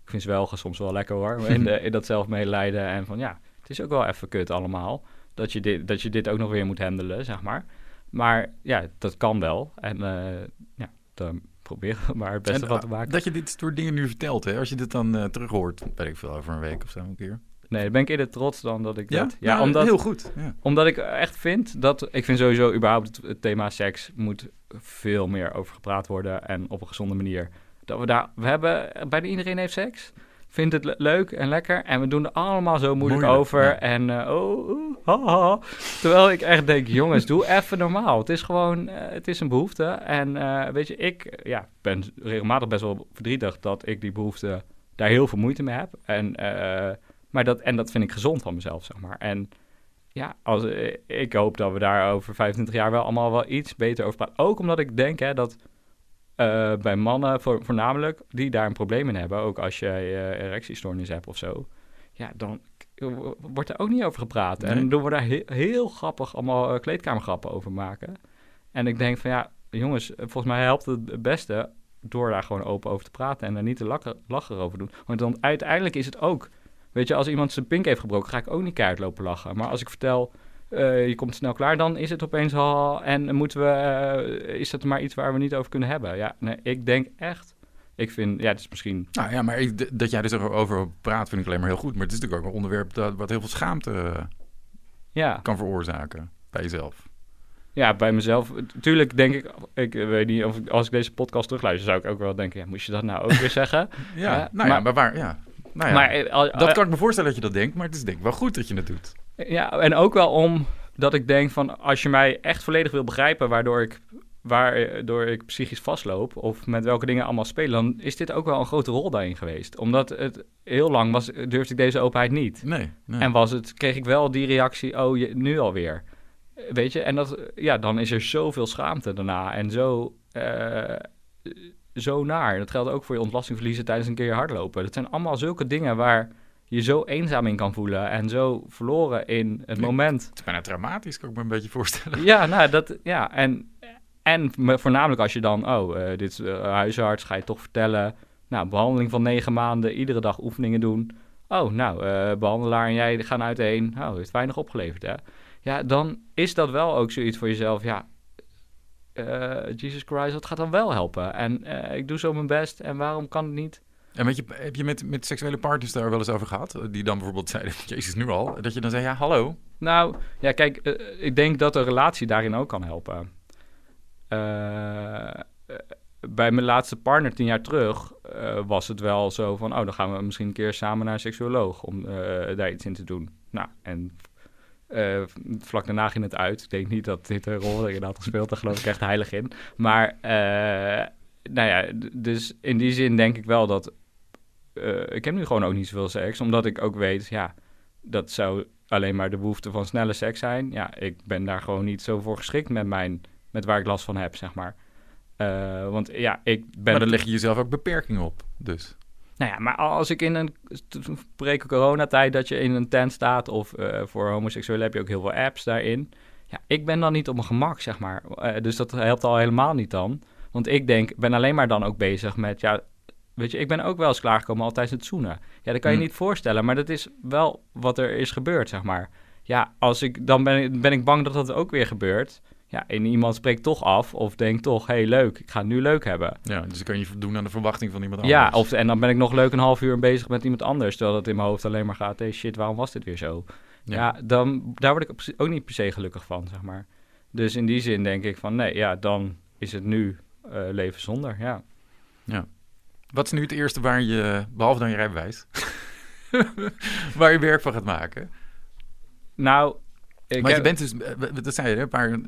ik vind zwelgen soms wel lekker hoor, in, de, in dat zelf medelijden. En van ja, het is ook wel even kut allemaal, dat je dit, dat je dit ook nog weer moet handelen, zeg maar. Maar ja, dat kan wel. En eh, ja, dan proberen we maar het beste En, van te ah, maken. Dat je dit soort dingen nu vertelt, hè? als je dit dan eh terug hoort, weet ik veel, over een week of zo een keer. Nee, dan ben ik eerder trots dan dat ik dat... Ja, Nou, omdat... heel goed. Ja. Omdat ik echt vind dat... Ik vind sowieso überhaupt het, thema seks moet veel meer over gepraat worden. En op een gezonde manier. Dat we daar... We hebben... Bijna iedereen heeft seks. Vindt het le- leuk en lekker. En we doen er allemaal zo moeilijk, Moeilijk, over. ja. En eh, oh, oh, ha, ha. Terwijl ik echt denk, jongens, doe even normaal. Het is gewoon... eh, het is een behoefte. En eh, weet je, ik ja, ben regelmatig best wel verdrietig dat ik die behoefte... daar heel veel moeite mee heb. En... maar dat, en dat vind ik gezond van mezelf, zeg maar. En ja, als, eh, ik hoop dat we daar over 25 jaar wel allemaal wel iets beter over praten. Ook omdat ik denk hè, dat eh, bij mannen voor, voornamelijk, die daar een probleem in hebben, ook als jij eh erectiestoornis hebt of zo, ja, dan wordt er ook niet over gepraat. En dan doen we daar he- heel grappig allemaal eh, kleedkamergrappen over maken. En ik denk van ja, jongens, volgens mij helpt het het beste door daar gewoon open over te praten en daar niet te lachen, lachen over doen. Want dan uiteindelijk is het ook Weet je, als iemand zijn pink heeft gebroken, ga ik ook niet keihard lopen lachen. Maar als ik vertel eh, je komt snel klaar, dan is het opeens al. En moeten we, eh, is dat maar iets waar we niet over kunnen hebben? Ja, nee, ik denk echt. Ik vind, ja, het is misschien. Nou ja, maar ik- dat jij er zo over praat vind ik alleen maar heel goed. Maar het is natuurlijk ook een onderwerp dat, wat heel veel schaamte eh, Ja, kan veroorzaken bij jezelf. ja bij mezelf. Tuurlijk denk ik, ik weet niet of ik, als ik deze podcast terugluister, zou ik ook wel denken: ja, moest je dat nou ook weer zeggen? (laughs) Ja, Ja, nou ja, maar- maar waar, ja. Nou ja, Maar eh, al- dat kan ik me voorstellen dat je dat denkt, maar het is denk ik wel goed dat je het doet. Ja, en ook wel om dat ik denk van als je mij echt volledig wil begrijpen waardoor ik, waardoor ik psychisch vastloop of met welke dingen allemaal spelen, dan is dit ook wel een grote rol daarin geweest. Omdat het heel lang was, durfde ik deze openheid niet. Nee, nee. En was het, kreeg ik wel die reactie, oh, je, nu alweer. Weet je, en dat, ja, dan is er zoveel schaamte daarna en zo, eh, zo naar. Dat geldt ook voor je ontlastingverliezen tijdens een keer hardlopen. Dat zijn allemaal zulke dingen waar je zo eenzaam in kan voelen en zo verloren in het moment. Het is bijna traumatisch, kan ik me een beetje voorstellen. Ja, nou, dat, ja, en, en me- voornamelijk als je dan, oh, eh, dit is eh, huisarts, ga je toch vertellen. Nou, behandeling van negen maanden, iedere dag oefeningen doen. Oh, nou, eh, behandelaar en jij gaan uiteen. Oh, heeft weinig opgeleverd, hè? Ja, dan is dat wel ook zoiets voor jezelf, ja, eh, Jesus Christ, dat gaat dan wel helpen. En eh, ik doe zo mijn best en waarom kan het niet? En weet je, heb je met, met seksuele partners daar wel eens over gehad? Die dan bijvoorbeeld zeiden, (laughs) jezus, nu al. Dat je dan zei, ja, hallo. Nou, ja, kijk, eh, ik denk dat een relatie daarin ook kan helpen. Bij mijn laatste partner tien jaar terug was het wel zo van... oh, dan gaan we misschien een keer samen naar een seksuoloog om daar iets in te doen. Nou, en eh, vlak daarna ging het uit. Ik denk niet dat dit een rol erin had gespeeld, daar geloof ik echt heilig in. Maar, eh, nou ja, dus in die zin denk ik wel dat... eh, ik heb nu gewoon ook niet zoveel seks, omdat ik ook weet, ja, dat zou alleen maar de behoefte van snelle seks zijn. Ja, ik ben daar gewoon niet zo voor geschikt met, mijn, met waar ik last van heb, zeg maar. Want ja, ik ben... Maar dan leg je jezelf ook beperkingen op, dus. Nou ja, maar als ik in een pre-coronatijd dat je in een tent staat... of eh, voor homoseksuelen heb je ook heel veel apps daarin... Ja, ik ben dan niet op mijn gemak, zeg maar. Eh, dus dat helpt al helemaal niet dan. Want ik denk, ben alleen maar dan ook bezig met... ja, weet je, ik ben ook wel eens klaargekomen al tijdens het zoenen. Ja, dat kan je Hm. niet voorstellen, maar dat is wel wat er is gebeurd, zeg maar. Ja, als ik, dan ben ik, ben ik bang dat dat ook weer gebeurt. Ja, en iemand spreekt toch af of denkt toch... hé, hey, leuk, ik ga het nu leuk hebben. Ja, dus dan kan je voldoen aan de verwachting van iemand anders. Ja, of, en dan ben ik nog leuk een half uur bezig met iemand anders. Terwijl het in mijn hoofd alleen maar gaat: hey shit, waarom was dit weer zo? Ja, dan, daar word ik ook niet per se gelukkig van, zeg maar. Dus in die zin denk ik van: nee, ja, dan is het nu eh, leven zonder. Ja. Wat is nu het eerste waar je, behalve dan je rijbewijs, (laughs) waar je werk van gaat maken? Nou, ik Want je bent dus, eh, dat zei je, hè, een paar eh,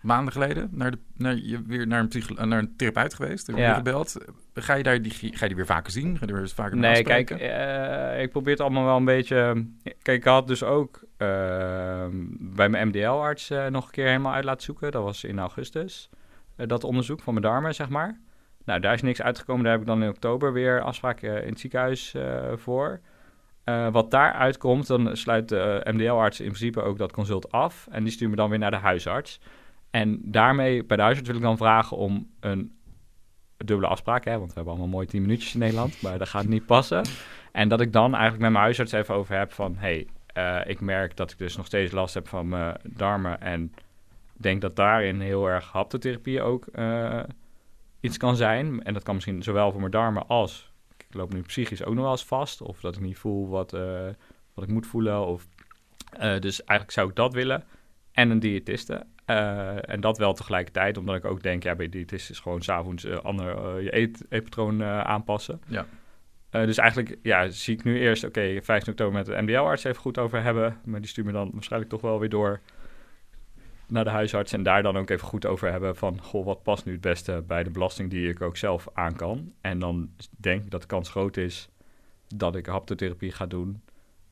maanden geleden naar, de, naar, je, weer naar een, psycho- naar een therapeut geweest. Heb je Ja. gebeld. Ga je, daar die, ga je die weer vaker zien? Ga je weer eens vaker Nee, kijk, afspreken? eh, ik probeer het allemaal wel een beetje. Kijk, ik had dus ook eh, bij mijn MDL-arts eh, nog een keer helemaal uit laten zoeken. Dat was in augustus. Eh, dat onderzoek van mijn darmen, zeg maar. Nou, daar is niks uitgekomen. Daar heb ik dan in oktober weer afspraak eh, in het ziekenhuis eh, voor. Eh, wat daar uitkomt, dan sluit de MDL-arts in principe ook dat consult af. En die stuurt me dan weer naar de huisarts. En daarmee, bij de huisarts wil ik dan vragen om een dubbele afspraak, hè, want we hebben allemaal mooi 10 minuutjes in Nederland, maar dat gaat niet passen. En dat ik dan eigenlijk met mijn huisarts even over heb van, hey, eh, ik merk dat ik dus nog steeds last heb van mijn darmen en denk dat daarin heel erg haptotherapie ook eh, iets kan zijn. En dat kan misschien zowel voor mijn darmen als, ik loop nu psychisch ook nog wel eens vast, of dat ik niet voel wat, eh, wat ik moet voelen. Of, eh, dus eigenlijk zou ik dat willen. En een diëtiste. Eh, en dat wel tegelijkertijd, omdat ik ook denk, ja, bij diëtist is gewoon s'avonds uh, ander je eet, eetpatroon aanpassen. Ja. Dus eigenlijk ja, zie ik nu eerst, oké, 15 oktober met de MDL-arts even goed over hebben. Maar die stuurt me dan waarschijnlijk toch wel weer door naar de huisarts. En daar dan ook even goed over hebben van, goh, wat past nu het beste bij de belasting die ik ook zelf aan kan. En dan denk ik dat de kans groot is dat ik haptotherapie ga doen.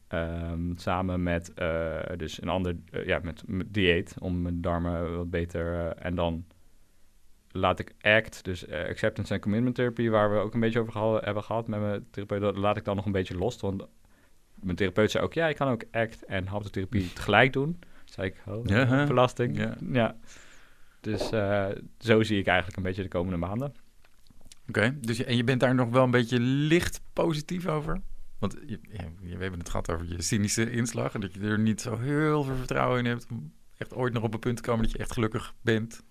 Ehm, samen met uh, dus een ander uh, ja, met, met, dieet om mijn darmen wat beter. Uh, en dan laat ik ACT, dus Acceptance and Commitment Therapy, waar we ook een beetje over geha hebben gehad met mijn therapeut, dat laat ik dan nog een beetje los. Want mijn therapeut zei ook, ja, ik kan ook ACT en haptotherapie (laughs) tegelijk doen. Toen zei ik, oh, ja, belasting. Ja. ja. Dus uh, zo zie ik eigenlijk een beetje de komende maanden. Oké, okay, dus je, en je bent daar nog wel een beetje licht positief over? Want je, ja, we hebben het gehad over je cynische inslag. En dat je er niet zo heel veel vertrouwen in hebt. Om echt ooit nog op een punt te komen dat je echt gelukkig bent.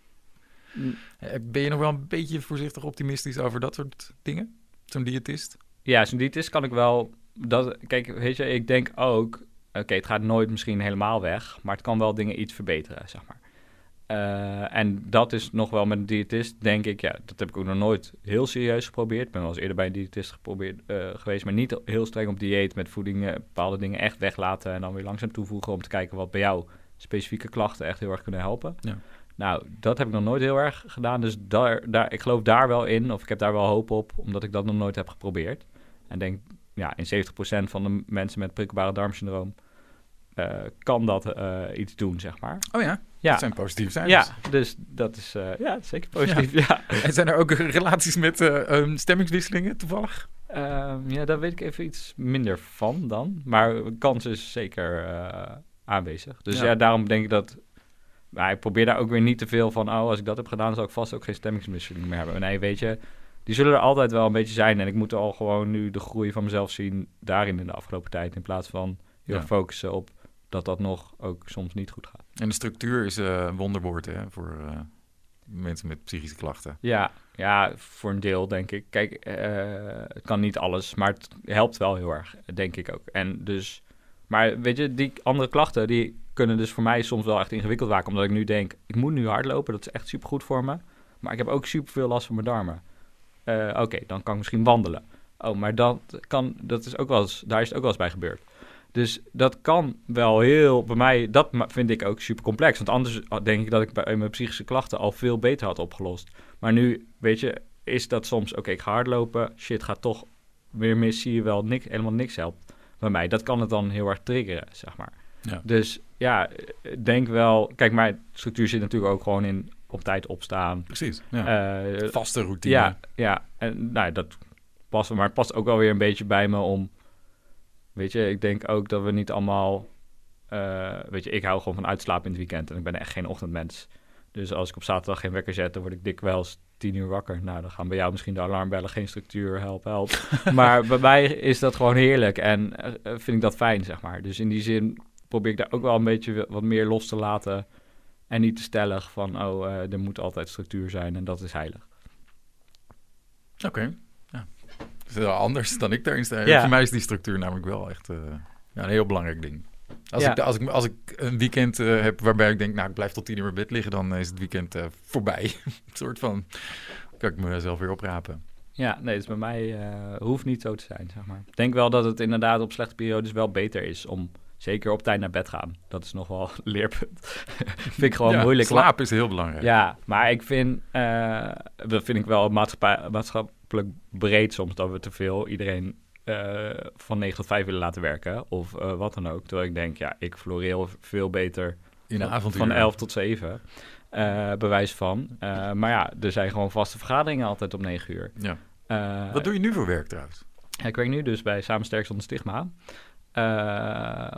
Mm. Eh, Ben je nog wel een beetje voorzichtig optimistisch over dat soort dingen? Zo'n diëtist? Ja, zo'n diëtist kan ik wel... Dat, kijk, weet je, ik denk ook... Oké, het gaat nooit misschien helemaal weg, maar het kan wel dingen iets verbeteren, zeg maar. Eh, en dat is nog wel met een diëtist, denk ik, ja, dat heb ik ook nog nooit heel serieus geprobeerd. Ik ben wel eens eerder bij een diëtist geprobeerd, eh, geweest, maar niet heel streng op dieet met voeding, bepaalde dingen echt weglaten en dan weer langzaam toevoegen om te kijken wat bij jou specifieke klachten echt heel erg kunnen helpen. Ja. Nou, dat heb ik nog nooit heel erg gedaan, dus daar, daar, ik geloof daar wel in, of ik heb daar wel hoop op, omdat ik dat nog nooit heb geprobeerd. En denk, ja, in 70% van de mensen met prikkelbare darmsyndroom eh, kan dat eh, iets doen, zeg maar. Oh ja, Ja, dat zijn positieve cijfers. ja dus dat is eh, ja, zeker positief. Ja. En zijn er ook (laughs) relaties met eh, ehm, stemmingswisselingen toevallig? Ehm, ja, daar weet ik even iets minder van dan. Maar kans is zeker aanwezig. Dus Ja. ja. daarom denk ik dat... Maar ik probeer daar ook weer niet te veel van... Oh, als ik dat heb gedaan, zal ik vast ook geen stemmingswisseling meer hebben. Nee, weet je... Die zullen er altijd wel een beetje zijn. En ik moet al gewoon nu de groei van mezelf zien daarin in de afgelopen tijd. In plaats van heel Ja. focussen op dat dat nog ook soms niet goed gaat. En de structuur is eh, een wonderwoord hè, voor eh, mensen met psychische klachten. Ja, ja, voor een deel denk ik. Kijk, eh, het kan niet alles, maar het helpt wel heel erg, denk ik ook. En dus, maar weet je, die andere klachten, die kunnen dus voor mij soms wel echt ingewikkeld maken. Omdat ik nu denk, ik moet nu hardlopen, dat is echt supergoed voor me. Maar ik heb ook superveel last van mijn darmen. Oké, dan kan ik misschien wandelen. Oh, maar dat kan, dat is ook wel eens, daar is het ook wel eens bij gebeurd. Dus dat kan wel heel, bij mij, dat vind ik ook super complex. Want anders denk ik dat ik bij mijn psychische klachten al veel beter had opgelost. Maar nu, weet je, is dat soms, oké, ik ga hardlopen, shit, gaat toch weer mis, zie je wel, niks, helemaal niks helpt bij mij. Dat kan het dan heel erg triggeren, zeg maar. Ja. Dus ja, denk wel, kijk, mijn structuur zit natuurlijk ook gewoon in op tijd opstaan. Precies. Ja. Eh, Vaste routine. ja, ja, en nou, dat past, maar het past ook wel weer een beetje bij me om, weet je, ik denk ook dat we niet allemaal, eh, weet je, ik hou gewoon van uitslapen in het weekend en ik ben echt geen ochtendmens. Dus als ik op zaterdag geen wekker zet, dan word ik dikwijls tien uur wakker. Nou, dan gaan bij jou misschien de alarmbellen, geen structuur, help, help. (laughs) maar bij mij is dat gewoon heerlijk en eh, eh, vind ik dat fijn, zeg maar. Dus in die zin probeer ik daar ook wel een beetje wat meer los te laten en niet te stellig van, oh, er moet altijd structuur zijn en dat is heilig. Oké. Anders dan ik daarin sta. Ja. Voor mij is die structuur namelijk wel echt eh, ja, een heel belangrijk ding. Als, Ja. ik, als, ik, als ik een weekend eh, heb waarbij ik denk, nou, ik blijf tot tien uur in bed liggen, dan is het weekend eh, voorbij. (laughs) een soort van, kan ik mezelf weer oprapen. Ja, nee, dus bij mij hoeft niet zo te zijn, zeg maar. Ik denk wel dat het inderdaad op slechte periodes wel beter is om zeker op tijd naar bed gaan. Dat is nog wel een leerpunt. (laughs) vind ik gewoon Ja, moeilijk. Slaap is heel belangrijk. Ja, maar ik vind, eh, dat vind ik wel maatschappij, breed soms dat we te veel iedereen eh, van 9 tot 5 willen laten werken of eh, wat dan ook. Terwijl ik denk, ja, ik floreer veel beter In de van- avond van 11 tot 7. eh bewijs van. Maar ja, er zijn gewoon vaste vergaderingen altijd om 9 uur. Ja. Wat doe je nu voor werk trouwens? ik werk nu dus bij Samen Sterk zonder Stigma.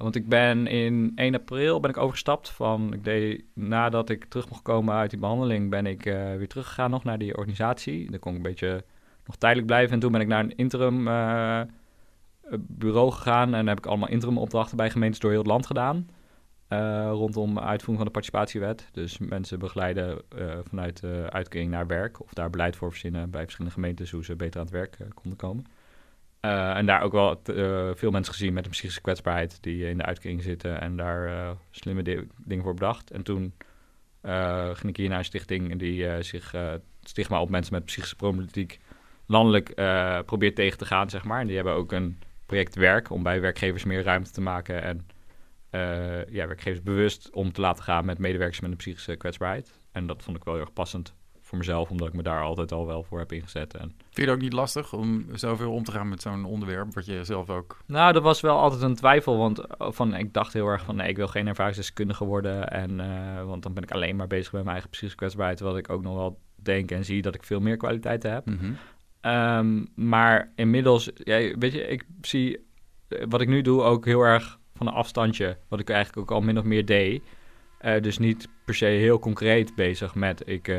Want ik ben in 1 april ben ik overgestapt van... Ik deed, nadat ik terug mocht komen uit die behandeling... ben ik eh, weer teruggegaan nog naar die organisatie. Dan kon ik een beetje nog tijdelijk blijven. En toen ben ik naar een interim eh, bureau gegaan... en heb ik allemaal interim opdrachten bij gemeentes door heel het land gedaan... eh, rondom uitvoering van de participatiewet. Dus mensen begeleiden eh, vanuit de uitkering naar werk... of daar beleid voor verzinnen bij verschillende gemeentes... hoe ze beter aan het werk konden komen. En daar ook wel veel mensen gezien met een psychische kwetsbaarheid die in de uitkering zitten en daar slimme di- dingen voor bedacht. En toen ging ik hier naar een stichting die zich stigma op mensen met psychische problematiek landelijk eh, probeert tegen te gaan, zeg maar. En die hebben ook een project werk om bij werkgevers meer ruimte te maken en eh, ja, werkgevers bewust om te laten gaan met medewerkers met een psychische kwetsbaarheid. En dat vond ik wel heel erg passend voor mezelf, omdat ik me daar altijd al wel voor heb ingezet. En Vind je het ook niet lastig om zoveel om te gaan met zo'n onderwerp, wat je zelf ook... Nou, dat was wel altijd een twijfel, want eh, van, ik dacht heel erg van nee, ik wil geen ervaringsdeskundige worden. En, eh, want dan ben ik alleen maar bezig met mijn eigen psychische kwetsbaarheid, terwijl ik ook nog wel denk en zie dat ik veel meer kwaliteiten heb. Ehm, maar inmiddels, weet je, ik zie eh, wat ik nu doe ook heel erg van een afstandje, wat ik eigenlijk ook al min of meer deed. Eh, dus niet per se heel concreet bezig met ik eh,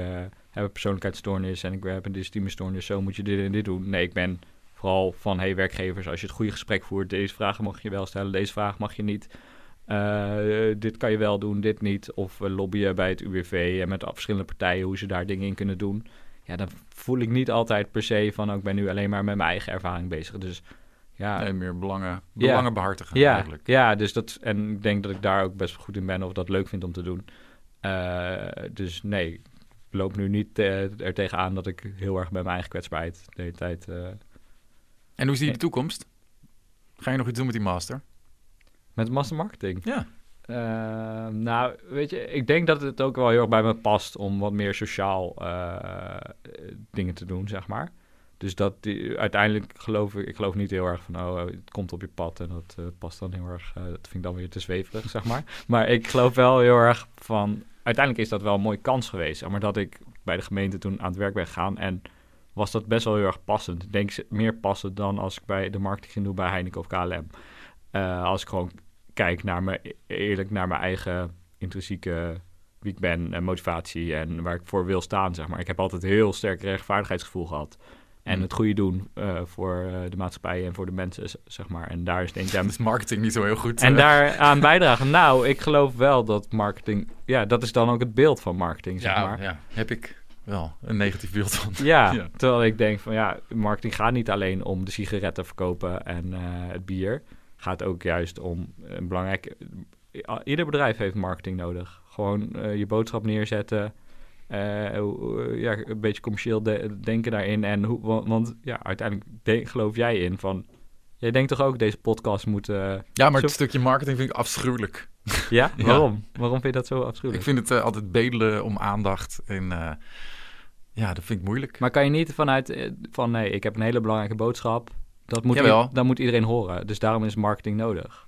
heb een persoonlijkheidsstoornis en ik heb een dysthymiestoornis, zo moet je dit en dit doen. Nee, ik ben Vooral van, hey werkgevers, als je het goede gesprek voert, deze vragen mag je wel stellen, deze vraag mag je niet. Dit kan je wel doen, dit niet. Of lobbyen bij het UWV en met verschillende partijen hoe ze daar dingen in kunnen doen. Ja, dan voel ik niet altijd per se van, oh, ik ben nu alleen maar met mijn eigen ervaring bezig. Dus ja. Nee, meer belangen, belangen ja. behartigen ja. eigenlijk. Ja, dus dat, en ik denk dat ik daar ook best goed in ben of dat leuk vind om te doen. Uh, dus nee, ik loop nu niet uh, er tegenaan dat ik heel erg bij mijn eigen kwetsbaarheid de hele tijd... Uh, en hoe zie je de toekomst? Ga je nog iets doen met die master? Met master marketing? Ja. Uh, nou, weet je, ik denk dat het ook wel heel erg bij me past om wat meer sociaal uh, dingen te doen, zeg maar. Dus dat uiteindelijk geloof ik, ik geloof niet heel erg van, oh, het komt op je pad en dat uh, past dan heel erg, dat vind ik dan weer te zweverig, zeg maar. (laughs) Maar ik geloof wel heel erg van, uiteindelijk is dat wel een mooie kans geweest, maar dat ik bij de gemeente toen aan het werk ben gegaan en was dat best wel heel erg passend. Ik denk meer passend dan als ik bij de marketing ging doen bij Heineken of KLM. als ik gewoon kijk naar me eerlijk naar mijn eigen intrinsieke wie ik ben en motivatie en waar ik voor wil staan, zeg maar. Ik heb altijd heel sterk rechtvaardigheidsgevoel gehad. En mm. het goede doen uh, voor uh, de maatschappij en voor de mensen, zeg maar. En daar is denk ik... (laughs) Ja, is marketing niet zo heel goed. En uh. daar (laughs) aan bijdragen. Nou, ik geloof wel dat marketing... Ja, dat is dan ook het beeld van marketing, zeg ja, maar. Ja, heb ik wel een negatief beeld van. Ja, (laughs) ja, terwijl ik denk van ja, marketing gaat niet alleen om de sigaretten verkopen en het bier gaat ook juist om een belangrijk. Ieder bedrijf heeft marketing nodig. Gewoon uh, je boodschap neerzetten. Uh, ja, een beetje commercieel de denken daarin. En hoe, want, want ja, uiteindelijk geloof jij in van. Jij denkt toch ook deze podcast moet. Uh, ja, maar het stukje marketing vind ik afschuwelijk. Ja, (laughs) waarom? Ja. Waarom vind je dat zo afschuwelijk? Ik vind het altijd bedelen om aandacht. En ja, dat vind ik moeilijk. Maar kan je niet vanuit van nee, ik heb een hele belangrijke boodschap. Dat moet, i- dat moet iedereen horen. Dus daarom is marketing nodig.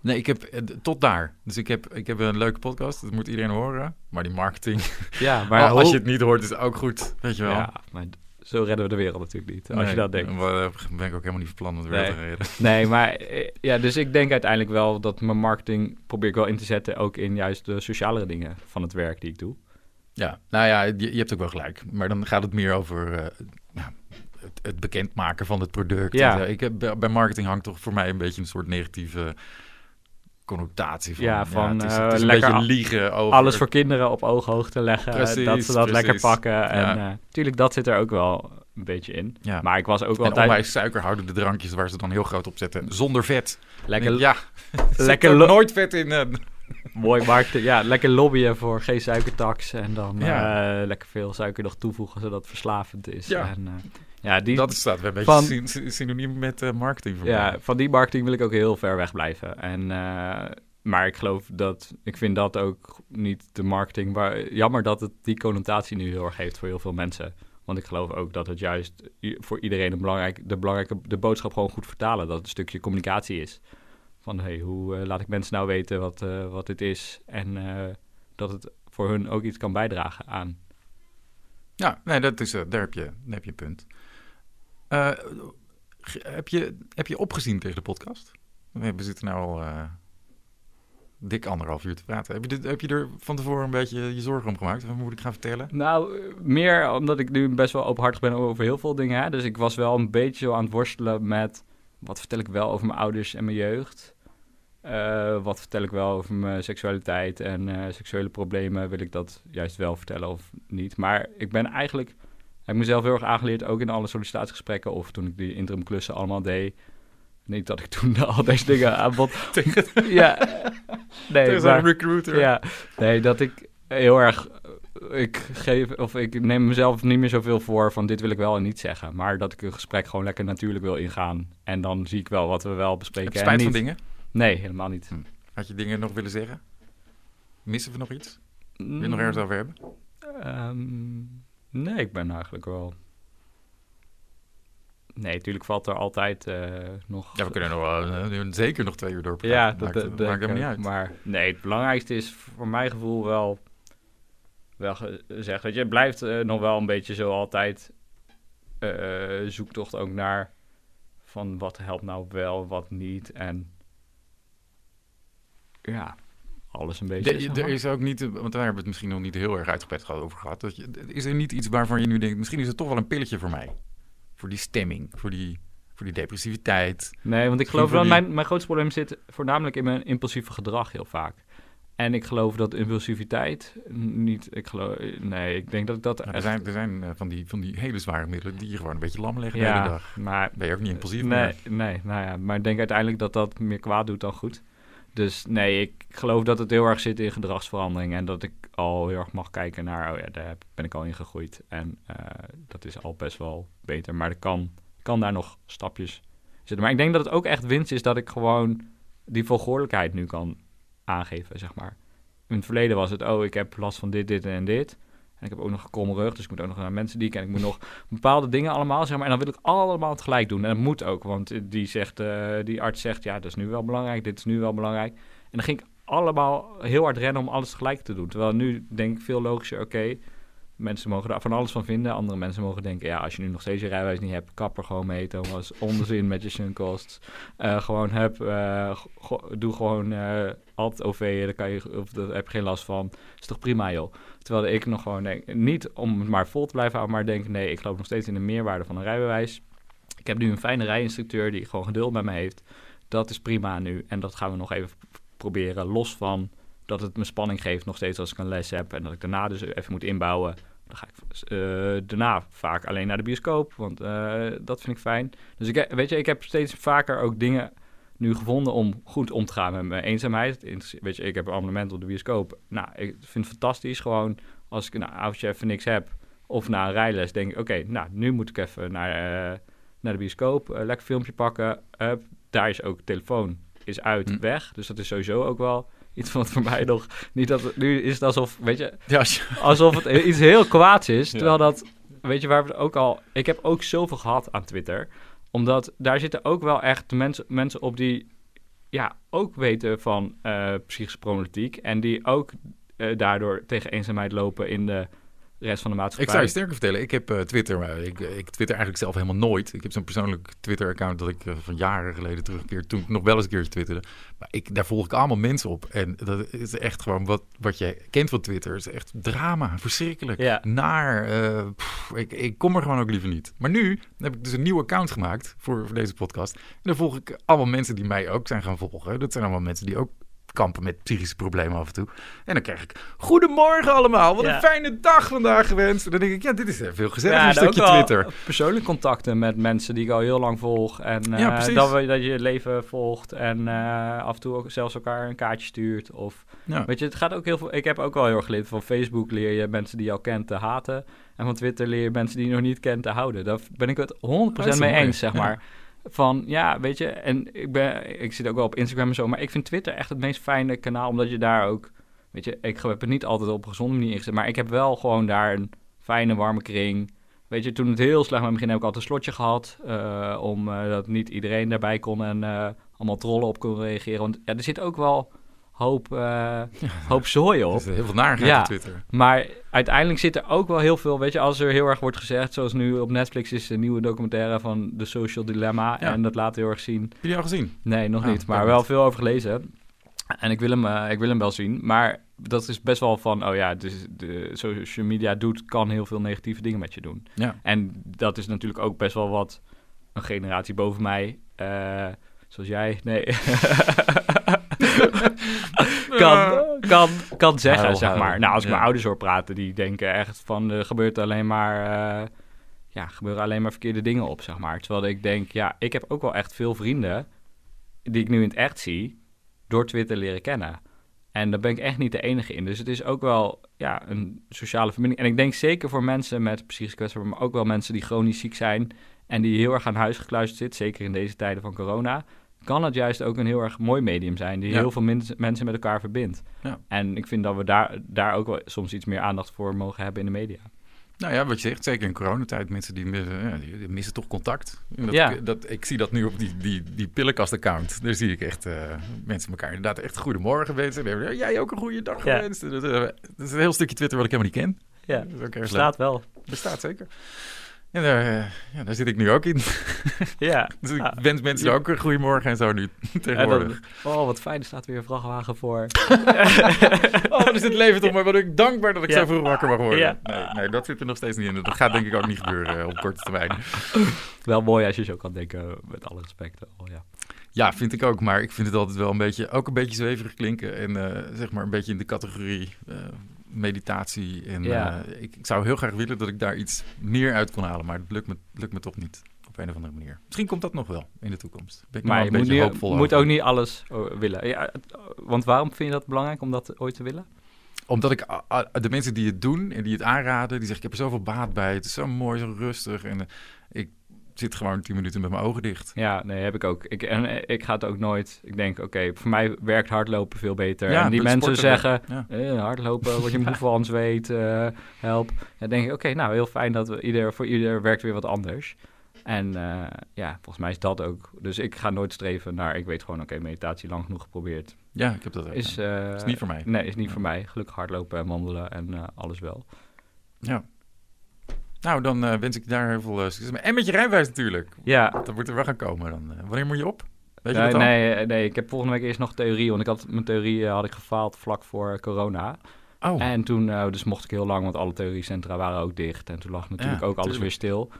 Nee, ik heb tot daar. Dus ik heb, ik heb een leuke podcast. Dat moet iedereen horen. Maar die marketing. (laughs) Ja, maar als je het niet hoort, is het ook goed. Weet je wel. Ja, maar zo redden we de wereld natuurlijk niet. Als nee, je dat denkt. ben ik ook helemaal niet van plan om de wereld nee. te redden. (laughs) Nee, maar ja, dus ik denk uiteindelijk wel dat mijn marketing probeer ik wel in te zetten. Ook in juist de socialere dingen van het werk die ik doe. Ja, nou ja, je, je hebt ook wel gelijk. Maar dan gaat het meer over. Uh, het, het bekendmaken van het product. Ja. Ik heb, bij marketing hangt toch voor mij een beetje een soort negatieve connotatie van. Ja, van ja, het is, uh, het is een lekker beetje liegen over... alles voor kinderen op ooghoogte leggen. Precies, dat ze dat precies. lekker pakken. En Ja. uh, natuurlijk, dat zit er ook wel een beetje in. Ja. Maar ik was ook wel En onwijs suikerhoudende drankjes waar ze dan heel groot op zetten. Zonder vet. lekker, ja, (laughs) lekker nooit vet in. eh, mooi marketing. Ja, lekker lobbyen voor geen suikertax. En dan eh, lekker veel suiker nog toevoegen, zodat het verslavend is. Ja. En, eh, ja, die, dat staat wel een beetje Van- synoniem met eh, marketing ja, van die marketing wil ik ook heel ver weg blijven. En, eh, maar ik geloof dat, ik vind dat ook niet de marketing waar, jammer dat het die connotatie nu heel erg heeft voor heel veel mensen. Want ik geloof ook dat het juist voor iedereen een belangrijk, de belangrijke, de boodschap gewoon goed vertalen, dat het een stukje communicatie is. Van hey, hoe eh, laat ik mensen nou weten wat, wat dit is en dat het voor hun ook iets kan bijdragen aan. Ja, nee, dat is, daar, heb je, daar heb je een punt. Eh, heb, je, heb je opgezien tegen de podcast? We zitten nu al eh, dik anderhalf uur te praten. Heb je, heb je er van tevoren een beetje je zorgen om gemaakt? Wat moet ik gaan vertellen? Nou, meer omdat ik nu best wel openhartig ben over heel veel dingen. Hè? Dus ik was wel een beetje zo aan het worstelen met... wat vertel ik wel over mijn ouders en mijn jeugd? Eh, wat vertel ik wel over mijn seksualiteit en seksuele problemen? Wil ik dat juist wel vertellen of niet? Maar ik ben eigenlijk... Ik heb mezelf heel erg aangeleerd, ook in alle sollicitatiegesprekken... of toen ik die interim klussen allemaal deed... Niet dat ik toen (laughs) al deze dingen aanbod. (laughs) ja, nee, Tegen maar- recruiter. ja, nee, dat ik heel erg. eh, Ik geef of ik neem mezelf niet meer zoveel voor van dit wil ik wel en niet zeggen. Maar dat ik een gesprek gewoon lekker natuurlijk wil ingaan. En dan zie ik wel wat we wel bespreken. Heb je en spijt van dingen? Nee, helemaal niet. Had je dingen nog willen zeggen? Missen we nog iets? Wil je Mm, nog ergens over hebben? ehm, nee, ik ben eigenlijk wel. Nee, natuurlijk valt er altijd eh, nog. Ja, we kunnen nog wel, eh, zeker nog twee uur doorpraten. Ja, dat maakt, dat, maakt denk helemaal niet uit. Maar nee, het belangrijkste is voor mijn gevoel wel, wel gezegd. Weet je, het blijft eh, nog wel een beetje zo altijd zoektocht ook naar van wat helpt nou wel, wat niet. En ja, alles een beetje. De- er is ook niet, want daar hebben we het misschien nog niet heel erg uitgebreid gehad- over gehad. Dat je, is er niet iets waarvan je nu denkt, misschien is het toch wel een pilletje voor mij? Voor die stemming, voor die, voor die depressiviteit. Nee, want ik geloof wel, die- mijn, mijn grootste probleem zit voornamelijk in mijn impulsieve gedrag heel vaak. En ik geloof dat impulsiviteit niet, ik geloof, nee, ik denk dat ik dat Nou, er echt- zijn, er zijn eh, van, die, van die hele zware middelen die je gewoon een beetje lam leggen de hele ja, dag. maar Ben je ook niet impulsief nee, nee, nou ja, maar ik denk uiteindelijk dat dat meer kwaad doet dan goed. Dus nee, ik geloof dat het heel erg zit in gedragsverandering en dat ik al heel erg mag kijken naar, oh ja, daar ben ik al in gegroeid. En eh, dat is al best wel beter, maar er kan, kan daar nog stapjes zitten. Maar ik denk dat het ook echt winst is dat ik gewoon die volgordelijkheid nu kan aangeven, zeg maar. In het verleden was het, oh, ik heb last van dit, dit en dit. En ik heb ook nog een kromme rug, dus ik moet ook nog naar mensen die ik ken. Ik moet nog bepaalde dingen allemaal, zeg maar. En dan wil ik allemaal tegelijk doen. En dat moet ook, want die, zegt, eh, die arts zegt, ja, dat is nu wel belangrijk, dit is nu wel belangrijk. En dan ging ik allemaal heel hard rennen om alles tegelijk te doen. Terwijl nu denk ik veel logischer, oké, mensen mogen daar van alles van vinden. Andere mensen mogen denken, ja, als je nu nog steeds je rijwijs niet hebt, kap er gewoon mee, Thomas. Onzin met je. Eh, gewoon heb, eh, doe gewoon eh altijd OV, daar, kan je, of, daar heb je geen last van. is toch prima, joh. Terwijl ik nog gewoon denk, niet om het maar vol te blijven houden, maar denk, nee, ik geloof nog steeds in de meerwaarde van een rijbewijs. Ik heb nu een fijne rijinstructeur die gewoon geduld met me heeft. Dat is prima nu. En dat gaan we nog even proberen. Los van dat het me spanning geeft nog steeds als ik een les heb. En dat ik daarna dus even moet inbouwen. Dan ga ik eh, daarna vaak alleen naar de bioscoop. Want eh, dat vind ik fijn. Dus ik, weet je, ik heb steeds vaker ook dingen nu gevonden om goed om te gaan met mijn eenzaamheid. Weet je, ik heb een abonnement op de bioscoop. Nou, ik vind het fantastisch. Gewoon als ik een avondje even niks heb. Of na een rijles denk ik, oké, nou, nu moet ik even naar, eh, naar de bioscoop. lekker filmpje pakken. Daar is ook telefoon is uit, Hm. weg. Dus dat is sowieso ook wel iets wat voor mij nog... Niet dat nu is het alsof, weet je, Ja, alsof het iets heel kwaads is. Terwijl dat, weet je, waar we het ook al... Ik heb ook zoveel gehad aan Twitter. Omdat daar zitten ook wel echt mensen, mensen op die ja, ook weten van eh, psychische problematiek. En die ook eh, daardoor tegen eenzaamheid lopen in de rest van de Ik maatschappij. zou je sterker vertellen, ik heb eh, Twitter, maar ik, ik twitter eigenlijk zelf helemaal nooit. Ik heb zo'n persoonlijk Twitter-account dat ik eh, van jaren geleden terugkeer, toen ik nog wel eens een keer twitterde. Maar ik, daar volg ik allemaal mensen op. En dat is echt gewoon wat, wat je kent van Twitter. is echt drama, verschrikkelijk, Ja. naar. eh, pff, ik, ik kom er gewoon ook liever niet. Maar nu heb ik dus een nieuw account gemaakt voor, voor deze podcast. En dan volg ik allemaal mensen die mij ook zijn gaan volgen. Dat zijn allemaal mensen die ook kampen met psychische problemen af en toe. En dan krijg ik, goedemorgen allemaal, wat Ja. een fijne dag vandaag gewenst. En dan denk ik, ja, dit is eh, veel gezelliger, een en ook stukje Twitter. Persoonlijke contacten met mensen die ik al heel lang volg. En eh, Ja, precies. dat, we, dat je het leven volgt. En eh, af en toe ook zelfs elkaar een kaartje stuurt. Of Ja. weet je, het gaat ook heel veel. Ik heb ook wel heel erg geleerd van Facebook leer je mensen die je al kent te haten. En van Twitter leer je mensen die je nog niet kent te houden. Daar ben ik het 100% Oh, dat is mee mooi. eens, zeg Ja. maar. Van ja, weet je, en ik, ben, ik zit ook wel op Instagram en zo, maar ik vind Twitter echt het meest fijne kanaal, omdat je daar ook, weet je, ik heb het niet altijd op een gezonde manier ingezet, maar ik heb wel gewoon daar een fijne, warme kring. Weet je, toen het heel slecht met me ging, heb ik altijd een slotje gehad, uh, omdat niet iedereen daarbij kon en uh, allemaal trollen op kon reageren. Want ja, er zit ook wel hoop, uh, ja. (laughs) hoop zooi op. Is heel veel narigheid Ja. op Twitter. Maar uiteindelijk zit er ook wel heel veel, weet je, als er heel erg wordt gezegd, zoals nu op Netflix is een nieuwe documentaire van The Social Dilemma. Ja. En dat laat heel erg zien. Heb je die al gezien? Nee, nog Oh, niet, maar wel veel over gelezen. En ik wil, hem, eh, ik wil hem wel zien. Maar dat is best wel van, oh ja, dus de social media doet, kan heel veel negatieve dingen met je doen. Ja. En dat is natuurlijk ook best wel wat een generatie boven mij, eh, zoals jij, nee, (laughs) (laughs) kan, kan, kan zeggen, Huil, zeg huil. maar. Nou, als ik Ja. mijn ouders hoor praten, die denken echt van, er gebeurt alleen maar, eh, ja, gebeuren alleen maar verkeerde dingen op, zeg maar. Terwijl ik denk, ja, ik heb ook wel echt veel vrienden die ik nu in het echt zie, door Twitter leren kennen. En daar ben ik echt niet de enige in. Dus het is ook wel ja, een sociale verbinding. En ik denk zeker voor mensen met psychische kwetsbaarheid, maar ook wel mensen die chronisch ziek zijn en die heel erg aan huis gekluisterd zitten, zeker in deze tijden van corona, kan het juist ook een heel erg mooi medium zijn die Ja. heel veel mensen met elkaar verbindt. Ja. En ik vind dat we daar, daar ook wel soms iets meer aandacht voor mogen hebben in de media. Nou ja, wat je zegt, zeker in coronatijd, mensen die, missen- ja, die, missen toch contact. Dat, Ja. dat, ik zie dat nu op die, die, die pillenkast-account. Daar zie ik echt eh, mensen elkaar inderdaad echt goedemorgen wensen. Jij ook een goede dag Ja. gewenst. Dat, eh, dat is een heel stukje Twitter wat ik helemaal niet ken. Ja, Dat is ook erg leuk. staat wel. Bestaat zeker. Ja, daar, eh, ja, daar zit ik nu ook in. (laughs) Ja. Dus ik Ah. wens mensen ook een goedemorgen en zo nu (laughs) En tegenwoordig. dan, oh, wat fijn, er staat weer een vrachtwagen voor. (laughs) Oh, dus het leven toch maar. Wat ik dankbaar dat ik Ja. zo vroeg wakker mag worden. Nee, nee, dat zit er nog steeds niet in. Dat gaat denk ik ook niet gebeuren eh, op korte termijn. Wel mooi als je zo kan denken, met alle respect. Oh, ja. Ja, vind ik ook. Maar ik vind het altijd wel een beetje, ook een beetje zweverig klinken. En eh, zeg maar een beetje in de categorie eh, meditatie. En Ja. eh, ik, ik zou heel graag willen dat ik daar iets meer uit kon halen. Maar het lukt me, lukt me toch niet. Op een of andere manier. Misschien komt dat nog wel in de toekomst. Ben ik Maar je een moet, hoopvol moet ook niet alles oh, willen. Ja, het- want waarom vind je dat belangrijk om dat ooit te willen? Omdat ik de mensen die het doen en die het aanraden, die zeggen: Ik heb er zoveel baat bij. Het is zo mooi, zo rustig. En eh, ik zit gewoon tien minuten met mijn ogen dicht. Ja, nee, heb ik ook. Ik, en eh, ik ga het ook nooit. Ik denk, oké, voor mij werkt hardlopen veel beter. Ja, en die mensen zeggen, Ja. eh, hardlopen, word je moe (laughs) van, zweet, eh, help. Dan denk ik, oké, nou, heel fijn dat we ieder, voor ieder werkt weer wat anders. En ja, volgens mij is dat ook. Dus ik ga nooit streven naar, ik weet gewoon, oké, meditatie lang genoeg geprobeerd. Ja, ik heb dat ook. Is, eh, is niet voor mij. Nee, is niet Ja. voor mij. Gelukkig hardlopen en wandelen en alles wel. Ja. Nou, dan eh, wens ik daar heel veel eh, succes mee. En met je rijbewijs natuurlijk. Ja, Dat moet er wel gaan komen dan. Eh, wanneer moet je op? Weet je nee, nee, nee, ik heb volgende week eerst nog theorie, want ik had mijn theorie had ik gefaald vlak voor corona. Oh, En toen, dus mocht ik heel lang, want alle theoriecentra waren ook dicht. En toen lag natuurlijk Ja, ook alles tuurlijk. weer stil.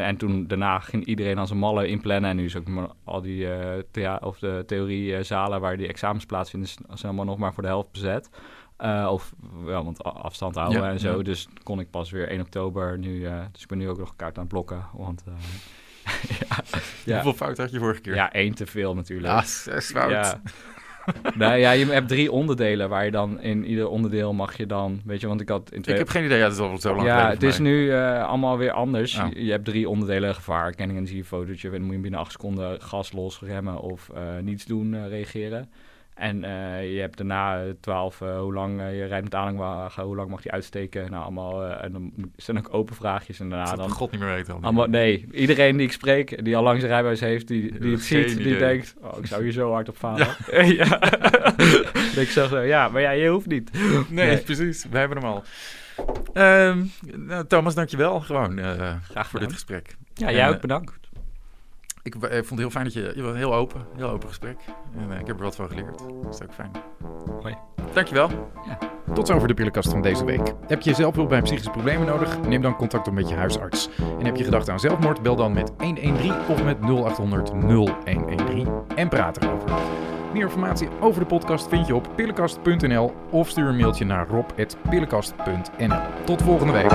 En toen daarna ging iedereen als een malle inplannen. En nu is ook al die thea- of de theoriezalen waar die examens plaatsvinden, zijn allemaal nog maar voor de helft bezet. Eh, of wel, want afstand houden Ja, en zo. ja. Dus kon ik pas weer 1 oktober nu. eh, dus ik ben nu ook nog een kaart aan het blokken. Want eh, (laughs) ja, ja, hoeveel fout had je vorige keer? ja, één te veel natuurlijk. Ah, zes fout. Ja. nou (laughs) ja, je hebt drie onderdelen waar je dan in ieder onderdeel mag je dan, weet je, want ik had in Ik twee... heb geen idee. Ja, het is al zo lang ja, het is mij. nu allemaal weer anders. Oh. Je, je hebt drie onderdelen gevaar, herkenning en dan zie je een fotootje. En dan moet je binnen acht seconden gas los, remmen of niets doen, reageren. En eh, je hebt daarna eh, twaalf, eh, hoe lang eh, je rijdt met aanhangwagen, hoe lang mag je uitsteken. Nou, allemaal, eh, en dan zijn ook open vraagjes. En daarna dan God niet meer weten. al. allemaal, nee, iedereen die ik spreek, die al lang zijn rijbewijs heeft, die, die het ziet, die denkt, oh, ik zou hier zo hard op (laughs) falen. Ja. (laughs) (laughs) ik zeg zo, ja, maar ja, je hoeft niet. Nee, Nee. precies. We hebben hem al. Ehm, nou, Thomas, dankjewel gewoon eh, Graag voor dit gesprek. Ja, jij eh, ook bedankt. Ik eh, vond het heel fijn dat je... Je was heel open. Heel open gesprek. En eh, ik heb er wat van geleerd. Dat is ook fijn. Hoi. Dankjewel. Tot zover de pillenkast van deze week. Heb je zelf hulp bij psychische problemen nodig? Neem dan contact op met je huisarts. En heb je gedachten aan zelfmoord? Bel dan met 113 of met 0800 0113 en praat erover. Meer informatie over de podcast vind je op pillenkast.nl of stuur een mailtje naar rob.pillenkast.nl. Tot volgende week.